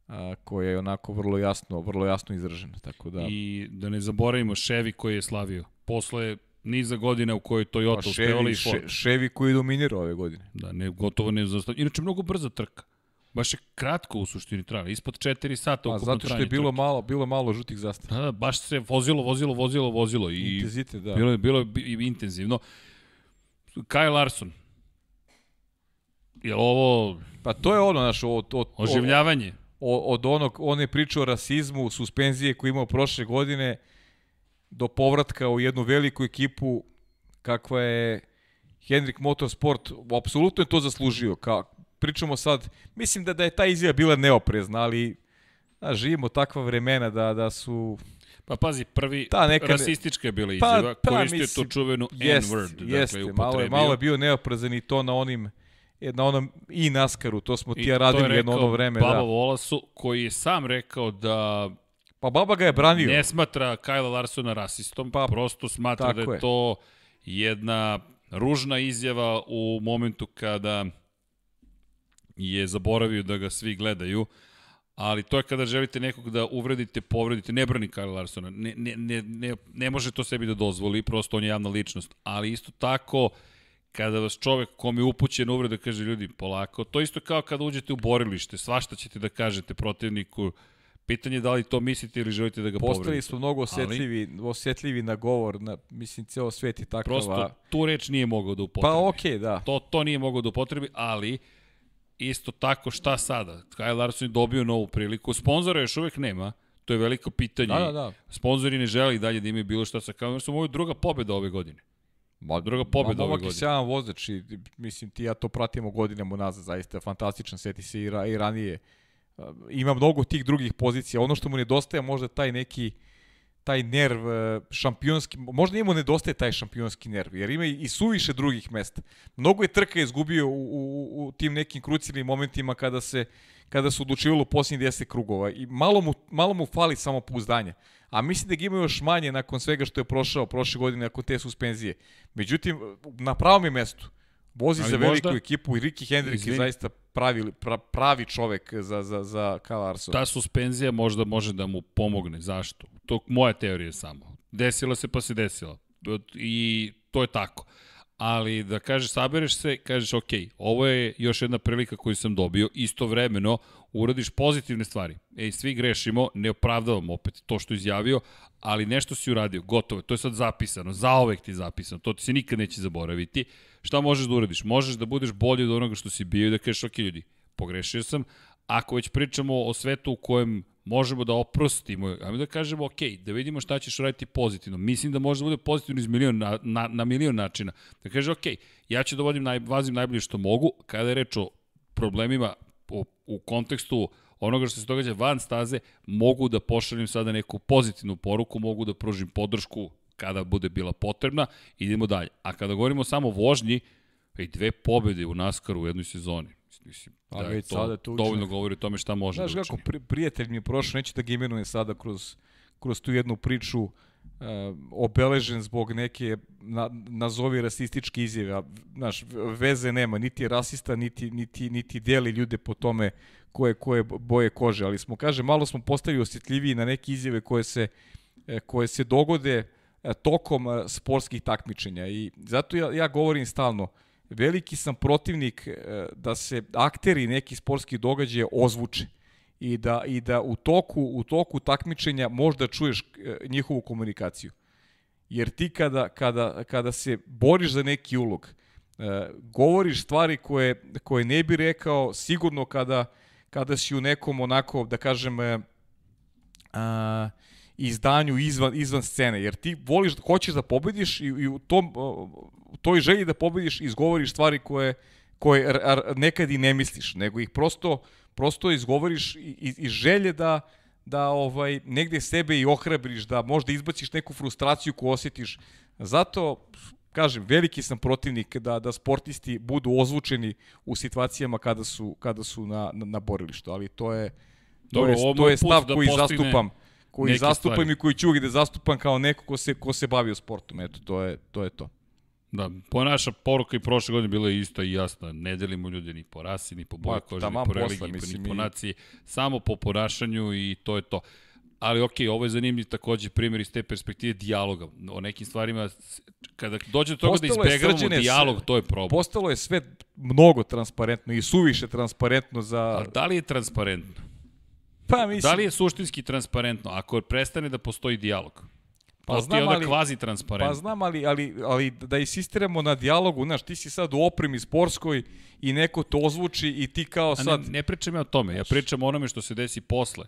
uh, koja je onako vrlo jasno, vrlo jasno izražena. Tako da I da ne zaboravimo Chevy koji je slavio. Posle niza godina u kojoj Toyota pa uspevala i Chevy, Ford. Še- Chevy koji dominira ove godine. Da, ne, gotovo ne zastavlja. Inače, mnogo brza trka. Baš je kratko u suštini trajala, ispod 4 sata A ukupno zato što je trajanje bilo trke. malo, bilo malo žutih zastava. Da, da, baš se vozilo, vozilo, vozilo, vozilo i Intenzitet, da. bilo je bilo je intenzivno. Kyle Larson. Je ovo Pa to je ono, znaš, od, od, od, oživljavanje? o- od onog, on je pričao o rasizmu, suspenzije koje je imao prošle godine, do povratka u jednu veliku ekipu kakva je Hendrik Motorsport, apsolutno je to zaslužio. Ka, pričamo sad, mislim da, da je ta izjava bila neoprezna, ali da, živimo takva vremena da, da su... Pa pazi, prvi Ta neka ne- rasistička je bila Pa, izjava, pa, koristio je mislim, to čuvenu Jeste, N-word, dakle, jeste, malo, je, upotrebio. malo je bio neoprezan i to na onim na onom i Naskaru, to smo I ti ja to je radili jedno ono vreme. Baba Da. Volasu, koji je sam rekao da Pa baba ga je branio. ne smatra Kyle Larsona rasistom, pa, Pa, prosto smatra da je, je. to jedna ružna izjava u momentu kada je zaboravio da ga svi gledaju, ali to je kada želite nekog da uvredite, povredite, ne brani Kyle Larsona, ne, ne, ne, ne, ne može to sebi da dozvoli, prosto on je javna ličnost, ali isto tako kada vas čovek kom je upućen uvreda kaže ljudi polako, to isto kao kada uđete u borilište, svašta ćete da kažete protivniku, pitanje je da li to mislite ili želite da ga Postali povredite. smo mnogo osetljivi, osjetljivi na govor, na, mislim, ceo svet je takav. Prosto tu reč nije mogao da upotrebi. Pa okej, okay, da. To, to nije mogao da upotrebi, ali isto tako šta sada? Kyle Larson je dobio novu priliku. Sponzora još uvek nema. To je veliko pitanje. Da, da, da. Sponzori ne žele i dalje da imaju bilo šta sa Kyle Larsonom. Ovo je druga pobeda ove godine. Ma, Druga pobeda ove momak je godine. sjajan vozač i mislim ti ja to pratimo godinama unazad, zaista je fantastičan, seti se i, ra, i ranije. Ima mnogo tih drugih pozicija. Ono što mu nedostaje možda taj neki taj nerv uh, šampionski, možda njemu nedostaje taj šampionski nerv, jer ima i suviše drugih mesta. Mnogo je trka izgubio u, u, u tim nekim krucijalnim momentima kada se kada se odlučivalo posljednjih 10 krugova i malo mu, malo mu fali samo pouzdanja. A mislim da ga ima još manje nakon svega što je prošao prošle godine nakon te suspenzije. Međutim, na pravom je mestu. Vozi Ali za možda- veliku ekipu i Ricky Hendrik je zaista pravi, pra, pravi čovek za, za, za Kyle Larson. Ta suspenzija možda može da mu pomogne. Zašto? To moja teorija samo. Desila se pa se desila. I to je tako. Ali da kažeš, sabereš se, kažeš, ok, ovo je još jedna prilika koju sam dobio, istovremeno uradiš pozitivne stvari. Ej, svi grešimo, ne opravdavam opet to što izjavio, ali nešto si uradio, gotovo, to je sad zapisano, zaovek ti je zapisano, to ti se nikad neće zaboraviti. Šta možeš da uradiš? Možeš da budeš bolji od onoga što si bio i da kažeš, ok, ljudi, pogrešio sam, ako već pričamo o svetu u kojem možemo da oprostimo, ajmo da kažemo, ok, da vidimo šta ćeš raditi pozitivno. Mislim da može da bude pozitivno iz milion, na, na, na milion načina. Da kaže, ok, ja ću da vodim naj, vazim najbolje što mogu, kada je reč o problemima u, u kontekstu onoga što se događa van staze, mogu da pošaljem sada neku pozitivnu poruku, mogu da pružim podršku kada bude bila potrebna, idemo dalje. A kada govorimo samo o vožnji, i dve pobede u NASCAR u jednoj sezoni. Mislim, A da već to sada tu dovoljno učine. govori o tome šta može Znaš da kako učini. pri, prijatelj mi je prošao, neće da ga imenuje sada kroz, kroz tu jednu priču uh, obeležen zbog neke na, nazovi rasističke izjave, a znaš, veze nema, niti je rasista, niti, niti, niti deli ljude po tome koje, koje boje kože, ali smo, kaže, malo smo postali osjetljiviji na neke izjave koje se, e, koje se dogode e, tokom sportskih takmičenja i zato ja, ja govorim stalno, veliki sam protivnik e, da se akteri nekih sportskih događaja ozvuče i da i da u toku u toku takmičenja možda čuješ e, njihovu komunikaciju. Jer ti kada kada kada se boriš za neki ulog, e, govoriš stvari koje koje ne bi rekao sigurno kada kada si u nekom onako da kažem a, izdanju izvan izvan scene jer ti voliš hoćeš da pobediš i, i u tom u toj želji da pobediš izgovoriš stvari koje koje nekad i ne misliš nego ih prosto prosto izgovoriš iz, iz želje da da ovaj negde sebe i ohrabriš da možda izbaciš neku frustraciju koju osjetiš zato kažem veliki sam protivnik da da sportisti budu ozvučeni u situacijama kada su kada su na na, na borilištu ali to je Dobro, to je, to je stav da koji zastupam koji zastupam stvari. i koji ću da zastupam kao neko ko se, ko se bavio sportom. Eto, to je to. Je to. Da, po naša poruka i prošle godine bila je ista i jasna. Ne delimo ljude ni po rasi, ni po boji Ma, kože, ni po religiji, mislim, ni po naciji. Samo po ponašanju i to je to. Ali okej, ovo je zanimljiv takođe primjer iz te perspektive dijaloga. O nekim stvarima, kada dođe do toga da Postalo je izbegavamo dijalog, to je problem. Postalo je sve mnogo transparentno i suviše transparentno za... Ali da li je transparentno? Pa mislim, Da li je suštinski transparentno ako prestane da postoji dijalog? Pa Pa to ti znam, je onda ali- kvazi Pa transparentno. znam, ali, ali, ali da insistiramo na dijalogu, znaš, ti si sad u opremi sportskoj i neko to ozvuči i ti kao A sad... ne, ne pričam ja o tome, ja pričam o onome što se desi posle.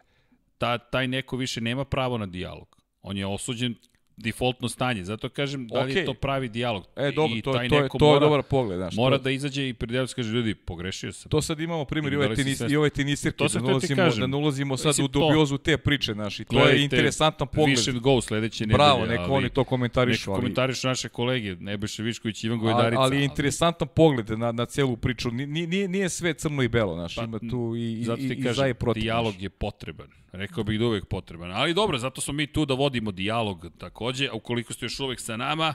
Ta, taj neko više nema pravo na dijalog. On je osuđen defaultno stanje. Zato kažem da li je Okej. to pravi dijalog. E, dobro, I to, taj to, je, neko to je mora, dobar pogled, znaš. mora to, da izađe i pred javnost kaže ljudi, pogrešio sam. To sad imamo primjer i Da ove, tenis, i ove tenisirke, To da ulazimo, kažem. da ne ulazimo sad Mislim, u dubiozu te priče, znaš, i to je interesantan pogled. Viš and go sledeće nedelje. Bravo, neko ali oni to komentarišu, ali, komentarišu naše kolege, Nebojša Višković, Ivan ali, Gojdarica. ali je interesantan pogled na, na celu priču. Ni- Nije, nije, nije sve crno i belo, znaš, Pa, ima tu i, i, i, i za i protiv. dijalog je potreban. Rekao bih da uvek potreban. Ali dobro, zato smo mi tu da vodimo dijalog takođe, a ukoliko ste još uvek sa nama,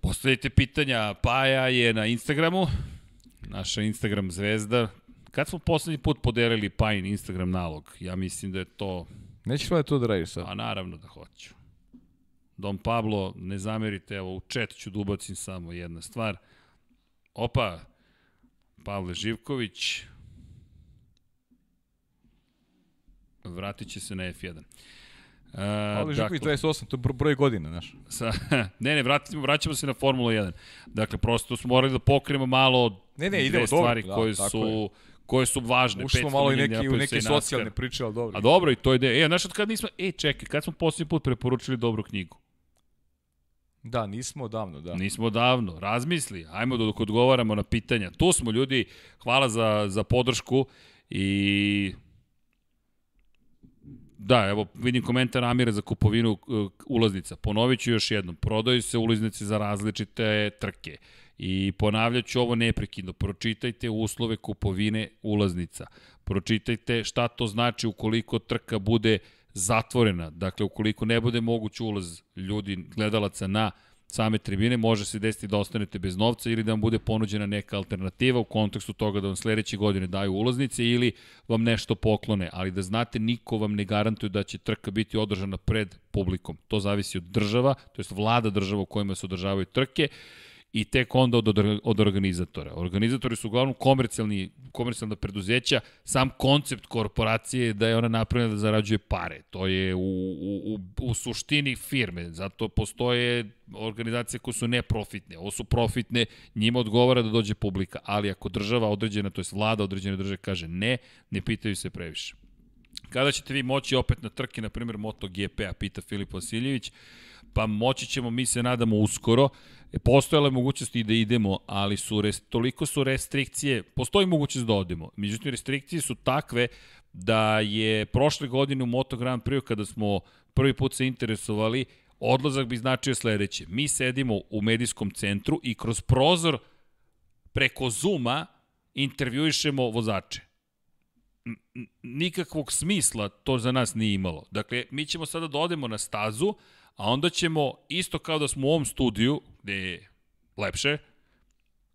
postavite pitanja. Paja je na Instagramu, naša Instagram zvezda. Kad smo poslednji put podelili Pajin Instagram nalog? Ja mislim da je to, Nećeš valjda to da radiš sad? a naravno da hoću. Don Pablo, ne zamerite, evo u chat ću da ubacim samo jedna stvar. Opa, Pavle Živković, vratit će se na F1. Uh, Ali Živković 28, to je bro- broj godina, znaš. sa, ne, ne, vratimo, vraćamo se na Formulu 1. Dakle, prosto smo morali da pokrijemo malo Ne, ne, dve idemo, dobro, stvari da, koje tako su koje su važne. 500 malo i neki, u neke socijalne priče, ali dobro. A dobro, i to je ideja. E, znaš kad nismo... E, čekaj, kad smo posljednji put preporučili dobru knjigu? Da, nismo odavno, da. Nismo davno. Razmisli. Ajmo dok odgovaramo na pitanja. Tu smo ljudi. Hvala za, za podršku i Da, evo vidim komentar Amira za kupovinu uh, ulaznica. Ponovit ću još jednom. Prodaju se ulaznice za različite trke. I ponavljat ću ovo neprekidno. Pročitajte uslove kupovine ulaznica. Pročitajte šta to znači ukoliko trka bude zatvorena. Dakle, ukoliko ne bude moguć ulaz ljudi, gledalaca na same tribine, može se desiti da ostanete bez novca ili da vam bude ponuđena neka alternativa u kontekstu toga da vam sledeće godine daju ulaznice ili vam nešto poklone, ali da znate niko vam ne garantuje da će trka biti održana pred publikom. To zavisi od država, to jest vlada država u kojima se održavaju trke i tek onda od, od, organizatora. Organizatori su uglavnom komercijalni, komercijalna preduzeća, sam koncept korporacije je da je ona napravljena da zarađuje pare. To je u, u, u suštini firme, zato postoje organizacije koje su neprofitne. Ovo su profitne, njima odgovara da dođe publika, ali ako država određena, to je vlada određene države kaže ne, ne pitaju se previše. Kada ćete vi moći opet na trke, na primjer MotoGP-a, pita Filip Vasiljević, pa moći ćemo, mi se nadamo, uskoro. E, postojala je mogućnost i da idemo, ali su res, toliko su restrikcije, postoji mogućnost da odemo. Međutim, restrikcije su takve da je prošle godine u Moto Grand Prix kada smo prvi put se interesovali, odlazak bi značio sledeće. Mi sedimo u medijskom centru i kroz prozor preko Zuma intervjuišemo vozače. Nikakvog smisla to za nas nije imalo. Dakle, mi ćemo sada da odemo na stazu, a onda ćemo, isto kao da smo u ovom studiju, gde je lepše,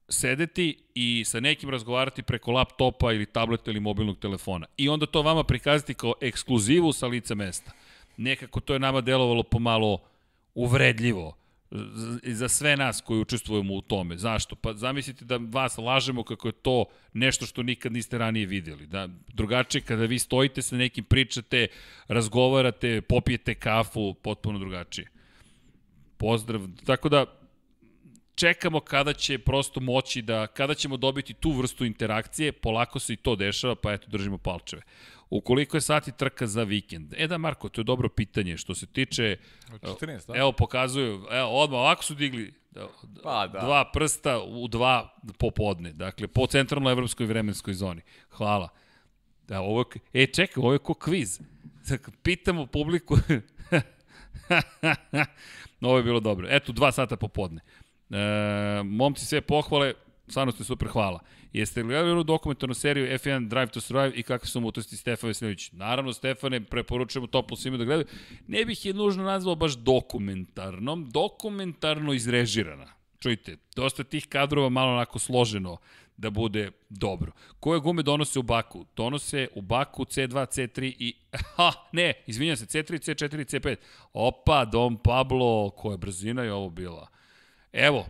sedeti i sa nekim razgovarati preko laptopa ili tableta ili mobilnog telefona. I onda to vama prikazati kao ekskluzivu sa lica mesta. Nekako to je nama delovalo pomalo uvredljivo za sve nas koji učestvujemo u tome. Zašto? Pa zamislite da vas lažemo kako je to nešto što nikad niste ranije videli. Da, drugačije kada vi stojite sa nekim, pričate, razgovarate, popijete kafu, potpuno drugačije. Pozdrav. Tako da, čekamo kada će prosto moći da, kada ćemo dobiti tu vrstu interakcije, polako se i to dešava, pa eto, držimo palčeve. Ukoliko je sati trka za vikend? E da, Marko, to je dobro pitanje. Što se tiče... 14, da? Evo, pokazuju, evo, odmah ovako su digli pa, da. dva prsta u dva popodne. Dakle, po centralnoj evropskoj vremenskoj zoni. Hvala. Da, ovo je, e, čekaj, ovo je ko kviz. Dakle, pitamo publiku... ovo je bilo dobro. Eto, dva sata popodne. E, momci sve pohvale, stvarno ste super, hvala. Jeste li gledali onu dokumentarnu seriju F1 Drive to Survive i kakve su mutosti Stefan Veselinović? Naravno, Stefane, preporučujemo toplo svima da gledaju. Ne bih je nužno nazvao baš dokumentarnom, dokumentarno izrežirana. Čujte, dosta tih kadrova malo onako složeno da bude dobro. Koje gume donose u Baku? Donose u Baku C2, C3 i... Ha, ne, izvinjam se, C3, C4, C5. Opa, Dom Pablo, koja brzina je ovo bila. Evo,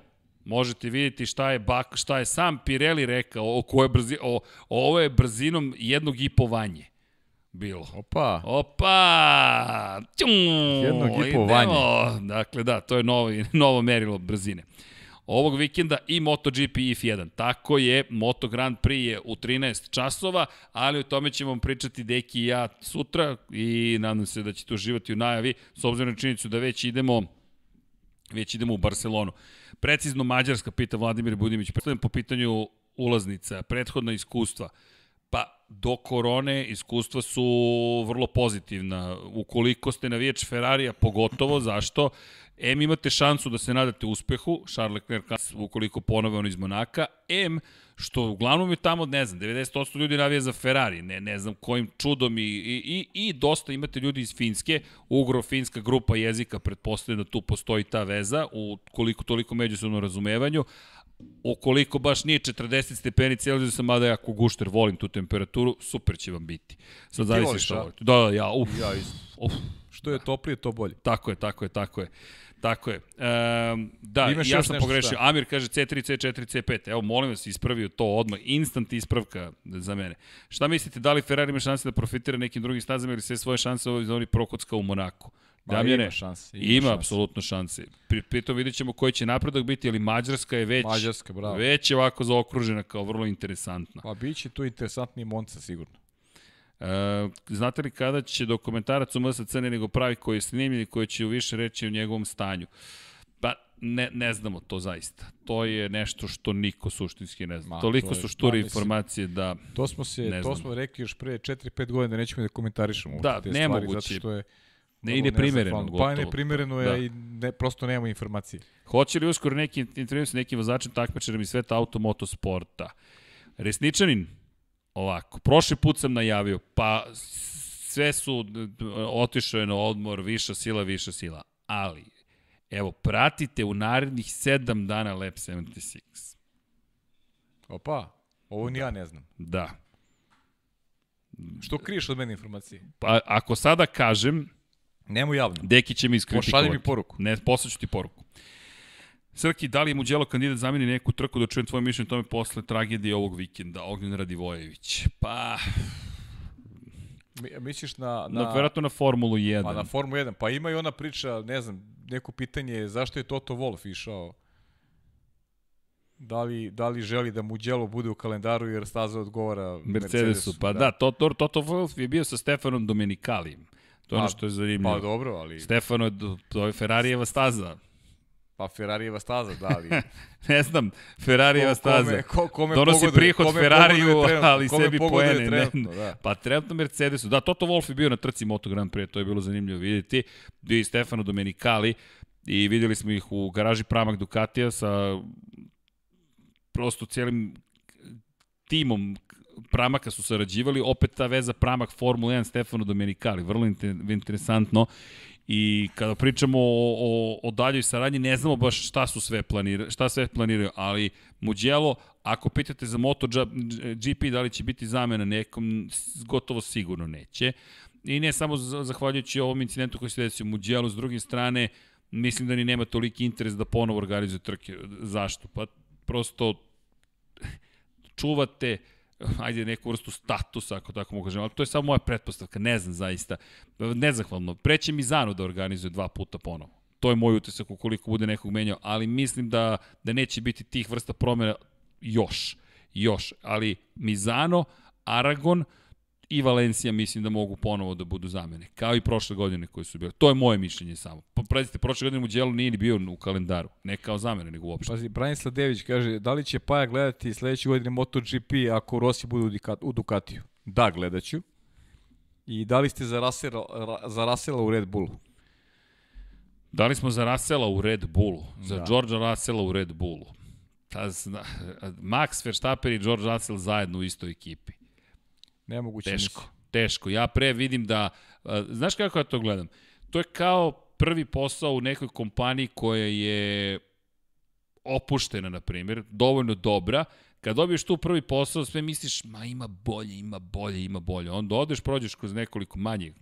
možete vidjeti šta je, bak, šta je sam Pirelli rekao o koje brzi, o, ovo je brzinom jednog i po vanje bilo. Opa. Opa! Ćum, jednog i po vanje. Dakle, da, to je novo, novo merilo brzine. Ovog vikenda i MotoGP i F1. Tako je, Moto Grand Prix je u 13 časova, ali o tome ćemo vam pričati Deki i ja sutra i nadam se da ćete uživati u najavi, s obzirom na činjenicu da već idemo već idemo u Barcelonu. Precizno Mađarska, pita Vladimir Budimić, predstavljam po pitanju ulaznica, prethodna iskustva. Pa, do korone iskustva su vrlo pozitivna. Ukoliko ste navijač Ferrarija, pogotovo, zašto? M imate šansu da se nadate uspehu, Charles Leclerc ukoliko ponove on iz Monaka, M što uglavnom je tamo, ne znam, 90% ljudi navija za Ferrari, ne, ne znam kojim čudom i, i, i, i dosta imate ljudi iz Finske, ugro-finska grupa jezika, pretpostavljam da tu postoji ta veza, u koliko toliko međusobno razumevanju, ukoliko baš nije 40 stepeni Celzijusa, mada ja ako gušter volim tu temperaturu, super će vam biti. Sad zavisi što volite. Da, da, ja, uf. Ja isto. Uf. Što je toplije, to bolje. Tako je, tako je, tako je. Tako je. Um, da, Imaš ja sam pogrešio. Šta? Amir kaže C3, C4, C5. Evo, molim vas, ispravio to odmah. Instant ispravka za mene. Šta mislite, da li Ferrari ima šanse da profitira nekim drugim stazama ili sve svoje šanse ovoj zoni prokocka u Monaku? Da, ima šanse. Ima, ima šanse. apsolutno šanse. Pri, pritom vidjet ćemo koji će napredak biti, ali Mađarska je već, Mađarska, bravo. već je ovako zaokružena kao vrlo interesantna. Pa bit će tu interesantni Monca sigurno. E, znate li kada će dokumentarac u MSC ne nego pravi koji je snimljen i koji će u više reći o njegovom stanju? Pa ne, ne znamo to zaista. To je nešto što niko suštinski ne zna. Ma, Toliko su šturi informacije da To smo se ne to smo rekli još pre 4-5 godina da nećemo da komentarišemo da, te nemoguće. stvari zato što je ne i neprimereno gotovo. Pa neprimereno je da. i ne, prosto nemamo informacije. Hoće li uskoro neki intervju sa nekim vozačem takmičarom iz sveta automotosporta? Resničanin, Ovako, prošli put sam najavio, pa sve su, otišao je na odmor, viša sila, viša sila. Ali, evo, pratite u narednih 7 dana Lab 76. Opa, ovo ni ja ne znam. Da. Što kriješ od mene informacije? Pa, ako sada kažem... Nemo javno. Deki će mi iskritikovati. Pošalji mi poruku. Ne, poslaću ti poruku. Srki, da li je Muđelo kandidat zameni neku trku da čujem tvoje mišljenje tome posle tragedije ovog vikenda? Ognjen Radivojević. Pa... Mi, misliš na... na, na verovatno na Formulu 1. Pa na Formulu 1. Pa ima i ona priča, ne znam, neko pitanje je zašto je Toto Wolff išao da li, da li želi da Mugello bude u kalendaru jer staza odgovara Mercedesu. Mercedesu. Pa da, da Toto, Toto Wolff je bio sa Stefanom Domenicalijem. To je ono Pa- što je zanimljivo. Pa dobro, ali Stefano to je Ferrarijeva staza. Pa Ferrarijeva staza, da, ali ne znam, Ferrarijeva ko- kome- staza. ko- kome Donosi pogoduje- prihod kome Ferrariju, trenutno, ali kome sebi poene. trenutno, Ne, da. Pa trenutno Mercedesu. Da, Toto Wolff je bio na trci Moto Grand Prix, to je bilo zanimljivo vidjeti. Bio i Stefano Domenicali i vidjeli smo ih u garaži Pramak Ducatija sa prosto cijelim timom Pramaka su sarađivali, opet ta veza Pramak Formula 1 Stefano Domenicali, vrlo inter- interesantno. I kada pričamo o, o, o daljoj saradnji, ne znamo baš šta su sve planiraju, šta sve planiraju, ali Mugello, ako pitate za MotoGP da li će biti zamena nekom, gotovo sigurno neće. I ne samo za- zahvaljujući ovom incidentu koji se desio u Mugello, s druge strane, mislim da ni nema toliki interes da ponovo organizuje trke. Zašto? Pa prosto čuvate ajde neku vrstu statusa, ako tako mogu kažem, ali to je samo moja pretpostavka, ne znam zaista. Nezahvalno. Preće Mizano da organizuje dva puta ponovo. To je moj utisak ukoliko bude nekog menjao, ali mislim da, da neće biti tih vrsta promjena još. Još. Ali Mizano, Aragon i Valencija mislim da mogu ponovo da budu zamene. Kao i prošle godine koje su bile. To je moje mišljenje samo. Pa predite, prošle godine Mugello nije ni bio u kalendaru. Ne kao zamene, nego uopšte. Pazi, Branislav Dević kaže, da li će Paja gledati sledeće godine MotoGP ako Rossi bude u, Ducat, u Ducatiju? Da, gledaću. I da li ste za Rasela, Ra- za Rasela u Red Bullu? Da li smo za Russella u Red Bullu? Za Da. Georgea Russella u Red Bullu? Ta Max Verstappen i George Russell zajedno u istoj ekipi. Nemoguće Teško, mislim. teško. Ja pre vidim da, a, znaš kako ja to gledam? To je kao prvi posao u nekoj kompaniji koja je opuštena, na primjer, dovoljno dobra, kad dobiješ tu prvi posao, sve misliš, ma ima bolje, ima bolje, ima bolje. Onda odeš, prođeš kroz nekoliko manje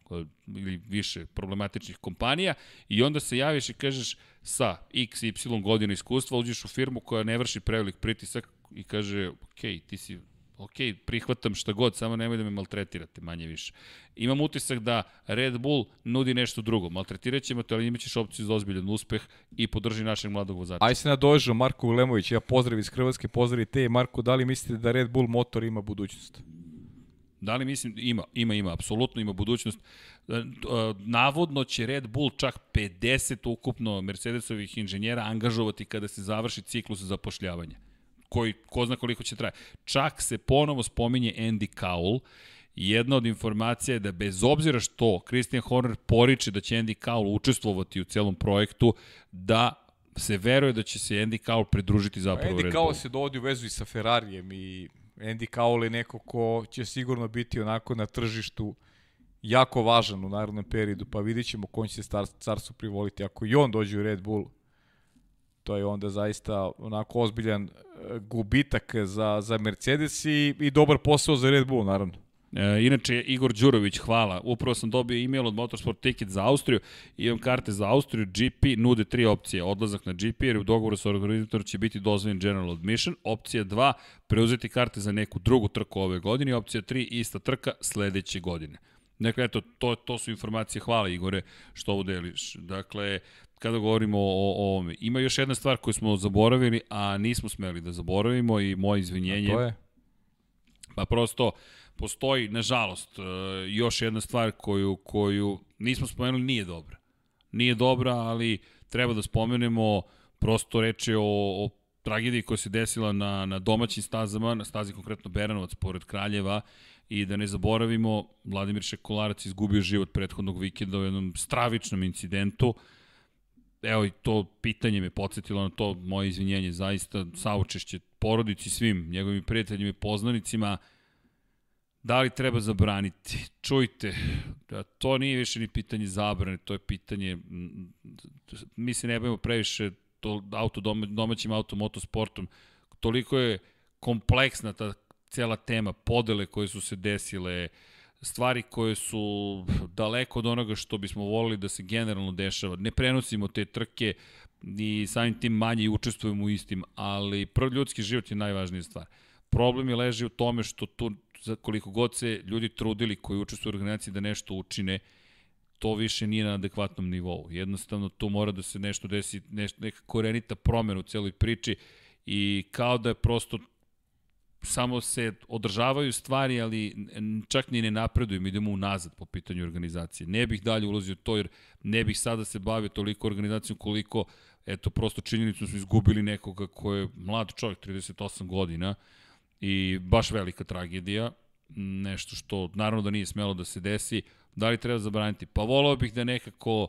ili više problematičnih kompanija i onda se javiš i kažeš sa x, y godina iskustva, uđeš u firmu koja ne vrši prevelik pritisak i kaže, ok, ti si ok, prihvatam šta god, samo nemoj da me maltretirate, manje više. Imam utisak da Red Bull nudi nešto drugo. Maltretirat ćemo te, ali imaćeš opciju za ozbiljan uspeh i podrži našeg mladog vozača. Aj se nadožu, Marko Ulemović, ja pozdrav iz Hrvatske, pozdrav i te. Marko, da li mislite da Red Bull motor ima budućnost? Da li mislim, ima, ima, ima, apsolutno ima budućnost. E, e, Navodno će Red Bull čak 50 ukupno Mercedesovih inženjera angažovati kada se završi ciklus zapošljavanja koji ko zna koliko će traje. Čak se ponovo spominje Andy Cowell, Jedna od informacija je da bez obzira što Christian Horner poriče da će Andy Cowell učestvovati u celom projektu, da se veruje da će se Andy Cowell pridružiti zapravo Andy Red Cowell Bullu. se dovodi u vezu i sa Ferrarijem i Andy Cowell je neko ko će sigurno biti onako na tržištu jako važan u narodnom periodu, pa vidit ćemo ko će se star, carstvu privoliti. Ako i on dođe u Red Bull, to je onda zaista onako ozbiljan e, gubitak za, za Mercedes i, i dobar posao za Red Bull, naravno. E, inače, Igor Đurović, hvala. Upravo sam dobio e-mail od Motorsport Ticket za Austriju. Imam karte za Austriju. GP nude tri opcije. Odlazak na GP, jer u dogovoru sa organizatorom će biti dozvoljen General Admission. Opcija 2, preuzeti karte za neku drugu trku ove godine. Opcija 3, ista trka sledeće godine. Dakle, eto, to, to su informacije. Hvala, Igore, što ovo deliš. Dakle, kada govorimo o, o ovome. Ima još jedna stvar koju smo zaboravili, a nismo smeli da zaboravimo i moje izvinjenje. A to je? Pa prosto postoji, nažalost, e, još jedna stvar koju, koju nismo spomenuli, nije dobra. Nije dobra, ali treba da spomenemo, prosto reč je o, o tragediji koja se desila na, na domaćim stazama, na stazi konkretno Beranovac, pored Kraljeva, i da ne zaboravimo, Vladimir Šekolarac izgubio život prethodnog vikenda u jednom stravičnom incidentu, evo i to pitanje me podsjetilo na to, moje izvinjenje, zaista saučešće porodici svim njegovim prijateljima i poznanicima, da li treba zabraniti? Čujte, da to nije više ni pitanje zabrane, to je pitanje, mi se ne bavimo previše to, auto, doma, domaćim automotosportom, toliko je kompleksna ta cela tema, podele koje su se desile, stvari koje su daleko od onoga što bismo volili da se generalno dešava. Ne prenosimo te trke i samim tim manje učestvujemo u istim, ali prv ljudski život je najvažnija stvar. Problem je leži u tome što tu, koliko god se ljudi trudili koji učestvuju u organizaciji da nešto učine, to više nije na adekvatnom nivou. Jednostavno tu mora da se nešto desi, nešto, neka korenita promena u celoj priči i kao da je prosto samo se održavaju stvari, ali čak ni ne napreduju, mi idemo unazad po pitanju organizacije. Ne bih dalje ulazio to, jer ne bih sada se bavio toliko organizacijom koliko, eto, prosto činjenicu smo izgubili nekoga ko je mlad čovjek, 38 godina, i baš velika tragedija, nešto što naravno da nije smelo da se desi. Da li treba zabraniti? Pa volao bih da nekako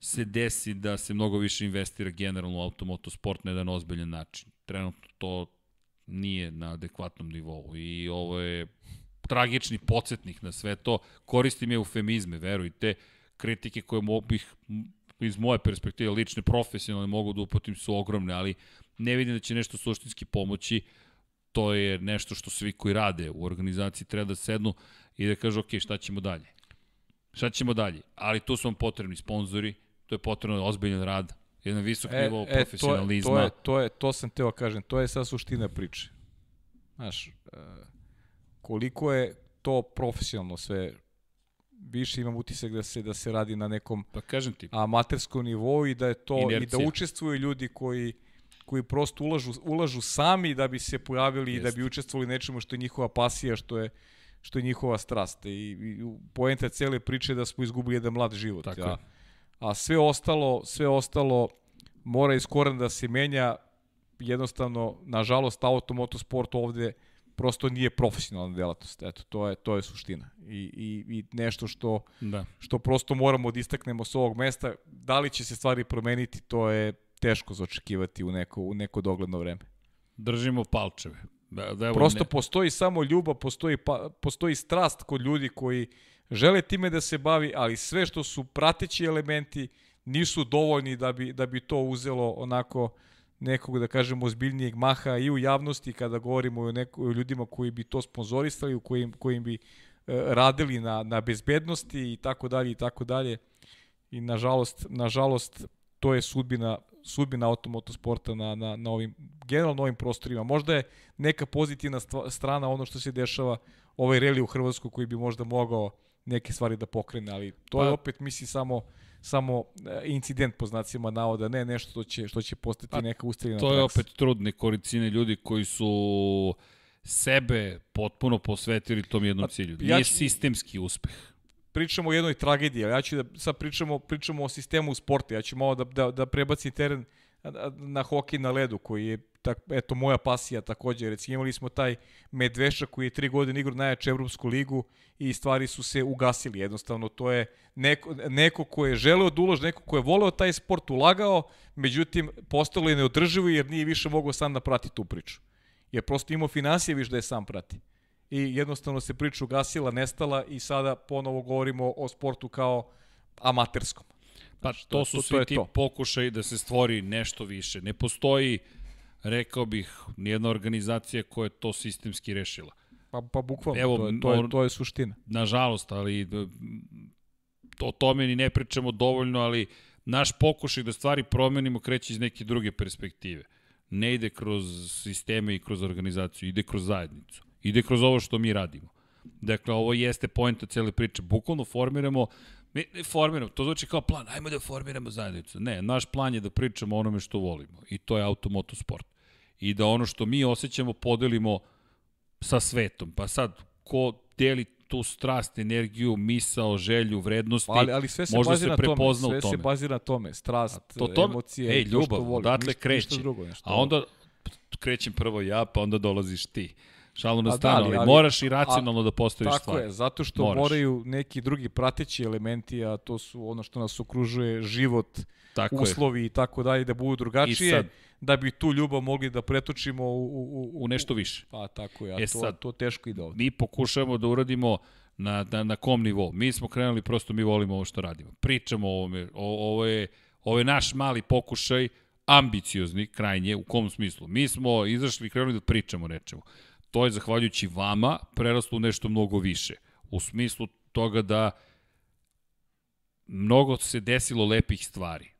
se desi da se mnogo više investira generalno u automotosport na jedan ozbiljan način. Trenutno to nije na adekvatnom nivou i ovo je tragični podsjetnik na sve to. Koristim eufemizme, verujte, kritike koje bih iz moje perspektive lične, profesionalne mogu da uputim su ogromne, ali ne vidim da će nešto suštinski pomoći. To je nešto što svi koji rade u organizaciji treba da sednu i da kažu ok, šta ćemo dalje? Šta ćemo dalje? Ali tu su vam potrebni sponzori, to je potrebno ozbiljan rad, jedan visok e, nivo e, profesionalizma. To, je, to, je, to, sam teo kažem, to je sad suština priče. Znaš, uh, koliko je to profesionalno sve više imam utisak da se da se radi na nekom pa kažem ti amaterskom nivou i da je to Inercija. i da učestvuju ljudi koji koji prosto ulažu, ulažu sami da bi se pojavili Jest. i da bi učestvovali nečemu što je njihova pasija, što je što je njihova strast. I, i poenta cele priče je da smo izgubili jedan mlad život. Tako ja. je a sve ostalo, sve ostalo mora iz korena da se menja, jednostavno, nažalost, automotosport ovde prosto nije profesionalna delatnost. Eto, to je, to je suština. I, i, i nešto što, da. što prosto moramo da istaknemo s ovog mesta. Da li će se stvari promeniti, to je teško za očekivati u neko, u neko dogledno vreme. Držimo palčeve. Da, da Prosto ne... postoji samo ljubav, postoji, pa, postoji strast kod ljudi koji žele time da se bavi, ali sve što su prateći elementi nisu dovoljni da bi, da bi to uzelo onako nekog, da kažemo, ozbiljnijeg maha i u javnosti kada govorimo o, neko, o ljudima koji bi to sponzoristali, u kojim, kojim bi e, radili na, na bezbednosti i tako dalje i tako dalje. I nažalost, nažalost to je sudbina sudbina automotosporta na, na, na ovim, generalno ovim prostorima. Možda je neka pozitivna strana ono što se dešava ovaj reli u Hrvatskoj koji bi možda mogao neke stvari da pokrene, ali to pa, je opet misli samo samo e, incident po znacima navoda, ne nešto što će što će postati pa, neka ustaljena To je opet trudne koricine ljudi koji su sebe potpuno posvetili tom jednom pa, cilju. Nije ja ću, sistemski uspeh. Pričamo o jednoj tragediji, ja ću da sad pričamo pričamo o sistemu u sportu. Ja ću malo da da da prebacim teren na hokej na ledu koji je tak, eto moja pasija takođe, recimo imali smo taj Medveša koji je tri godine igrao najjaču Evropsku ligu i stvari su se ugasili, jednostavno to je neko, neko ko je želeo da uloži, neko ko je voleo taj sport, ulagao, međutim postalo je neodrživo jer nije više mogao sam da prati tu priču. Jer prosto imao finansije više da je sam prati. I jednostavno se priča ugasila, nestala i sada ponovo govorimo o sportu kao amaterskom. Pa to su to, svi to ti to. pokušaj da se stvori nešto više. Ne postoji rekao bih, nijedna organizacija koja je to sistemski rešila. Pa, pa bukvalno, Evo, to, je, to, je, to je suština. Nažalost, ali o tome ni ne pričamo dovoljno, ali naš pokušaj da stvari promenimo kreće iz neke druge perspektive. Ne ide kroz sisteme i kroz organizaciju, ide kroz zajednicu. Ide kroz ovo što mi radimo. Dakle, ovo jeste pojenta cele priče. Bukvalno formiramo Ne, ne formiramo, to zvuči kao plan, ajmo da formiramo zajednicu. Ne, naš plan je da pričamo o onome što volimo i to je automotosport i da ono što mi osjećamo podelimo sa svetom. Pa sad, ko deli tu strast, energiju, misao, želju, vrednosti, ali, ali sve se možda se prepozna tome, u tome. Sve se bazira na tome, strast, to, tome, emocije, ej, ljubav, to što voli. Odatle kreće. Ništa drugo, nešto. A onda krećem prvo ja, pa onda dolaziš ti. Šalu na stranu, da, ali, ali, moraš i racionalno a, da postaviš tako stvar. Tako je, zato što moraš. moraju neki drugi prateći elementi, a to su ono što nas okružuje, život, tako uslovi je. i tako dalje, da budu drugačije. Sad, da bi tu ljubav mogli da pretočimo u, u, u, u nešto više. Pa tako je, a e to, sad, to teško ide ovde. Mi pokušavamo da uradimo na, na, na kom nivou. Mi smo krenuli, prosto mi volimo ovo što radimo. Pričamo o ovome, o, ovo, je, ovo je naš mali pokušaj, ambiciozni, krajnje, u kom smislu? Mi smo izašli i krenuli da pričamo nečemu. To je, zahvaljujući vama, preraslo nešto mnogo više. U smislu toga da mnogo se desilo lepih stvari.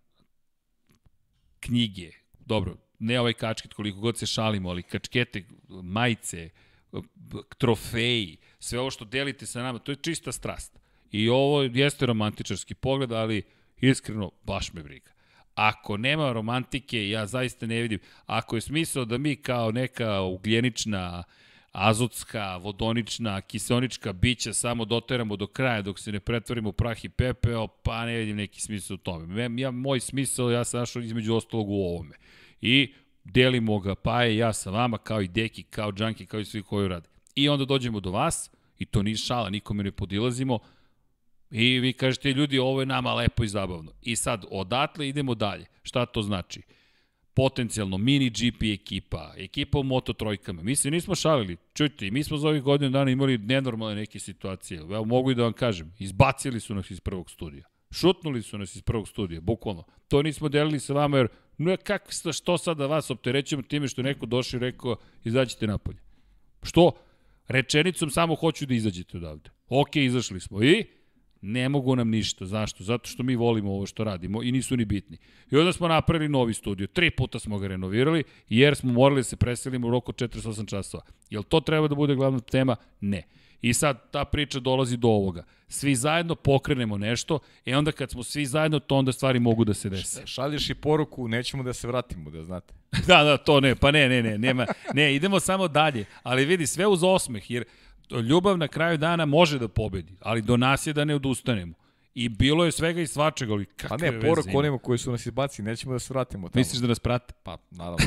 Knjige, dobro, ne ovaj kačket koliko god se šalimo, ali kačkete, majice, trofeji, sve ovo što delite sa nama, to je čista strast. I ovo jeste romantičarski pogled, ali iskreno baš me briga. Ako nema romantike, ja zaista ne vidim. Ako je smisao da mi kao neka ugljenična, azotska, vodonična, kiseonička bića samo doteramo do kraja dok se ne pretvorimo u prah i pepeo, pa ne vidim neki smisao u tome. Ja, moj smisao, ja sam našao između ostalog u ovome. I delimo ga, pa je ja sa vama, kao i Deki, kao Džanki, kao i svi koji rade. I onda dođemo do vas, i to nije šala, nikome ne podilazimo, i vi kažete, ljudi, ovo je nama lepo i zabavno. I sad, odatle idemo dalje. Šta to znači? Potencijalno mini GP ekipa, ekipa u Moto trojkama. Mi se nismo šalili. Čujte, mi smo za ovih godina dana imali nenormalne neke situacije. Evo, mogu i da vam kažem. Izbacili su nas iz prvog studija. Šutnuli su nas iz prvog studija, bukvalno. To nismo delili sa vama jer, no kak, što sada vas opterećujemo time što neko došao i rekao, izađite napolje. Što? Rečenicom samo hoću da izađete odavde. Ok, izašli smo. I ne mogu nam ništa. Zašto? Zato što mi volimo ovo što radimo i nisu ni bitni. I onda smo napravili novi studio. Tri puta smo ga renovirali jer smo morali da se preselimo u roku 48 časova. Jel to treba da bude glavna tema? Ne. I sad ta priča dolazi do ovoga. Svi zajedno pokrenemo nešto, i onda kad smo svi zajedno, to onda stvari mogu da se dese. Šalješ i poruku, nećemo da se vratimo, da znate. da, da, to ne, pa ne, ne, ne, nema, ne, idemo samo dalje. Ali vidi, sve uz osmeh, jer ljubav na kraju dana može da pobedi, ali do nas je da ne odustanemo. I bilo je svega i svačega, ali kakve veze. Pa ne, poruk onima koji su nas izbaci, nećemo da se vratimo tamo. Misliš da nas prate? Pa, naravno.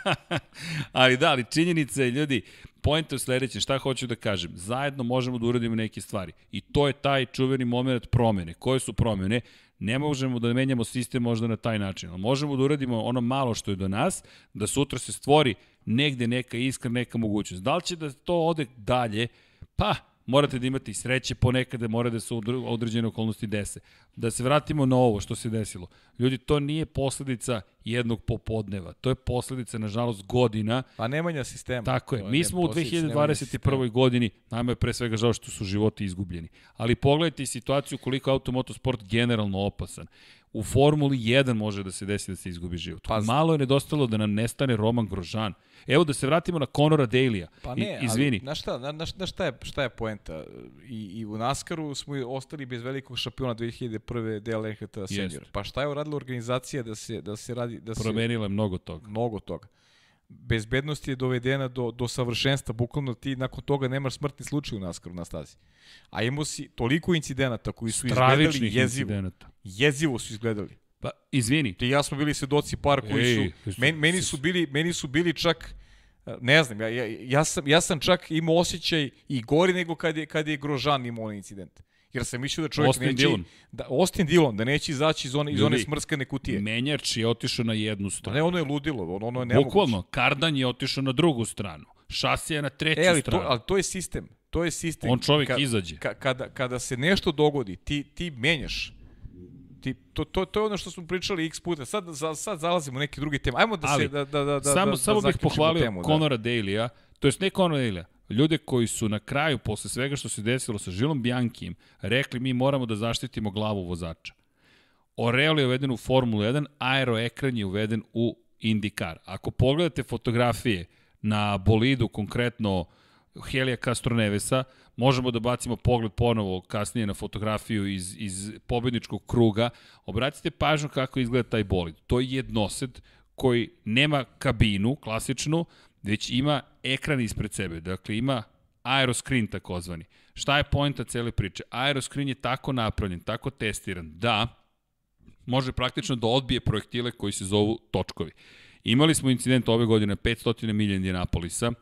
ali da, ali činjenica je, ljudi, pojenta je sledeće, šta hoću da kažem, zajedno možemo da uradimo neke stvari. I to je taj čuveni moment promene. Koje su promene? Ne možemo da menjamo sistem možda na taj način, ali možemo da uradimo ono malo što je do nas, da sutra se stvori negde neka iskra, neka mogućnost. Da li će da to ode dalje? Pa, morate da imate i sreće ponekada, mora da se određene okolnosti dese. Da se vratimo na ovo što se desilo. Ljudi, to nije posledica jednog popodneva. To je posledica, nažalost, godina. Pa nemanja sistema. Tako je. Mi smo u 2021. godini, nama je pre svega žao što su životi izgubljeni. Ali pogledajte situaciju koliko automotosport generalno opasan u Formuli 1 može da se desi da se izgubi život. Pa, Malo je nedostalo da nam nestane Roman Grožan. Evo da se vratimo na Conora Daly-a. Pa ne, I, izvini. ali znaš šta, na, na, šta, je, šta je poenta? I, I u Naskaru smo ostali bez velikog šampiona 2001. Dale Earnhardt senior. Pa šta je uradila organizacija da se, da se radi... Da Promenila je mnogo toga. Mnogo toga bezbednost je dovedena do, do savršenstva, bukvalno ti nakon toga nemaš smrtni slučaj u naskaru na stazi. A imao si toliko incidenata koji su Stravičnih izgledali jezivo. Incidenata. Jezivo su izgledali. Pa, izvini. Ti ja smo bili svedoci par koji Ej, su, meni, meni su bili, meni su bili čak, ne znam, ja, ja, ja, sam, ja sam čak imao osjećaj i gori nego kad je, kad je Grožan imao onaj incident. Jer sam mislio da čovjek Austin neće... Dillon. Da, Austin Dillon, da neće izaći iz one, iz one smrskane kutije. Menjač je otišao na jednu stranu. Ne, ono je ludilo, ono, ono je nemoguće. Bukvalno, Kardan je otišao na drugu stranu. Šasija je na treću e, ali stranu. To, ali to je sistem. To je sistem. On čovjek ka, izađe. Ka, kada, kada se nešto dogodi, ti, ti menjaš. Ti, to, to, to je ono što smo pričali x puta. Sad, za, sad zalazimo u neke druge teme. Ajmo da ali, se da, da, da, samo, da, samo da bih pohvalio temu, Conora da. Daly-a, to jest ne Conora Daly-a, ljude koji su na kraju, posle svega što se desilo sa Žilom Bjankim, rekli mi moramo da zaštitimo glavu vozača. Oreol je uveden u Formulu 1, aeroekran je uveden u IndyCar. Ako pogledate fotografije na bolidu, konkretno Helija Castronevesa, možemo da bacimo pogled ponovo kasnije na fotografiju iz, iz pobedničkog kruga. Obratite pažnju kako izgleda taj bolid. To je jednosed koji nema kabinu klasičnu, već ima ekran ispred sebe. Dakle, ima aeroscreen takozvani. Šta je pojenta cele priče? Aeroscreen je tako napravljen, tako testiran, da može praktično da odbije projektile koji se zovu točkovi. Imali smo incident ove godine 500 milija Indianapolisa,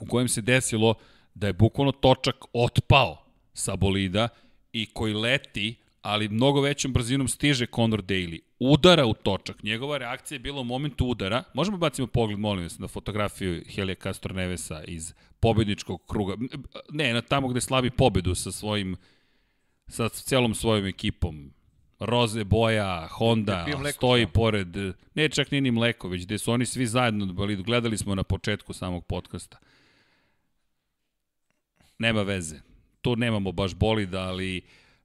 u kojem se desilo da je bukvalno točak otpao sa bolida i koji leti, ali mnogo većom brzinom stiže Conor Daly udara u točak. Njegova reakcija je bila u momentu udara. Možemo bacimo pogled, molim vas, na fotografiju Helija Castro Nevesa iz pobedničkog kruga. Ne, na tamo gde slavi pobedu sa svojim sa celom svojom ekipom. Roze boja, Honda, stoji šta? pored, ne čak nije ni mleko, već gde su oni svi zajedno bili, gledali smo na početku samog podcasta. Nema veze. Tu nemamo baš bolida, ali uh,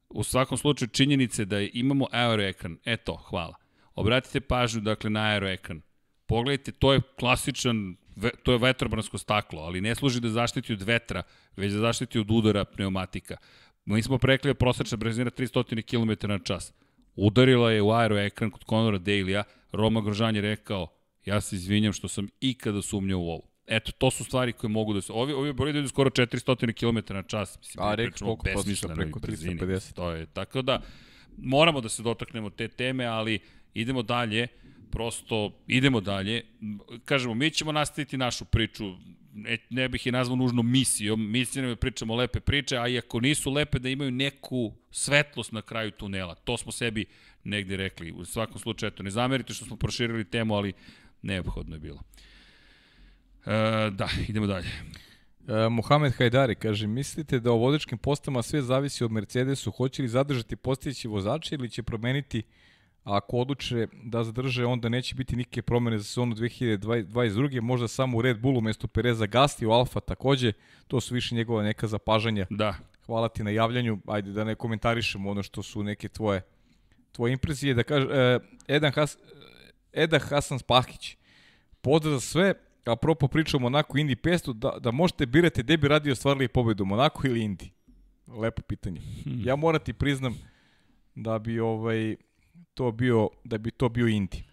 u svakom slučaju činjenice da imamo aeroekran. Eto, hvala. Obratite pažnju dakle na aeroekran. Pogledajte, to je klasičan, to je vetrobransko staklo, ali ne služi da zaštiti od vetra, već da zaštiti od udara pneumatika. Mi smo prekli da prosečna brzina 300 km na čas. Udarila je u aero ekran kod Conora Daly-a, Roma Grožan je rekao, ja se izvinjam što sam ikada sumnjao u ovo. Eto, to su stvari koje mogu da se... Ovi, ovi bolidi idu skoro 400 km na čas. Mislim, A, o koliko prosječno, besmislenoj preko brzini. 350. To je, tako da, moramo da se dotaknemo te teme, ali idemo dalje, prosto idemo dalje. Kažemo, mi ćemo nastaviti našu priču, ne, ne bih je nazvao nužno misijom, misija nam je pričamo lepe priče, a i ako nisu lepe da imaju neku svetlost na kraju tunela. To smo sebi negde rekli. U svakom slučaju, eto, ne zamerite što smo proširili temu, ali neophodno je bilo. E, da, idemo dalje. E, Mohamed Hajdari kaže, mislite da o vozačkim postama sve zavisi od Mercedesu, hoće li zadržati postojeći vozače ili će promeniti a ako odluče da zadrže, onda neće biti nikakve promene za sezonu 2022. Možda samo u Red Bullu mesto Pereza Gasti, u Alfa takođe, to su više njegova neka zapažanja. Da, Hvala ti na javljanju, ajde da ne komentarišemo ono što su neke tvoje tvoje impresije, da kaže, e, Edan Has, Eda Hasan Spahić, pozdrav za sve, apropo pričamo o Monaku Indi 500, da, da možete birati gde bi radio stvarili pobedu, Monaku ili Indi? Lepo pitanje. Ja moram ti priznam da bi ovaj to bio da bi to bio Indi.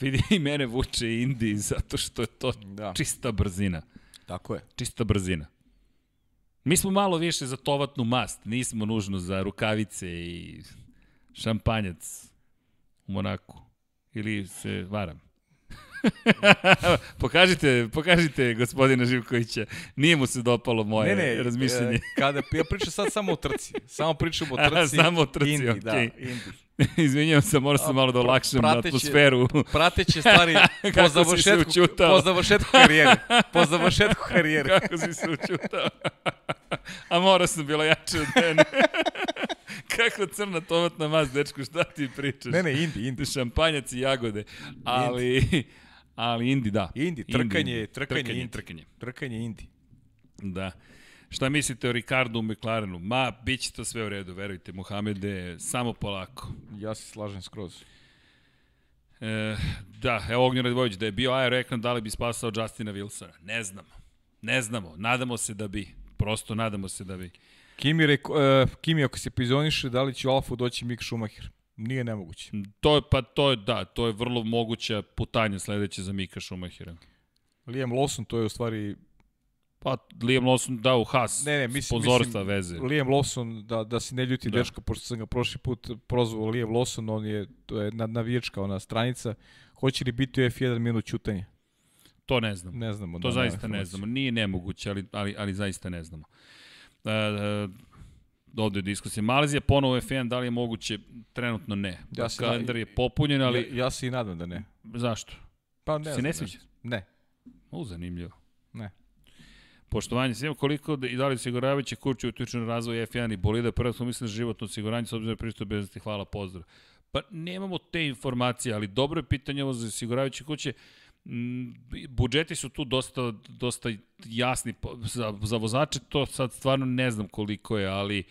vidi i mene vuče Indi zato što je to Da. čista brzina. Tako je. Čista brzina. Mi smo malo više za tovatnu mast, nismo nužno za rukavice i šampanjac u Monaku. Ili se varam? pokažite, pokažite gospodina Živkovića. Nije mu se dopalo moje ne, ne, e, kada ja pričam sad samo o trci. Samo pričam o trci. samo o trci, Indi, okej. da, Indi. Izvinjavam se, moram se malo da pra- olakšam na prateći- atmosferu. Prateće stvari po završetku, po završetku karijere. Po završetku karijere. Kako si se učutao? A mora sam bila jače od mene. Kako crna tomatna mast, dečko, šta ti pričaš? Ne, ne, Indi, Indi. Šampanjac i jagode. Ali, ali Indi, da. Indi, trkanje, trkanje, trkanje, Indi. trkanje. Trkanje Indi. Da. Šta mislite o Ricardu u McLarenu? Ma, bit će to sve u redu, verujte, Mohamede, samo polako. Ja se slažem skroz. E, da, evo Ognjen Radvojić, da je bio aero ekran, da li bi spasao Justina Wilsona? Ne znamo. Ne znamo. Nadamo se da bi. Prosto nadamo se da bi. Kimi, reko, uh, Kimi ako se pizoniše, da li će u Alfu doći Mick Schumacher? Nije nemoguće. To je, pa to je, da, to je vrlo moguća putanja sledeće za Mika Schumachera. Liam Lawson, to je u stvari... Pa Liam Lawson da u Haas, Ne, ne, mislim, sponzorstva mislim, veze. Liam Lawson, da, da se ne ljuti Da. dečko, pošto sam ga prošli put prozvao Liam Lawson, on je, to je na, navijačka ona stranica. Hoće li biti u F1 minut čutanja? To ne znam. Ne znamo. To da, zaista ne informaciju. znamo. Nije nemoguće, ali, ali, ali zaista ne znamo. E, e, ovde je diskusija. Malezija ponovo F1, da li je moguće? Trenutno ne. Ja Kalendar je popunjen, ali Ja, ja se i nadam da ne. zašto? Pa ne Se znam, ne sviđa? Ne. U, zanimljivo. Ne. Poštovanje svima, koliko da, i da li osiguravajuće kuće utiču na razvoj F1 i bolida, prvo smo mislili na životno osiguranje, s obzirom na pristup beznosti, hvala, pozdrav. Pa nemamo te informacije, ali dobro je pitanje ovo za osiguravajuće kuće. Mm, budžeti su tu dosta, dosta jasni za, za vozače, to sad stvarno ne znam koliko je, ali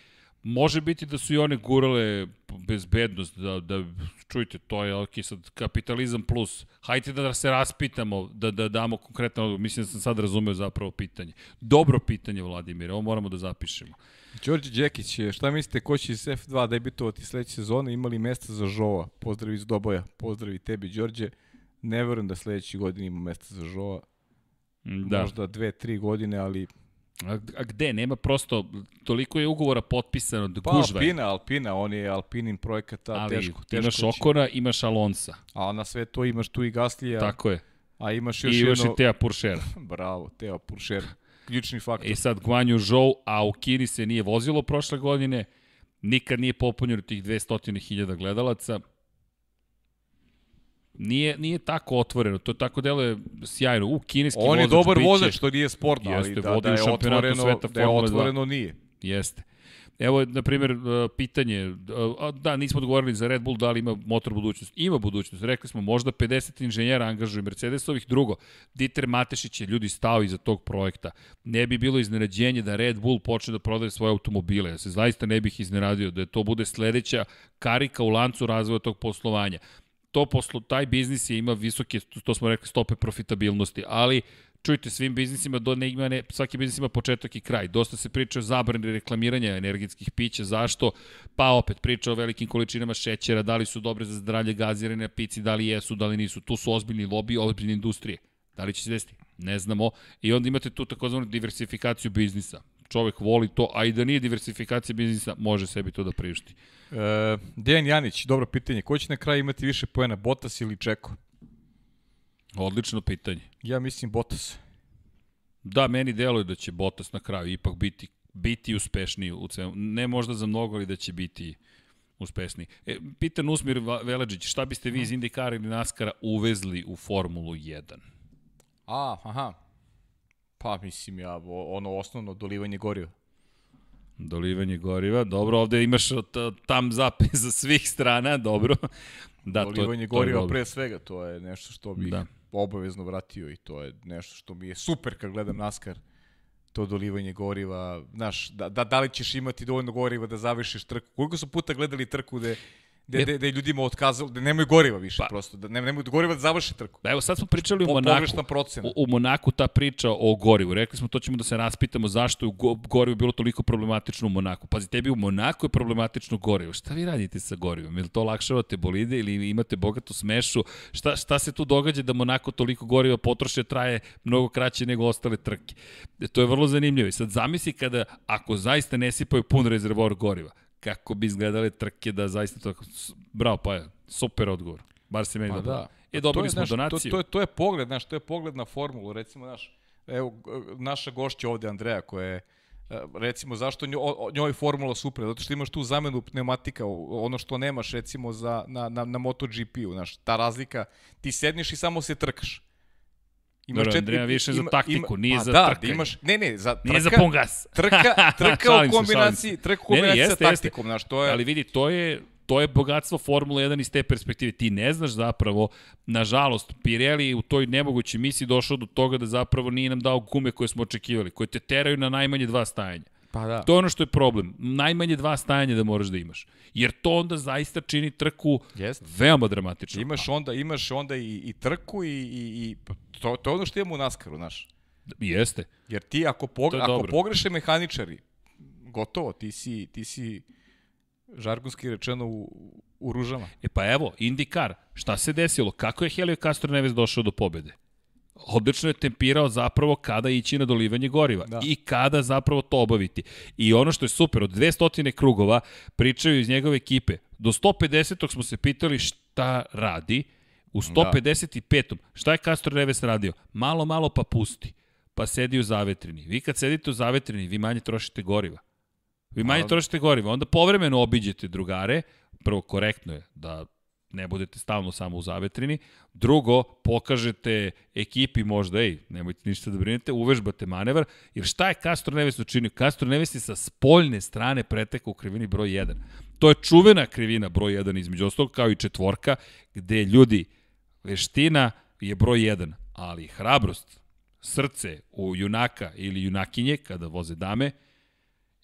može biti da su i one gurale bezbednost, da, da čujte, to je ok, sad kapitalizam plus. Hajde da se raspitamo, da, da damo konkretno, odgovor. mislim da sam sad razumeo zapravo pitanje. Dobro pitanje, Vladimir, ovo moramo da zapišemo. Đorđe Đekić, šta mislite ko će iz F2 debitovati sledeće sezone? Imali mesta za Žova? Pozdrav iz Doboja. Pozdrav i tebi, Đorđe. Ne verujem da sledeće godine ima mesta za Žova. Da. Da. Možda dve, tri godine, ali... A, a gde? Nema prosto, toliko je ugovora potpisano, da Pa gužva je. Alpina, Alpina, on je Alpinin projekat, a Ali teško, teško imaš će. Okona, imaš Alonsa. A na sve to imaš tu i Gaslija, Tako je. a imaš još I još jedno... i Teja Puršera. Bravo, Teo Puršer. Ključni faktor. I sad Guanju Zhou, a u Kini se nije vozilo prošle godine, nikad nije popunjeno tih 200.000 gledalaca. Nije, nije tako otvoreno, to tako deluje sjajno. U, kineski On je vozač dobar biće- vozač, to nije sportno, ali Jeste, da, vodi da u je otvoreno, sveta da je Formule 2. otvoreno nije. Jeste. Evo, na primjer, uh, pitanje, a, da, nismo odgovorili za Red Bull, da li ima motor budućnost. Ima budućnost. Rekli smo, možda 50 inženjera angažuje Mercedesovih. Drugo, Dieter Matešić je ljudi stao iza tog projekta. Ne bi bilo iznenađenje da Red Bull počne da prodaje svoje automobile. Ja se zaista ne bih iznenadio da to bude sledeća karika u lancu razvoja tog poslovanja. To poslo, taj biznis je ima visoke, to smo rekli, stope profitabilnosti, ali Čujte, svim biznisima, do ne, ima ne, svaki biznis ima početak i kraj. Dosta se priča o zabrani reklamiranja energetskih pića. Zašto? Pa opet priča o velikim količinama šećera, da li su dobre za zdravlje gazirane pici, da li jesu, da li nisu. Tu su ozbiljni lobi, ozbiljne industrije. Da li će se desiti? Ne znamo. I onda imate tu takozvanu diversifikaciju biznisa. Čovek voli to, a i da nije diversifikacija biznisa, može sebi to da priušti. E, Dejan Janić, dobro pitanje. Ko će na kraju imati više poena, Botas ili Čeko? Odlično pitanje. Ja mislim Botas. Da, meni deluje da će Botas na kraju ipak biti biti uspešniji u celom. Ne možda za mnogo, ali da će biti uspešniji. E, pita Nusmir Velađić, šta biste vi iz Indikara ili Naskara uvezli u Formulu 1? A, aha. Pa mislim ja, ono osnovno dolivanje goriva. Dolivanje goriva, dobro, ovde imaš tam zapis za svih strana, dobro. Da, dolivanje to, goriva to pre svega, to je nešto što bih da. obavezno vratio i to je nešto što mi je super kad gledam NASCAR to dolivanje goriva, znaš, da, da, da li ćeš imati dovoljno goriva da završiš trku. Koliko su puta gledali trku gde da je, da je ljudima otkazalo, da nemaju goriva više pa, prosto, da nemaju goriva da završi trku. Da, evo sad smo pričali po, u Monaku, u, u Monaku ta priča o gorivu. Rekli smo to ćemo da se raspitamo zašto je u gorivu bilo toliko problematično u Monaku. Pazi, tebi u Monaku je problematično gorivo. Šta vi radite sa gorivom? Ili to olakšavate bolide ili imate bogatu smešu? Šta, šta se tu događa da Monako toliko goriva potroše traje mnogo kraće nego ostale trke? E, to je vrlo zanimljivo. I sad zamisli kada, ako zaista ne sipaju pun rezervor goriva, kako bi izgledale trke da zaista to... Bravo, pa je, super odgovor. Bar se meni pa dobro. Da. E, dobili smo donaciju. To, to, je, to je pogled, znaš, to je pogled na formulu. Recimo, znaš, evo, naša gošća ovde, Andreja, koja je e, recimo zašto njoj, njoj formula super, zato što imaš tu zamenu pneumatika, ono što nemaš recimo za, na, na, na MotoGP-u, znaš, ta razlika, ti sedniš i samo se trkaš. Imaš četiri, Andreja više ima, za taktiku, ima, nije za da, trkanje. Da, imaš, ne, ne, za trka, nije za pun gas. Trka, trka u kombinaciji, trka u kombinaciji ne, ne, jeste, sa taktikom, znaš, to je... Ali vidi, to je, to je bogatstvo Formule 1 iz te perspektive. Ti ne znaš zapravo, nažalost, Pirelli u toj nemogućoj misiji došao do toga da zapravo nije nam dao gume koje smo očekivali, koje te teraju na najmanje dva stajanja. Pa da. To je ono što je problem. Najmanje dva stajanja da moraš da imaš. Jer to onda zaista čini trku Jest. veoma dramatično. Imaš onda, imaš onda i, i trku i, i, i to, to je ono što imamo u Naskaru, znaš. Jeste. Jer ti ako, pog, ako pogreše mehaničari, gotovo, ti si, ti si žargonski rečeno u, u ružama. E pa evo, IndyCar, šta se desilo? Kako je Helio Castro Neves došao do pobede? Odlično je tempirao zapravo kada ići na dolivanje goriva da. i kada zapravo to obaviti. I ono što je super, od 200 krugova pričaju iz njegove ekipe. Do 150. smo se pitali šta radi, u 155. Da. šta je Castro Neves radio? Malo, malo pa pusti. Pa sedi u zavetrini. Vi kad sedite u zavetrini, vi manje trošite goriva. Vi manje trošite goriva. Onda povremeno obiđete drugare, prvo korektno je da ne budete stalno samo u zavetrini. Drugo, pokažete ekipi možda, ej, nemojte ništa da brinete, uvežbate manevar, jer šta je Castro Neves učinio? Castro Neves je sa spoljne strane pretekao u krivini broj 1. To je čuvena krivina broj 1 između ostalog, kao i četvorka, gde ljudi, veština je broj 1, ali hrabrost, srce u junaka ili junakinje, kada voze dame,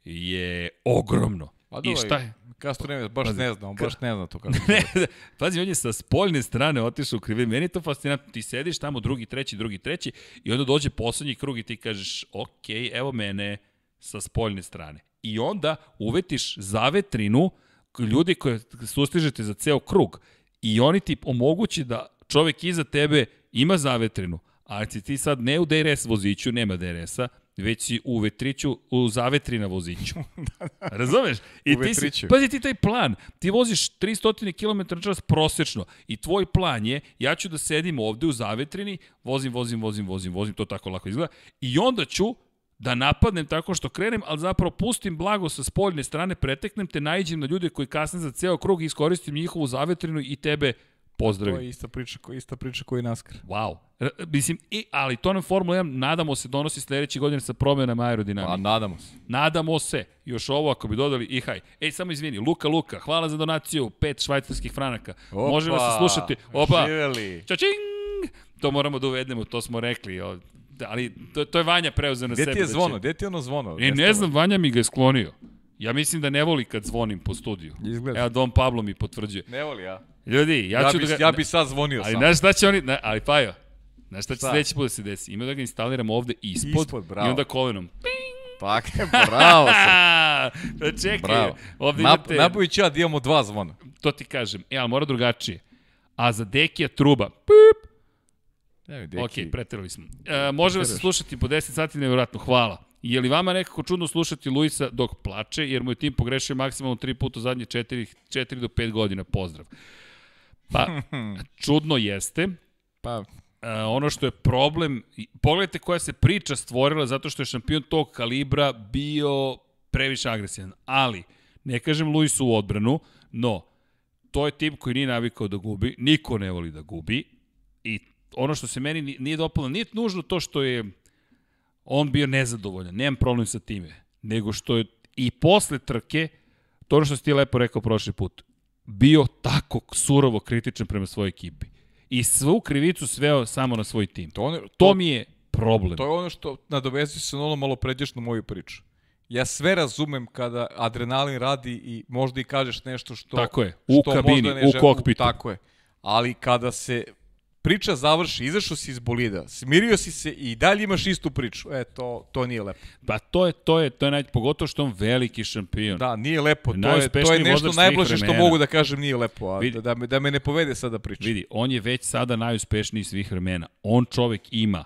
je ogromno. Pa I šta je? Castro Neves baš pazi, ne zna, on baš ne zna to kako. ne, pazi, on je sa spoljne strane otišao u krive. Meni je to fascinantno. Ti sediš tamo drugi, treći, drugi, treći i onda dođe poslednji krug i ti kažeš, ok, evo mene sa spoljne strane. I onda uvetiš zavetrinu ljudi koje sustižete za ceo krug i oni ti omogući da čovek iza tebe ima zavetrinu, ali ti sad ne u DRS voziću, nema DRS-a, već si u vetriću, u zavetri na voziću. Razumeš? I ti si, pazi ti taj plan. Ti voziš 300 km čas prosečno i tvoj plan je, ja ću da sedim ovde u zavetrini, vozim, vozim, vozim, vozim, vozim, to tako lako izgleda, i onda ću da napadnem tako što krenem, ali zapravo pustim blago sa spoljne strane, preteknem te, najđem na ljude koji kasne za ceo krug i iskoristim njihovu zavetrinu i tebe Pozdravi. To je ista priča, ista priča koji NASCAR. Wow. R mislim, i, ali to nam Formula 1, nadamo se, donosi sledeće godine sa promenama aerodinamike. A, nadamo se. Nadamo se. Još ovo ako bi dodali i haj. Ej, samo izvini, Luka Luka, hvala za donaciju, pet švajcarskih franaka. Opa, Može vas se slušati. Opa, živeli. Čačing! To moramo da uvedemo, to smo rekli. Ali to, to je Vanja preuzeo na sebe. Gde ti je da zvono? Gde ti je ono zvono? E, ne znam, Vanja mi ga je sklonio. Ja mislim da ne voli kad zvonim po studiju. Izgleda. Evo, Don Pablo mi potvrđuje. Ne voli, ja. Ljudi, ja, ja ću bi, da ga... Ja bi sad zvonio ali, sam. Ali znaš šta će oni... Ne, ali pa jo, Znaš šta će Šta? sledeći put da se desi? Ima da ga instaliramo ovde ispod, Ispod, i bravo. onda kolenom. Tako je, bravo sam. Pa čekaj, Bravo. ovde Nap, imate, Nabavić ja da imamo dva zvona. to ti kažem, e, ali mora drugačije. A za Dekija truba, pip, Evo, Deki. ok, preterali smo. E, može vas Preteraš. slušati po 10 sati nevjerojatno, hvala. Je li vama nekako čudno slušati Luisa dok plače, jer mu je tim pogrešio maksimalno 3 puta zadnje 4, 4 do 5 godina, pozdrav. Pa, čudno jeste, Pa, E, ono što je problem, pogledajte koja se priča stvorila zato što je šampion tog kalibra bio previše agresivan. Ali, ne kažem Luisu u odbranu, no, to je tim koji nije navikao da gubi, niko ne voli da gubi i ono što se meni ni- nije dopalo, nije nužno to što je on bio nezadovoljan, nemam problem sa time, nego što je i posle trke, to ono što si ti lepo rekao prošli put, bio tako surovo kritičan prema svojoj ekipi. I svu krivicu sveo samo na svoj tim. to, ono, To mi je problem. To je ono što nadovezuje se na ono malo pređešnu moju priču. Ja sve razumem kada adrenalin radi i možda i kažeš nešto što... Tako je, u što kabini, možda ne u žel- kokpitu. Tako je. Ali kada se priča završi, izašao si iz bolida, smirio si se i dalje imaš istu priču. E, to, to nije lepo. Pa to je, to je, to je naj, pogotovo što on veliki šampion. Da, nije lepo. To je, to je nešto najblaže što mogu da kažem nije lepo. A Vidi. da, da, me, da me ne povede sada priča. Vidi, on je već sada najuspešniji svih vremena. On čovek ima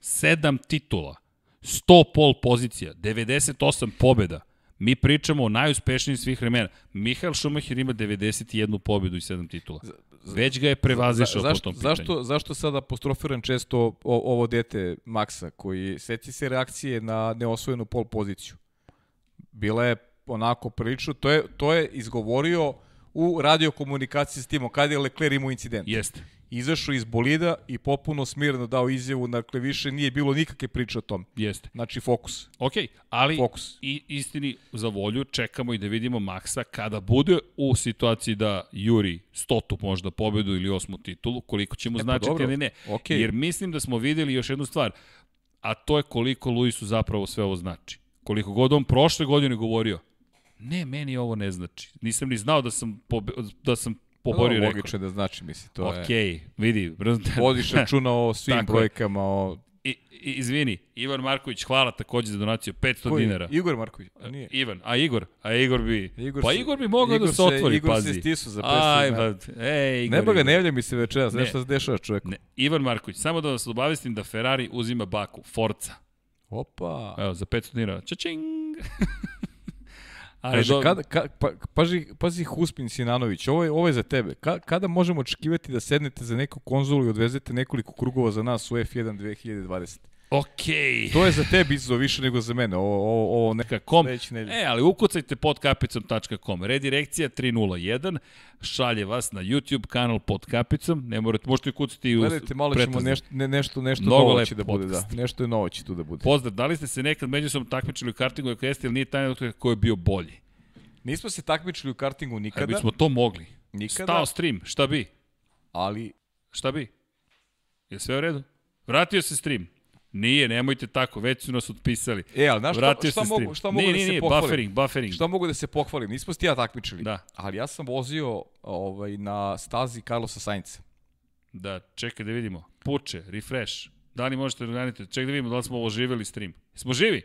sedam titula, 100 pol pozicija, 98 pobjeda. Mi pričamo o najuspešnijim svih vremena. Mihael Schumacher ima 91 pobedu i 7 titula. Već ga je prevazišao po zašto, tom pitanju. zašto, zašto sada apostrofiram često o, ovo dete Maksa, koji seti se reakcije na neosvojenu pol poziciju. Bila je onako prilično, to je, to je izgovorio u radiokomunikaciji s timom, kada je Leclerc imao incident. Jeste. Izašao iz bolida i popuno smirno dao izjavu, dakle više nije bilo nikakve priče o tom. Jeste. Znači fokus. Ok, ali Fokus. i istini za volju čekamo i da vidimo Maksa kada bude u situaciji da juri stotu možda pobedu ili osmu titulu, koliko će mu E, pa značiti dobro, ili ne. okej. Jer mislim da smo videli još jednu stvar, a to je koliko Luisu zapravo sve ovo znači. Koliko god on prošle godine govorio, ne, meni ovo ne znači. Nisam ni znao da sam, pobe, da sam poborio Dobro, rekord. Logično da znači, misli, to Ok, je... vidi. Vodiš računa o svim brojkama, o... I, izvini, Ivan Marković, hvala takođe za donaciju, 500 Koji? dinara. Igor Marković? A nije. Ivan, a Igor? A Igor bi... Igor pa se- Igor bi mogao Igor da se otvori, Igor pazi. se stisao za 500 Aj, dinara. Igor. Nema ga, Igor. ne javlja mi se večeras, Ne. nešto se dešava čovjeku. Ne, Ivan Marković, samo da vas obavestim da Ferrari uzima baku, Forca. Opa. Evo, za 500 dinara. Čačing! Ali Kaže, do... kada, ka, pa, paži, pazi Huspin Sinanović, ovo je, ovo je za tebe. Ka, kada možemo očekivati da sednete za neku konzolu i odvezete nekoliko krugova za nas u F1 2020? Okej. To je za tebe izazov više nego za mene. Ovo, ovo, ovo neka nedelje. E, ali ukucajte podkapicom.com. Redirekcija 301 šalje vas na YouTube kanal pod kapicom. Ne morate, možete ukucati i u Gledajte, malo ćemo nešto, ne, nešto, nešto Mnogo novo će da bude. Da. podcast. Nešto je novo će tu da bude. Pozdrav, da li ste se nekad međusobno takmičili u kartingu ako jeste ili nije tajna ko je bio bolji? Nismo se takmičili u kartingu Kada nikada, bismo to mogli. nikada, Stao stream, šta bi? ali Šta bi? Je sve u redu? Vratio se stream. Nije, nemojte tako, već su nas otpisali. E, ali znaš šta, Vratio šta, se mogu, šta mogu nije, da nije, se nije, pohvalim? buffering, buffering. Šta mogu da se pohvalim? Nismo ti ja takmičili. Da. Ali ja sam vozio ovaj, na stazi Carlosa Sainca. Da, čekaj da vidimo. Puče, refresh. Da li možete da organite? Čekaj da vidimo da li smo ovo živjeli stream. Smo živi?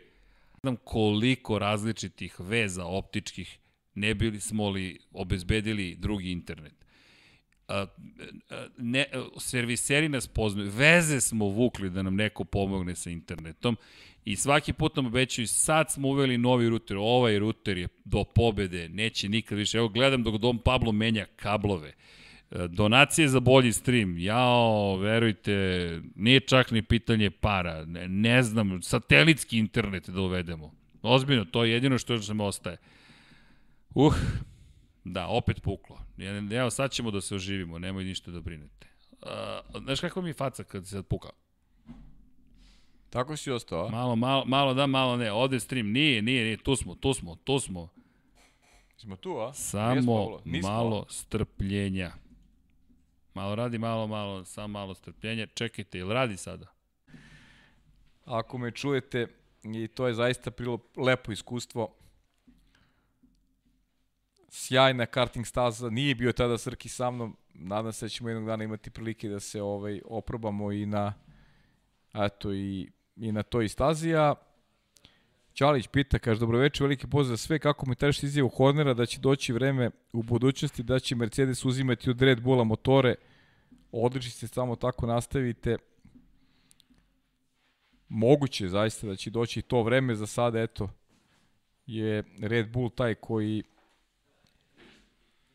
Znam koliko različitih veza optičkih ne bili smo li obezbedili drugi internet. A, a, ne, serviseri nas poznaju, veze smo vukli da nam neko pomogne sa internetom i svaki put nam obećaju sad smo uveli novi ruter, ovaj ruter je do pobede, neće nikad više. Evo gledam dok Dom Pablo menja kablove. E, Donacije za bolji stream, jao, verujte, nije čak ni pitanje para, ne, ne znam, satelitski internet da uvedemo. Ozbiljno, to je jedino što nam ostaje. Uh, da, opet puklo. Evo, sad ćemo da se oživimo, nemoj ništa da brinete. Uh, znaš kako mi je faca kad se sad puka? Tako si ostao, a? Malo, malo, malo da, malo ne. Ode stream, nije, nije, nije, tu smo, tu smo, tu smo. Smo tu, a? Samo? Nismo. malo strpljenja. Malo radi, malo, malo, samo malo strpljenja. Čekajte, ili radi sada? Ako me čujete, i to je zaista bilo lepo iskustvo. Sjajna karting staza, nije bio tada Srki sa mnom, nadam se da ćemo jednog dana imati prilike da se ovaj oprobamo i na eto i, i na toj stazi, a Ćalić pita, kaže, dobroveče, veliki pozdrav za sve, kako mi tražiš izjavu Hornera da će doći vreme u budućnosti da će Mercedes uzimati od Red Bulla motore, odlični se, samo tako nastavite. Moguće zaista da će doći to vreme, za sada, eto, je Red Bull taj koji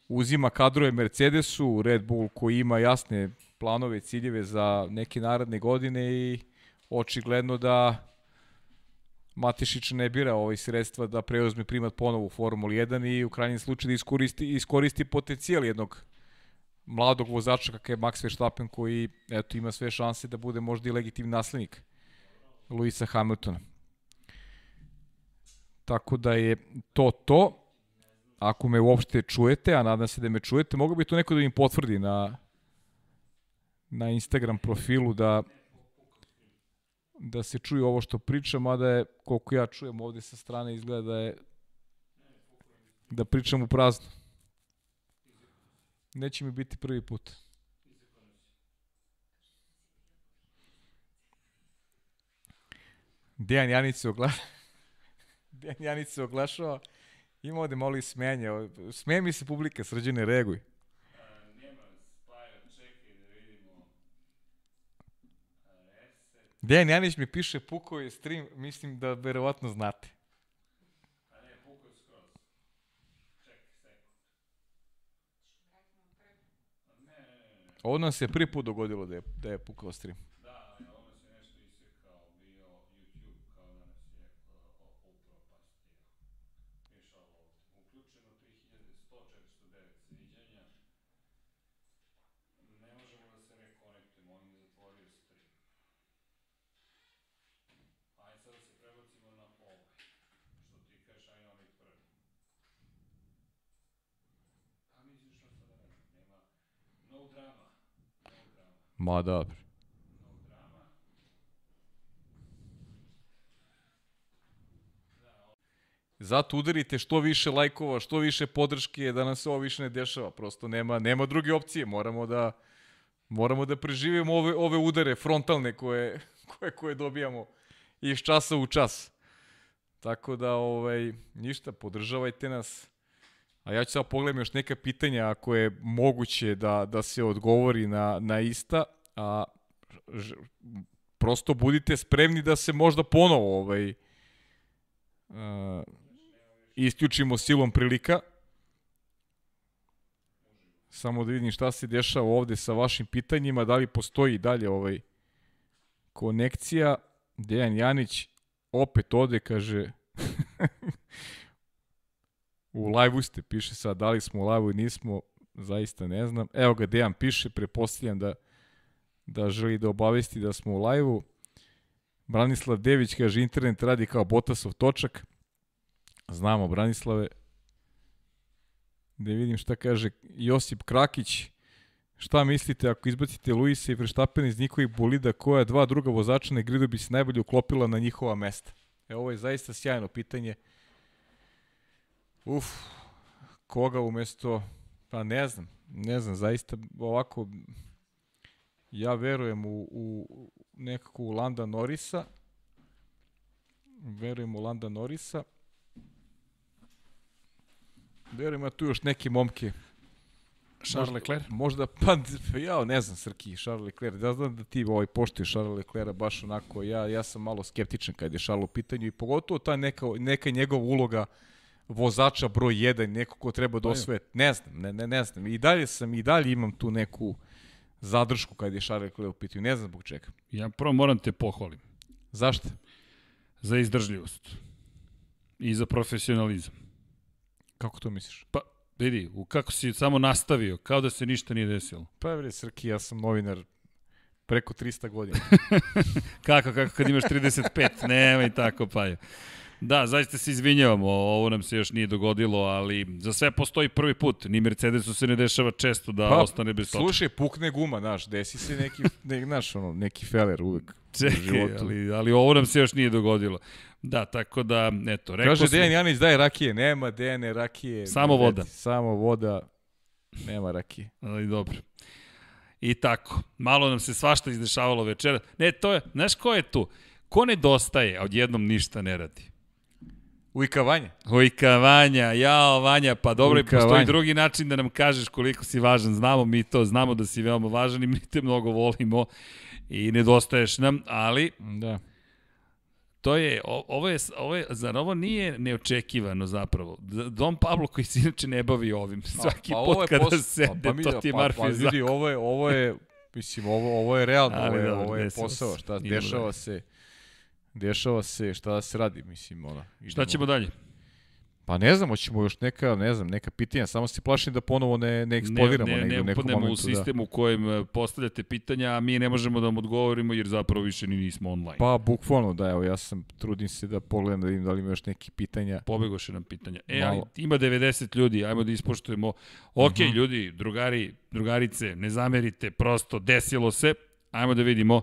uzima kadrove Mercedesu, Red Bull koji ima jasne planove, ciljeve za neke naredne godine i očigledno da Matišić ne bira ovaj sredstva da preuzme primat ponovo u Formuli 1 i u krajnjem slučaju da iskoristi, iskoristi potencijal jednog mladog vozača kakav je Max Verstappen koji eto, ima sve šanse da bude možda i legitimni naslednik Luisa Hamiltona. Tako da je to to. Ako me uopšte čujete, a nadam se da me čujete, mogu bi to neko da im potvrdi na, na Instagram profilu da da se čuje ovo što pričam, a da je, koliko ja čujem ovde sa strane, izgleda da je da pričam u prazno. Neće mi biti prvi put. Dejan Janić se oglašava. Dejan Janić se oglašava. Ima ovde malo i smenja. Smeje mi se publika, srđene, reaguj. Dejan Janić mi piše pukao je stream, mislim da verovatno znate. A ne, pukao je skroz. Čekaj, sekund. Ne, ne, ne. Ovo nam se prvi put dogodilo da je, da je pukao stream. Da, ali ovo se nešto isekao, bio YouTube kao da nas je upropastio. Išao ovde. Uključeno 3100-409 sviđanja. Ne možemo da se rekonektujemo, on je zatvorio stream. Ajde sad da se prebacimo na ovaj. Što ti kažeš, ajde na onaj prvi. A misliš šta sada nema? Nema no drama. No drama. Ma dobro. Zato udarite što više lajkova, što više podrške, da nam se ovo više ne dešava. Prosto nema, nema druge opcije. Moramo da, moramo da preživimo ove, ove udare frontalne koje, koje, koje dobijamo iz časa u čas. Tako da, ovaj, ništa, podržavajte nas. A ja ću sad pogledam još neka pitanja ako je moguće da, da se odgovori na, na ista. A ž, prosto budite spremni da se možda ponovo ovaj, uh, isključimo silom prilika. Samo da vidim šta se dešava ovde sa vašim pitanjima, da li postoji dalje ovaj konekcija. Dejan Janić opet ode, kaže, u live-u ste, piše sad, da li smo u live-u i nismo, zaista ne znam. Evo ga, Dejan piše, prepostavljam da, da želi da obavesti da smo u live-u. Branislav Dević kaže, internet radi kao Botasov točak. Znamo, Branislave. Da vidim šta kaže Josip Krakić. Šta mislite ako izbacite Luisa i Verstappen iz njihovih bolida, koja dva druga vozača na gridu bi se najbolje uklopila na njihova mesta? E, ovo je zaista sjajno pitanje. Uf, koga umesto, pa ne znam, ne znam, zaista ovako, ja verujem u, u nekako u Landa Norisa, verujem u Landa Norisa, verujem ja tu još neke momke, Charles Leclerc? Možda, pa, ja ne znam, Srki, Charles Leclerc, ja znam da ti ovaj, poštuješ Charles Leclerc baš onako, ja, ja sam malo skeptičan kad je Charles u pitanju i pogotovo ta neka, neka njegova uloga vozača broj 1, neko ko treba da osvoje, ne znam, ne, ne, ne znam, i dalje sam, i dalje imam tu neku zadršku kad je Charles Leclerc u pitanju, ne znam zbog čega. Ja prvo moram te pohvalim. Zašto? Za izdržljivost. I za profesionalizam. Kako to misliš? Pa, vidi, u kako si samo nastavio, kao da se ništa nije desilo. Pa bre, Srki, ja sam novinar preko 300 godina. kako, kako, kad imaš 35, nemoj tako, pa je. Da, zaista se izvinjavamo, ovo nam se još nije dogodilo, ali za sve postoji prvi put. Ni Mercedesu se ne dešava često da pa, ostane bez točka. Slušaj, pukne guma, znaš, desi se neki, ne, znaš, ono, neki feler uvek Čekaj, ali, ali ovo nam se još nije dogodilo. Da, tako da, eto, rekao Kaže Dejan Janić, daj rakije. Nema Dejane rakije. Samo voda. Samo voda. Nema rakije. Ali dobro. I tako. Malo nam se svašta izdešavalo večera. Ne, to je, znaš ko je tu? Ko nedostaje, a odjednom ništa ne radi? Ujka Vanja. Ujka Vanja, jao Vanja, pa dobro, Ujka postoji Vanja. drugi način da nam kažeš koliko si važan. Znamo mi to, znamo da si veoma važan i mi te mnogo volimo i nedostaješ nam, ali Da. To je, ovo je, ovo je, zar ovo nije neočekivano zapravo? D- Dom Pablo koji se inače ne bavi ovim. Svaki ovo put je kada pos- sede, mi- to ti je pa, pa, vidi, ovo je, ovo je, mislim, ovo, ovo je realno, Ali ovo je, dobro, ovo je posao, šta dešava se, dešava se, šta da se radi, mislim, ono. Šta idemo- ćemo dalje? Pa ne znam, hoćemo još neka, ne znam, neka pitanja, samo se plašim da ponovo ne, ne eksplodiramo ne, ne, negde ne nekom upadnemo momentu. u sistem u kojem e, postavljate pitanja, a mi ne možemo da vam odgovorimo jer zapravo više ni nismo online. Da. Pa, bukvalno, da, evo, ja sam, trudim se da pogledam da vidim da li ima još neki pitanja. Pobegoše nam pitanja. E, ali Malo. ima 90 ljudi, ajmo da ispoštujemo. Ok, Mhm. ljudi, drugari, drugarice, ne zamerite, prosto desilo se. Ajmo da vidimo.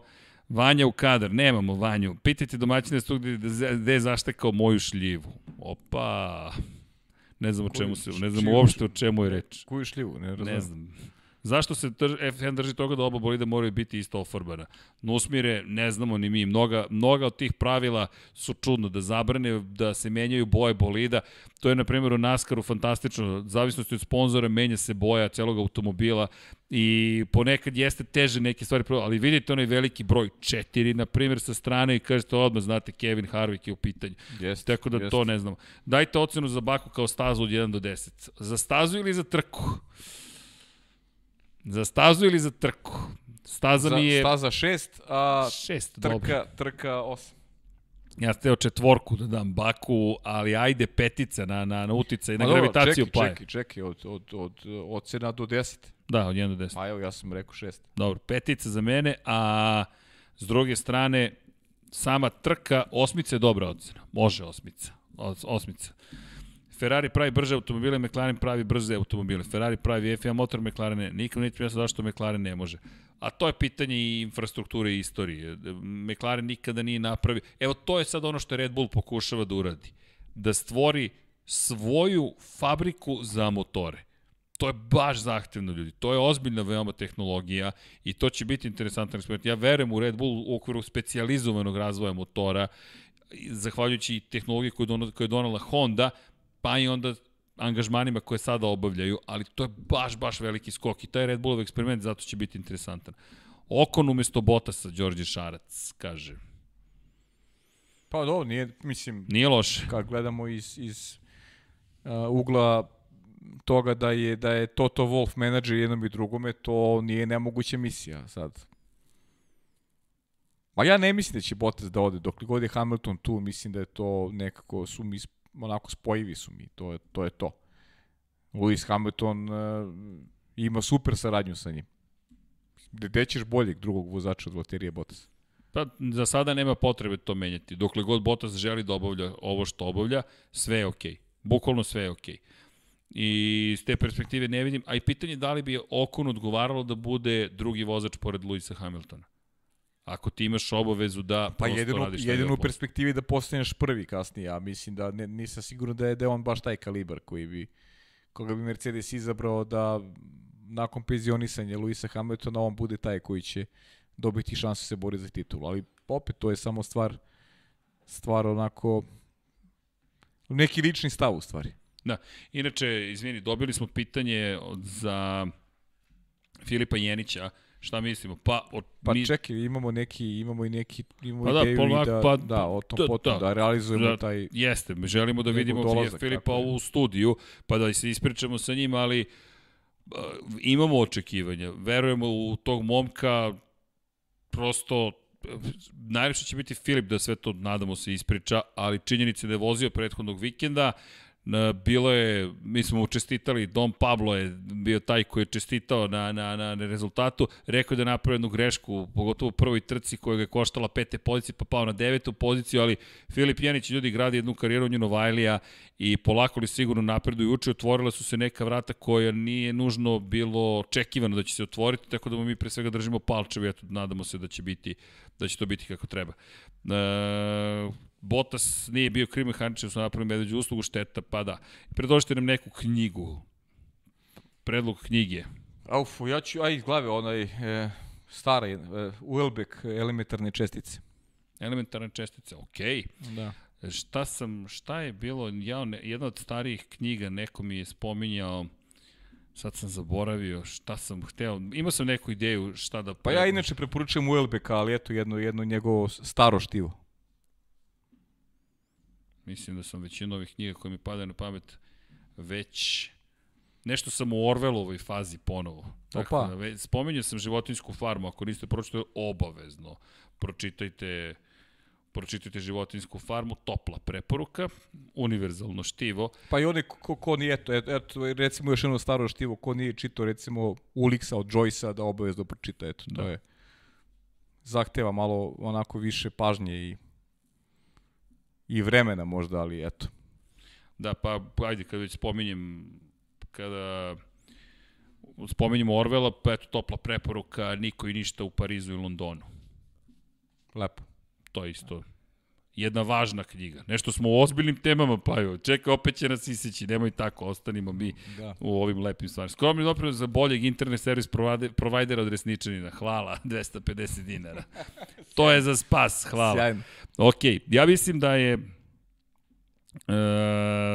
Vanja u kadar, nemamo Vanju. Pitajte domaćine studije gde je zaštekao moju šljivu. Opa, ne znam o čemu se, ne znam uopšte o čemu je reč. Koju šljivu, ne razumem. Ne znam. Zašto se drž, F1 drži toga da oba bolida moraju biti isto ofarbana? Nusmire, ne znamo ni mi. Mnoga, mnoga od tih pravila su čudno. Da zabrane da se menjaju boje bolida. To je, na primjer, u NASCAR-u fantastično. Zavisnosti od sponzora menja se boja celog automobila i ponekad jeste teže neke stvari, ali vidite onaj veliki broj, četiri, na primjer, sa strane i kažete odmah, znate, Kevin Harvick je u pitanju. Jeste, Tako da jeste. to ne znamo. Dajte ocenu za Baku kao stazu od 1 do 10. Za stazu ili za trku? Za stazu ili za trku? Staza Za, mi je Staza 6, a 6, dobro. trka, trka 8. Ja sam teo četvorku da dam Baku, ali ajde petica na, na, na uticaj, na dobro, gravitaciju čekaj, paje. Čekaj, čekaj, od, od, od, ocena do 10. Da, od 1 do 10. Pa evo, ja sam rekao 6. Dobro, petica za mene, a s druge strane, sama trka, osmica je dobra ocena. Može osmica. Os, osmica. Ferrari pravi brže automobile, McLaren pravi brze automobile. Ferrari pravi F1 motor, McLaren ne. Nikom neće jasno zašto McLaren ne može. A to je pitanje i infrastrukture i istorije. McLaren nikada nije napravio. Evo, to je sad ono što Red Bull pokušava da uradi. Da stvori svoju fabriku za motore. To je baš zahtevno, ljudi. To je ozbiljna veoma tehnologija i to će biti interesantan eksperiment. Ja verujem u Red Bull u okviru specijalizovanog razvoja motora, zahvaljujući tehnologiji koju, koju je donala Honda, pa i onda angažmanima koje sada obavljaju, ali to je baš, baš veliki skok i taj Red Bullov eksperiment zato će biti interesantan. Okon umesto Botasa, Đorđe Šarac, kaže. Pa dobro, nije, mislim, Nije loše. kad gledamo iz, iz uh, ugla toga da je da je Toto Wolff menadžer jednom i drugome, to nije nemoguća misija sad. Ma ja ne mislim da će Bottas da ode, dok god je Hamilton tu, mislim da je to nekako, su mi, onako spojivi su mi, to je to. Je to. Lewis Hamilton uh, ima super saradnju sa njim. Gde ćeš boljeg drugog vozača od Valterije Bottas? Pa za sada nema potrebe to menjati. Dokle god Bottas želi da obavlja ovo što obavlja, sve je okej. Okay. Bukvalno sve je okej. Okay. I s te perspektive ne vidim, a i pitanje je da li bi Okon odgovaralo da bude drugi vozač pored Luisa Hamiltona. Ako ti imaš obavezu da Pa jedino, radiš jedino u perspektivi da postaneš prvi kasnije, ja mislim da ne, nisam siguran da je, da je on baš taj kalibar koji bi, koga bi Mercedes izabrao da nakon penzionisanja Luisa Hamiltona on bude taj koji će dobiti šansu se bori za titulu, ali opet to je samo stvar stvar onako neki lični stav u stvari. Da. Inače, izvini, dobili smo pitanje za Filipa Jenića. Šta mislimo? Pa, od, Pa mi, čekaj, imamo neki, imamo i neki, imamo Pa da, ideju polako, i da, pa- da, o tom da, potom, da. da, realizujemo Da, taj... Jeste, želimo da vidimo dolazak, Filipa u studiju, pa da se ispričamo sa njim, ali uh, imamo očekivanja. Verujemo u tog momka, prosto najviše će biti Filip da sve to, nadamo se, ispriča, ali činjenica je da je vozio prethodnog vikenda, bilo je, mi smo mu čestitali, Dom Pablo je bio taj koji je čestitao na, na, na, rezultatu, rekao je da napravio jednu grešku, pogotovo u prvoj trci koja ga je koštala pete pozicije, pa pao na devetu poziciju, ali Filip Janić ljudi gradi jednu karijeru njeno Vajlija i polako li sigurno napreduju uče, otvorila su se neka vrata koja nije nužno bilo očekivano da će se otvoriti, tako da mi pre svega držimo palčevi, eto, nadamo se da će biti da će to biti kako treba. E, Botas nije bio kriv mehaničar, su napravili medveđu uslugu, šteta, pa da. Predložite nam neku knjigu. predlog knjige. Auf, ja ću, aj iz glave, onaj e, stara, e, Uelbek, elementarne čestice. Elementarne čestice, okej. Okay. Da. Šta sam, šta je bilo, ja, ne, jedna od starijih knjiga, neko mi je spominjao, sad sam zaboravio šta sam hteo, imao sam neku ideju šta da... Pa ja inače preporučujem Uelbeka, ali eto jedno, jedno njegovo staro štivo. Mislim da sam većinu ovih knjiga koje mi padaju na pamet već nešto sam u Orvelovoj fazi ponovo. Tako Opa. da, već, spominjao sam životinsku farmu, ako niste pročitali, obavezno pročitajte pročitajte životinsku farmu, topla preporuka, univerzalno štivo. Pa i one ko, ko nije, eto, eto, recimo još jedno staro štivo, ko nije čitao recimo Ulixa od Joyce-a da obavezno pročita, eto, to Da. je zahteva malo onako više pažnje i i vremena možda, ali eto. Da, pa ajde, kad već spominjem, kada spominjemo Orvela, pa eto, topla preporuka, niko i ništa u Parizu i Londonu. Lepo. To je isto jedna važna knjiga. Nešto smo u ozbiljnim temama, pa jo, čekaj, opet će nas isići, nemoj tako, ostanimo mi Da. u ovim lepim stvarima. Skromni doprinos za boljeg internet servis provajder, provajdera od Resničanina. Hvala, 250 dinara. To je za spas, hvala. Sjajno. Ok, ja mislim da je e,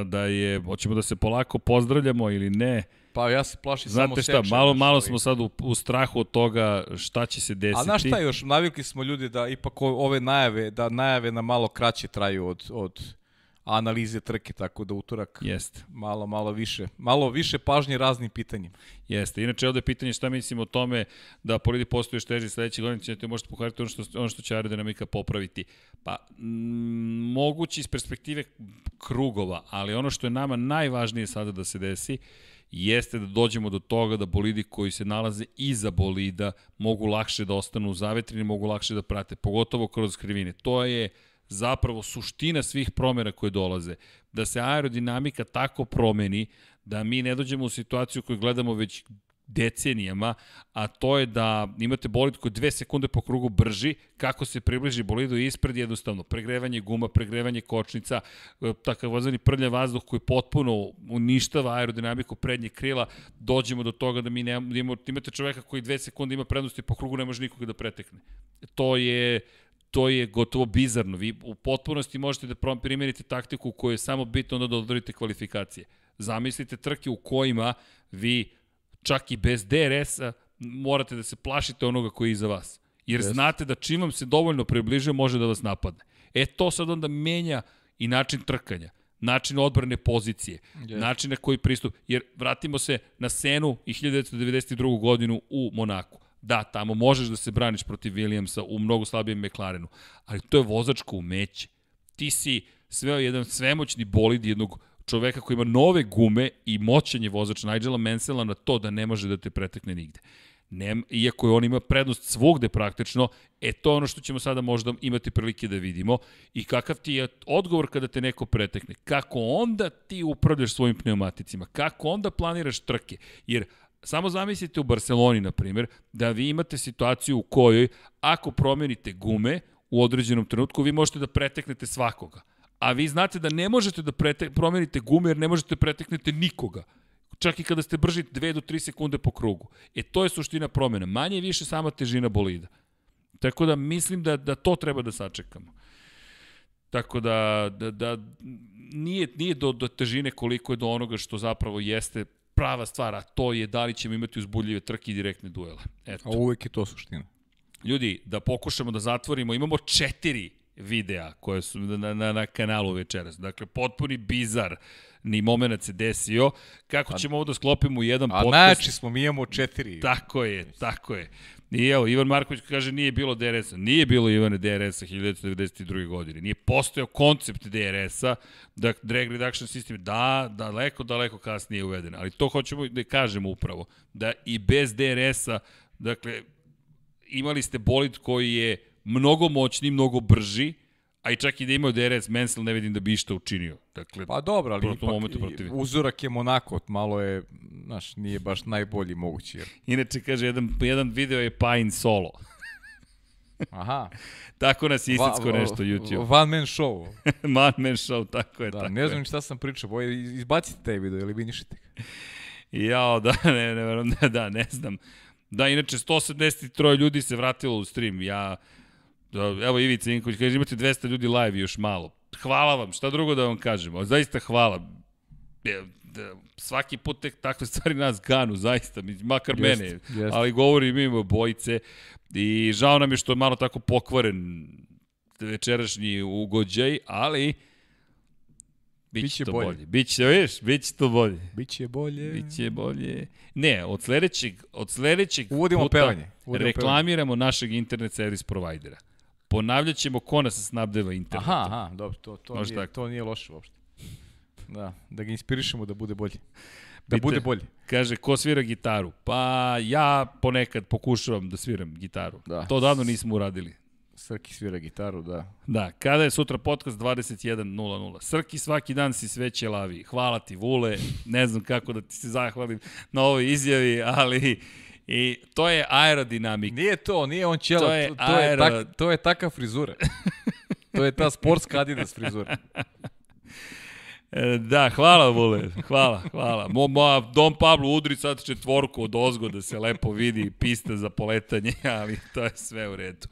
da je, hoćemo da se polako pozdravljamo ili ne. Pa ja se plašim samo Znate šta, malo, malo ali- smo sad u, u strahu od toga šta će se desiti. A znaš šta još, navikli smo ljudi da ipak ove najave, da najave na malo kraće traju od, od analize trke, tako da utorak Jeste. malo, malo više, malo više pažnje raznim pitanjima. Jeste. Inače, ovde je pitanje šta mislim o tome da polidi postoje još teži sledeće godine, ćete možete pohvaliti ono što, ono što će aerodinamika popraviti. Pa, mm, moguće iz perspektive krugova, ali ono što je nama najvažnije sada da se desi, jeste da dođemo do toga da bolidi koji se nalaze iza bolida mogu lakše da ostanu u zavetrini, mogu lakše da prate, pogotovo kroz krivine. To je zapravo suština svih promjera koje dolaze. Da se aerodinamika tako promeni da mi ne dođemo u situaciju koju gledamo već decenijama, a to je da imate bolid koji dve sekunde po krugu brži, kako se približi bolidu ispred jednostavno, pregrevanje guma, pregrevanje kočnica, e, takav vazani prljav vazduh koji potpuno uništava aerodinamiku prednjih krila, dođemo do toga da mi ne, da imate čoveka koji dve sekunde ima prednosti po krugu, ne može nikoga da pretekne. To je to je gotovo bizarno. Vi u potpunosti možete da primenite taktiku u kojoj je samo bitno da odradite kvalifikacije. Zamislite trke u kojima vi čak i bez DRS-a morate da se plašite onoga koji je iza vas. Jer Jeste. znate da čim vam se dovoljno približe može da vas napadne. E to sad onda menja i način trkanja, način odbrane pozicije, Jeste. način na koji pristup. Jer vratimo se na Senu i 1992. godinu u Monaku. Da, tamo možeš da se braniš protiv Williamsa u mnogo slabijem McLarenu, ali to je vozačko umeće. Ti si sveo jedan svemoćni bolid jednog čoveka koji ima nove gume i moćan je vozač Nigela Mansella na to da ne može da te pretekne nigde. Nem, iako je on ima prednost svugde praktično, e to ono što ćemo sada možda imati prilike da vidimo i kakav ti je odgovor kada te neko pretekne. Kako onda ti upravljaš svojim pneumaticima, kako onda planiraš trke, jer Samo zamislite u Barceloni, na primjer, da vi imate situaciju u kojoj ako promenite gume u određenom trenutku, vi možete da preteknete svakoga. A vi znate da ne možete da prete, promenite gume jer ne možete da preteknete nikoga. Čak i kada ste brži 2 do 3 sekunde po krugu. E to je suština promena. Manje i više sama težina bolida. Tako da mislim da, da to treba da sačekamo. Tako da, da, da nije, nije do, do težine koliko je do onoga što zapravo jeste prava stvar, a to je da li ćemo imati uzbudljive trke i direktne duele. Eto. A uvek je to suština. Ljudi, da pokušamo da zatvorimo, imamo četiri videa koje su na, na, na kanalu večeras. Dakle, potpuni bizar ni moment se desio. Kako ćemo ovo da sklopimo u jedan A podcast? najjači smo, mi imamo četiri. Tako je, tako je. I evo, Ivan Marković kaže nije bilo DRS-a. Nije bilo Ivane DRS-a 1992. godine. Nije postojao koncept DRS-a, da drag reduction system, da, daleko, daleko kasnije je uveden. Ali to hoćemo da kažemo upravo, da i bez DRS-a, dakle, imali ste bolid koji je mnogo moćniji, mnogo brži, a i čak i da imao DRS, Mansell ne vidim da bi išta učinio. Dakle, Pa dobro, ali Protiv momentu ipak protiv. uzorak je Monako, malo je, znaš, nije baš najbolji mogući. Jer... inače kaže, jedan, jedan video je Pine solo. Aha. Tako nas je isticko Va- va- nešto YouTube. One man show. Man Man Show, tako je. Da, tako ne je. znam ni šta sam pričao, boje, izbacite taj video ili vi nišite. Jao, da, ne, ne, ne, da, ne znam. Da, inače, 173 ljudi se vratilo u stream. Ja, da, evo Ivica Inković, kaže, imate 200 ljudi live još malo. Hvala vam, šta drugo da vam kažemo? Zaista hvala. Da, svaki put tek takve stvari nas ganu, zaista, makar jest, mene, jest. ali govori mi imamo bojice i žao nam je što je malo tako pokvaren večerašnji ugođaj, ali Biće, biće to bolje. bolje. Biće, viš, biće to bolje. Biće bolje. Biće bolje. Ne, od sledećeg, od sledećeg Uvodimo puta pevanje. Uvodimo reklamiramo pevanje. našeg internet servis provajdera. Ponavljat ćemo ko nas snabdeva internetom. Aha, aha, dobro, to, to, Možda nije, tako. to nije loše uopšte. Da, da ga inspirišemo da bude bolje. Da Pite, bude bolje. Kaže, ko svira gitaru? Pa ja ponekad pokušavam da sviram gitaru. Da. To davno nismo uradili. Srki svira gitaru, da. Da, kada je sutra podcast 21.00. Srki svaki dan si sve lavi. Hvala ti, Vule. Ne znam kako da ti se zahvalim na ovoj izjavi, ali i to je aerodinamika. Nije to, nije on ćela. To je, to, to, aero... je, tak, to je taka frizura. to je ta sportska Adidas frizura. E, da, hvala Vule, hvala, hvala. Mo, mo, Dom Pablo udri sad četvorku od ozgo da se lepo vidi pista za poletanje, ali to je sve u redu.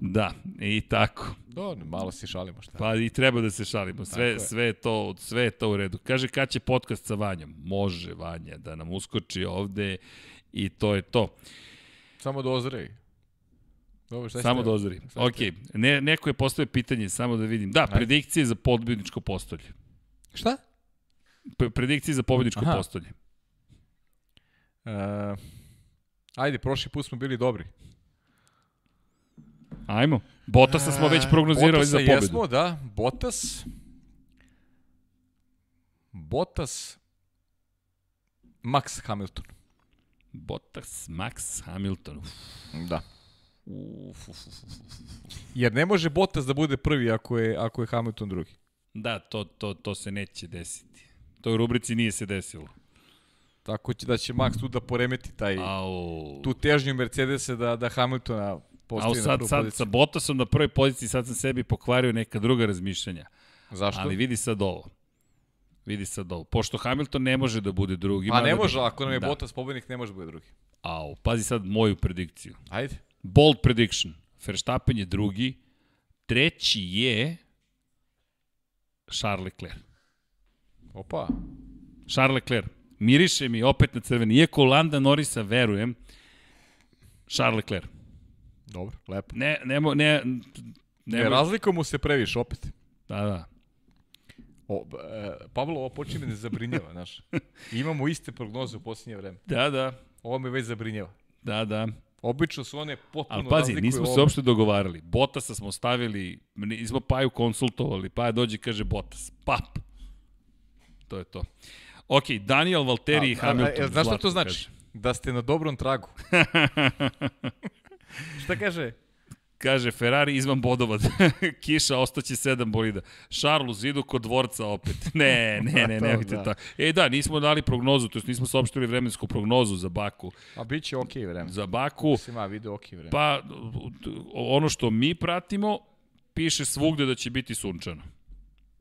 Da, i tako. Do, malo se šalimo šta. Pa i treba da se šalimo. Sve, je. sve, to, sve je to u redu. Kaže kad će podcast sa Vanjom? Može Vanja da nam uskoči ovde i to je to. Samo dozrej. Dobro, šta samo dozri. Ok, ne, neko je postavio pitanje, samo da vidim. Da, Ajde. predikcije za pobedničko postolje. Šta? P predikcije za pobedničko Aha. postolje. Uh, ajde, prošli put smo bili dobri. Ajmo. Botasa smo već prognozirali Botasa za pobedu. jesmo, da. Botas. Botas. Max Hamilton. Bottas, Max Hamilton. Uf. Da. Uf, uf, uf, Jer ne može Bottas da bude prvi ako je, ako je Hamilton drugi. Da, to, to, to se neće desiti. To u rubrici nije se desilo. Tako će da će Max tu da poremeti taj, Au. tu težnju Mercedesa da, da Hamiltona A sad, sad sa Bottasom na prvoj poziciji, sad sam sebi pokvario neka druga razmišljanja. Zašto? Ali vidi sad ovo. Vidi sad ovo. Pošto Hamilton ne može da bude drugi. Pa ne da može, ako nam je da. Bottas pobednik, ne može da bude drugi. Au, pazi sad moju predikciju. Ajde. Bold prediction. Verstappen je drugi. Treći je Charles Leclerc. Opa. Charles Leclerc. Miriše mi opet na crveni. Iako Landa Norisa verujem, Charles Leclerc. Dobro, lepo. Ne, ne, ne, ne, ne razlika mu se previše opet. Da, da. O, e, Pavlo, ovo počinje me zabrinjava, znaš. Imamo iste prognoze u posljednje vreme. Da, da. Ovo me već zabrinjava. Da, da. Obično su one potpuno Ali pazi, nismo se uopšte dogovarali. Botasa smo stavili, nismo Paju konsultovali, Paja dođe i kaže Botas. Pap. To je to. Ok, Daniel Valtteri i Hamilton. A, a, znaš što to znači? Kaže. Da ste na dobrom tragu. Šta kaže? Kaže, Ferrari izvan bodova. Kiša, ostaće sedam bolida. Šarlu zidu kod dvorca opet. Ne, ne, ne, ne, ne, da. tako. E da, nismo dali prognozu, to jest nismo saopštili vremensku prognozu za Baku. A bit će okej okay vreme. Za Baku. Mislim, a vide okej okay vreme. Pa, ono što mi pratimo, piše svugde da će biti sunčano.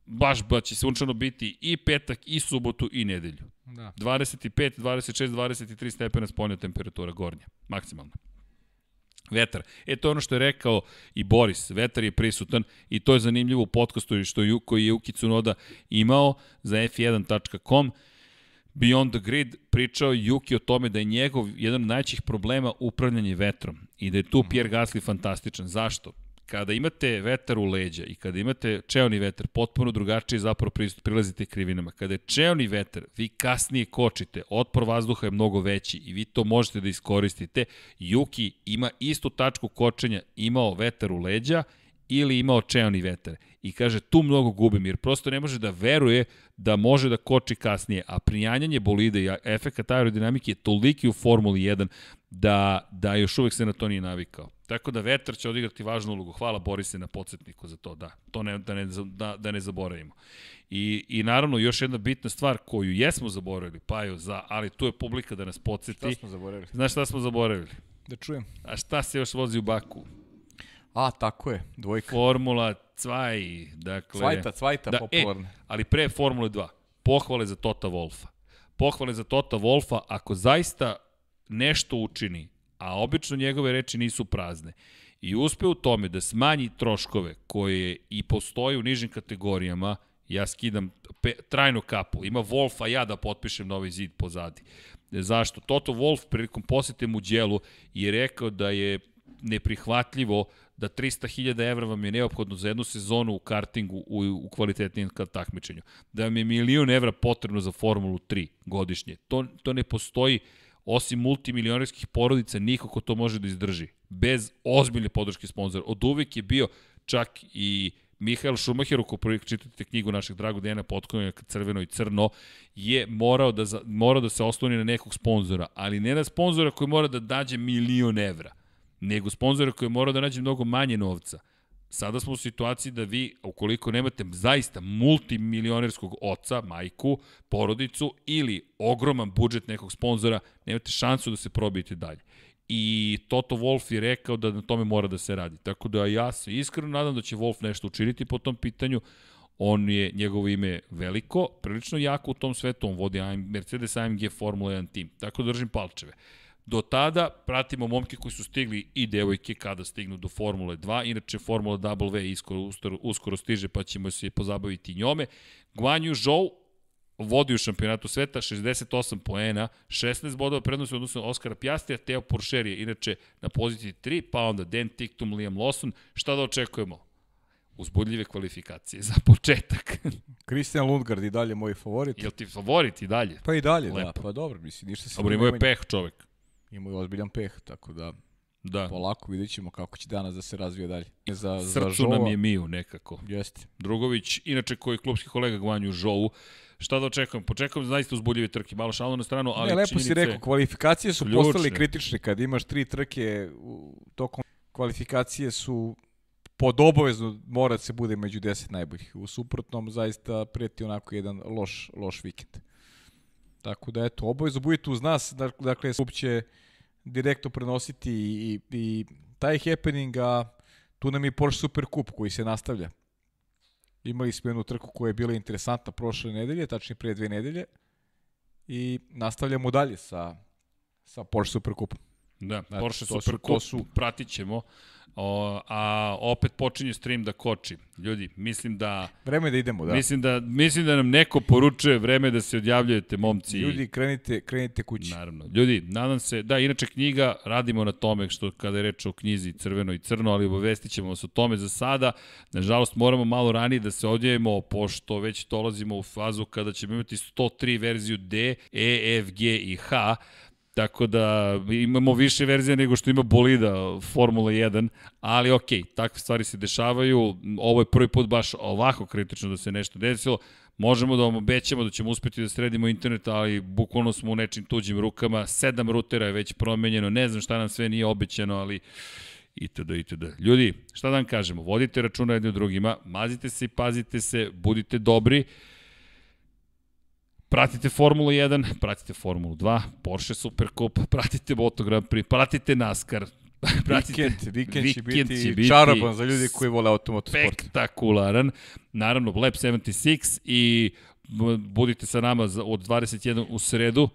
Baš da će sunčano biti i petak, i subotu, i nedelju. Da. 25, 26, 23 stepena spoljna temperatura gornja, maksimalna. Vetar. E, to je ono što je rekao i Boris. Vetar je prisutan i to je zanimljivo u podcastu što je, koji je Uki Cunoda imao za f1.com. Beyond the Grid pričao Juki o tome da je njegov jedan od najćih problema upravljanje vetrom i da je tu Pierre Gasly fantastičan. Zašto? Kada imate vetar u leđa i kada imate čeoni vetar, potpuno drugačije zapravo prilazite krivinama. Kada je čeoni vetar, vi kasnije kočite, otpor vazduha je mnogo veći i vi to možete da iskoristite. Juki ima istu tačku kočenja, imao vetar u leđa ili imao čeoni vetar. I kaže, tu mnogo gubim, jer prosto ne može da veruje da može da koči kasnije. A prijanjanje bolide i efekt aerodinamike je toliki u Formuli 1 da, da još uvek se na to nije navikao. Tako da vetar će odigrati važnu ulogu. Hvala Borise na podsjetniku za to, da. To ne, da, ne, da, da ne zaboravimo. I, I naravno, još jedna bitna stvar koju jesmo zaboravili, Paju, za, ali tu je publika da nas podsjeti. Šta smo zaboravili? Znaš šta smo zaboravili? Da čujem. A šta se još vozi u Baku? A, tako je, dvojka. Formula 2, dakle... Cvajta, cvajta, da, popularna. E, ali pre Formule 2, pohvale za Tota Wolfa pohvale za Tota Wolfa, ako zaista nešto učini, a obično njegove reči nisu prazne, i uspe u tome da smanji troškove koje i postoje u nižim kategorijama, ja skidam pe, trajnu kapu. Ima Wolf, a ja da potpišem novi zid pozadi. Zašto? Toto Wolf prilikom posete mu djelu je rekao da je neprihvatljivo da 300.000 evra vam je neophodno za jednu sezonu u kartingu u, u kvalitetnijem takmičenju. Da vam je milion evra potrebno za Formulu 3 godišnje. To, to ne postoji osim multimilionerskih porodica, niko ko to može da izdrži. Bez ozbiljne podrške sponzora. Od uvek je bio čak i Mihael Schumacher, ako čitate knjigu našeg dragog Dejana Potkonja, Crveno i Crno, je morao da, morao da se osloni na nekog sponzora, ali ne na sponzora koji mora da dađe milion evra, nego sponzora koji mora da nađe mnogo manje novca. Sada smo u situaciji da vi, ukoliko nemate zaista multimilionerskog oca, majku, porodicu ili ogroman budžet nekog sponzora, nemate šansu da se probijete dalje i Toto Wolf je rekao da na tome mora da se radi. Tako da ja se iskreno nadam da će Wolf nešto učiniti po tom pitanju. On je, njegovo ime veliko, prilično jako u tom svetu, on vodi Mercedes AMG Formula 1 tim. Tako da držim palčeve. Do tada pratimo momke koji su stigli i devojke kada stignu do Formule 2. Inače, Formula W iskoro, uskoro, uskoro stiže pa ćemo se pozabaviti njome. Guanju Zhou vodi u šampionatu sveta, 68 poena, 16 bodova prednosti odnosno Oskara Pjastija, Teo Porcher je inače na poziciji 3, pa onda Dan Tictum, Liam Lawson. Šta da očekujemo? Uzbudljive kvalifikacije za početak. Christian Lundgaard i dalje moj favorit. Jel ti favorit i dalje? Pa i dalje, da. Lepo. da. Pa dobro, mislim, ništa se... Dobro, imao je peh čovek. Imao je ozbiljan peh, tako da... Da. Polako vidjet ćemo kako će danas da se razvije dalje. Za, Srcu za Žova, nam je Miju nekako. Jeste. Drugović, inače koji klubski kolega Gvanju Žovu, Šta da očekujem? Počekujem zaista uzbuljive trke, malo šalno na stranu, ali ne, lepo si rekao, kvalifikacije su ključne. postale kritične. Kad imaš tri trke, u, tokom kvalifikacije su pod obavezno mora da se bude među 10 najboljih. U suprotnom zaista preti onako jedan loš, loš vikend. Tako da eto, obavezno budite uz nas, dakle, klub će direktno prenositi i, i taj happening, a tu nam je Porsche Super Cup koji se nastavlja. Imali smo jednu trku koja je bila interesantna prošle nedelje, tačnije pre dve nedelje. I nastavljamo dalje sa, sa Porsche Supercupom. Da, znači, Porsche Supercup su... pratit ćemo. O, a opet počinje stream da koči. Ljudi, mislim da... Vreme da idemo, da. Mislim da, mislim da nam neko poručuje vreme da se odjavljujete, momci. Ljudi, krenite, krenite kući. Naravno. Ljudi, nadam se, da, inače knjiga, radimo na tome što kada je reč o knjizi Crveno i Crno, ali obavestit ćemo vas o tome za sada. Nažalost, moramo malo ranije da se odjavimo, pošto već dolazimo u fazu kada ćemo imati 103 verziju D, E, F, G i H, Tako da imamo više verzija nego što ima bolida Formula 1, ali ok, takve stvari se dešavaju. Ovo je prvi put baš ovako kritično da se nešto desilo. Možemo da vam obećamo da ćemo uspeti da sredimo internet, ali bukvalno smo u nečim tuđim rukama. Sedam rutera je već promenjeno, ne znam šta nam sve nije obećano, ali itd. itd. Ljudi, šta da vam kažemo? Vodite računa jedni u drugima, mazite se i pazite se, budite dobri. Pratite Formulu 1, pratite Formulu 2, Porsche Supercup, pratite Moto Grand Prix, pratite NASCAR, pratite, vikend, vikend, vikend će biti, će biti čaroban za ljudi koji vole automotosport. Spektakularan. Naravno, Lab 76 i budite sa nama od 21 u sredu.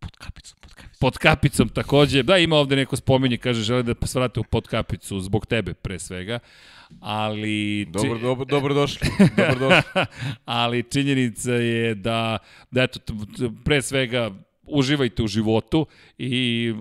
Pod kapicom, pod kapicom. Pod kapicom takođe. Da, ima ovde neko spominje, kaže, žele da svrate u pod kapicu zbog tebe pre svega ali... Dobro, či... dobro, dobro došli. Dobro došli. ali činjenica je da, da eto, pre svega uživajte u životu i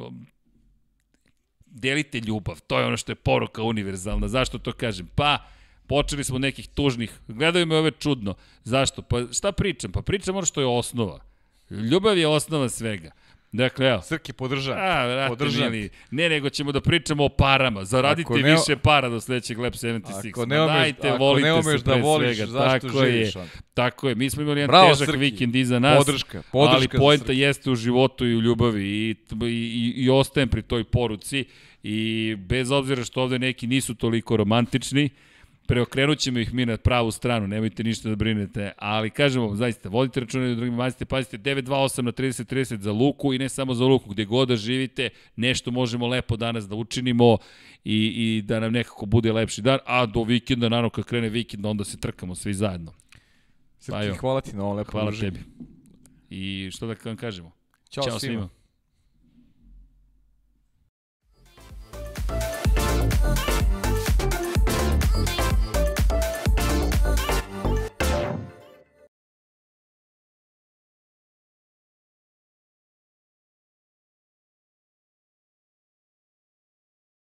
delite ljubav. To je ono što je poruka univerzalna. Zašto to kažem? Pa, počeli smo nekih tužnih, gledaju me ove čudno. Zašto? Pa šta pričam? Pa pričam ono što je osnova. Ljubav je osnova svega. Dakle, evo. Srki, podrža. A, vrati, podrža. Mili. Ne, nego ćemo da pričamo o parama. Zaradite ne, više para do sledećeg Lab 76. Ako ne umeš, Dajte, ako volite ne umeš da voliš, svega. zašto tako živiš je, Tako je, mi smo imali jedan Bravo, težak Srki. vikend iza nas. Podrška, podrška ali poenta jeste u životu i u ljubavi i, i, i ostajem pri toj poruci i bez obzira što ovde neki nisu toliko romantični, preokrenut ćemo ih mi na pravu stranu, nemojte ništa da brinete, ali kažemo, zaista, vodite računa da drugim mazite, pazite, 928 na 30-30 za Luku i ne samo za Luku, gde god da živite, nešto možemo lepo danas da učinimo i, i da nam nekako bude lepši dan, a do vikenda, naravno kad krene vikend, onda se trkamo svi zajedno. Srki, hvala ti na ovo lepo Hvala tebi. I što da vam kažemo? Ćao, Ćao svima. svima.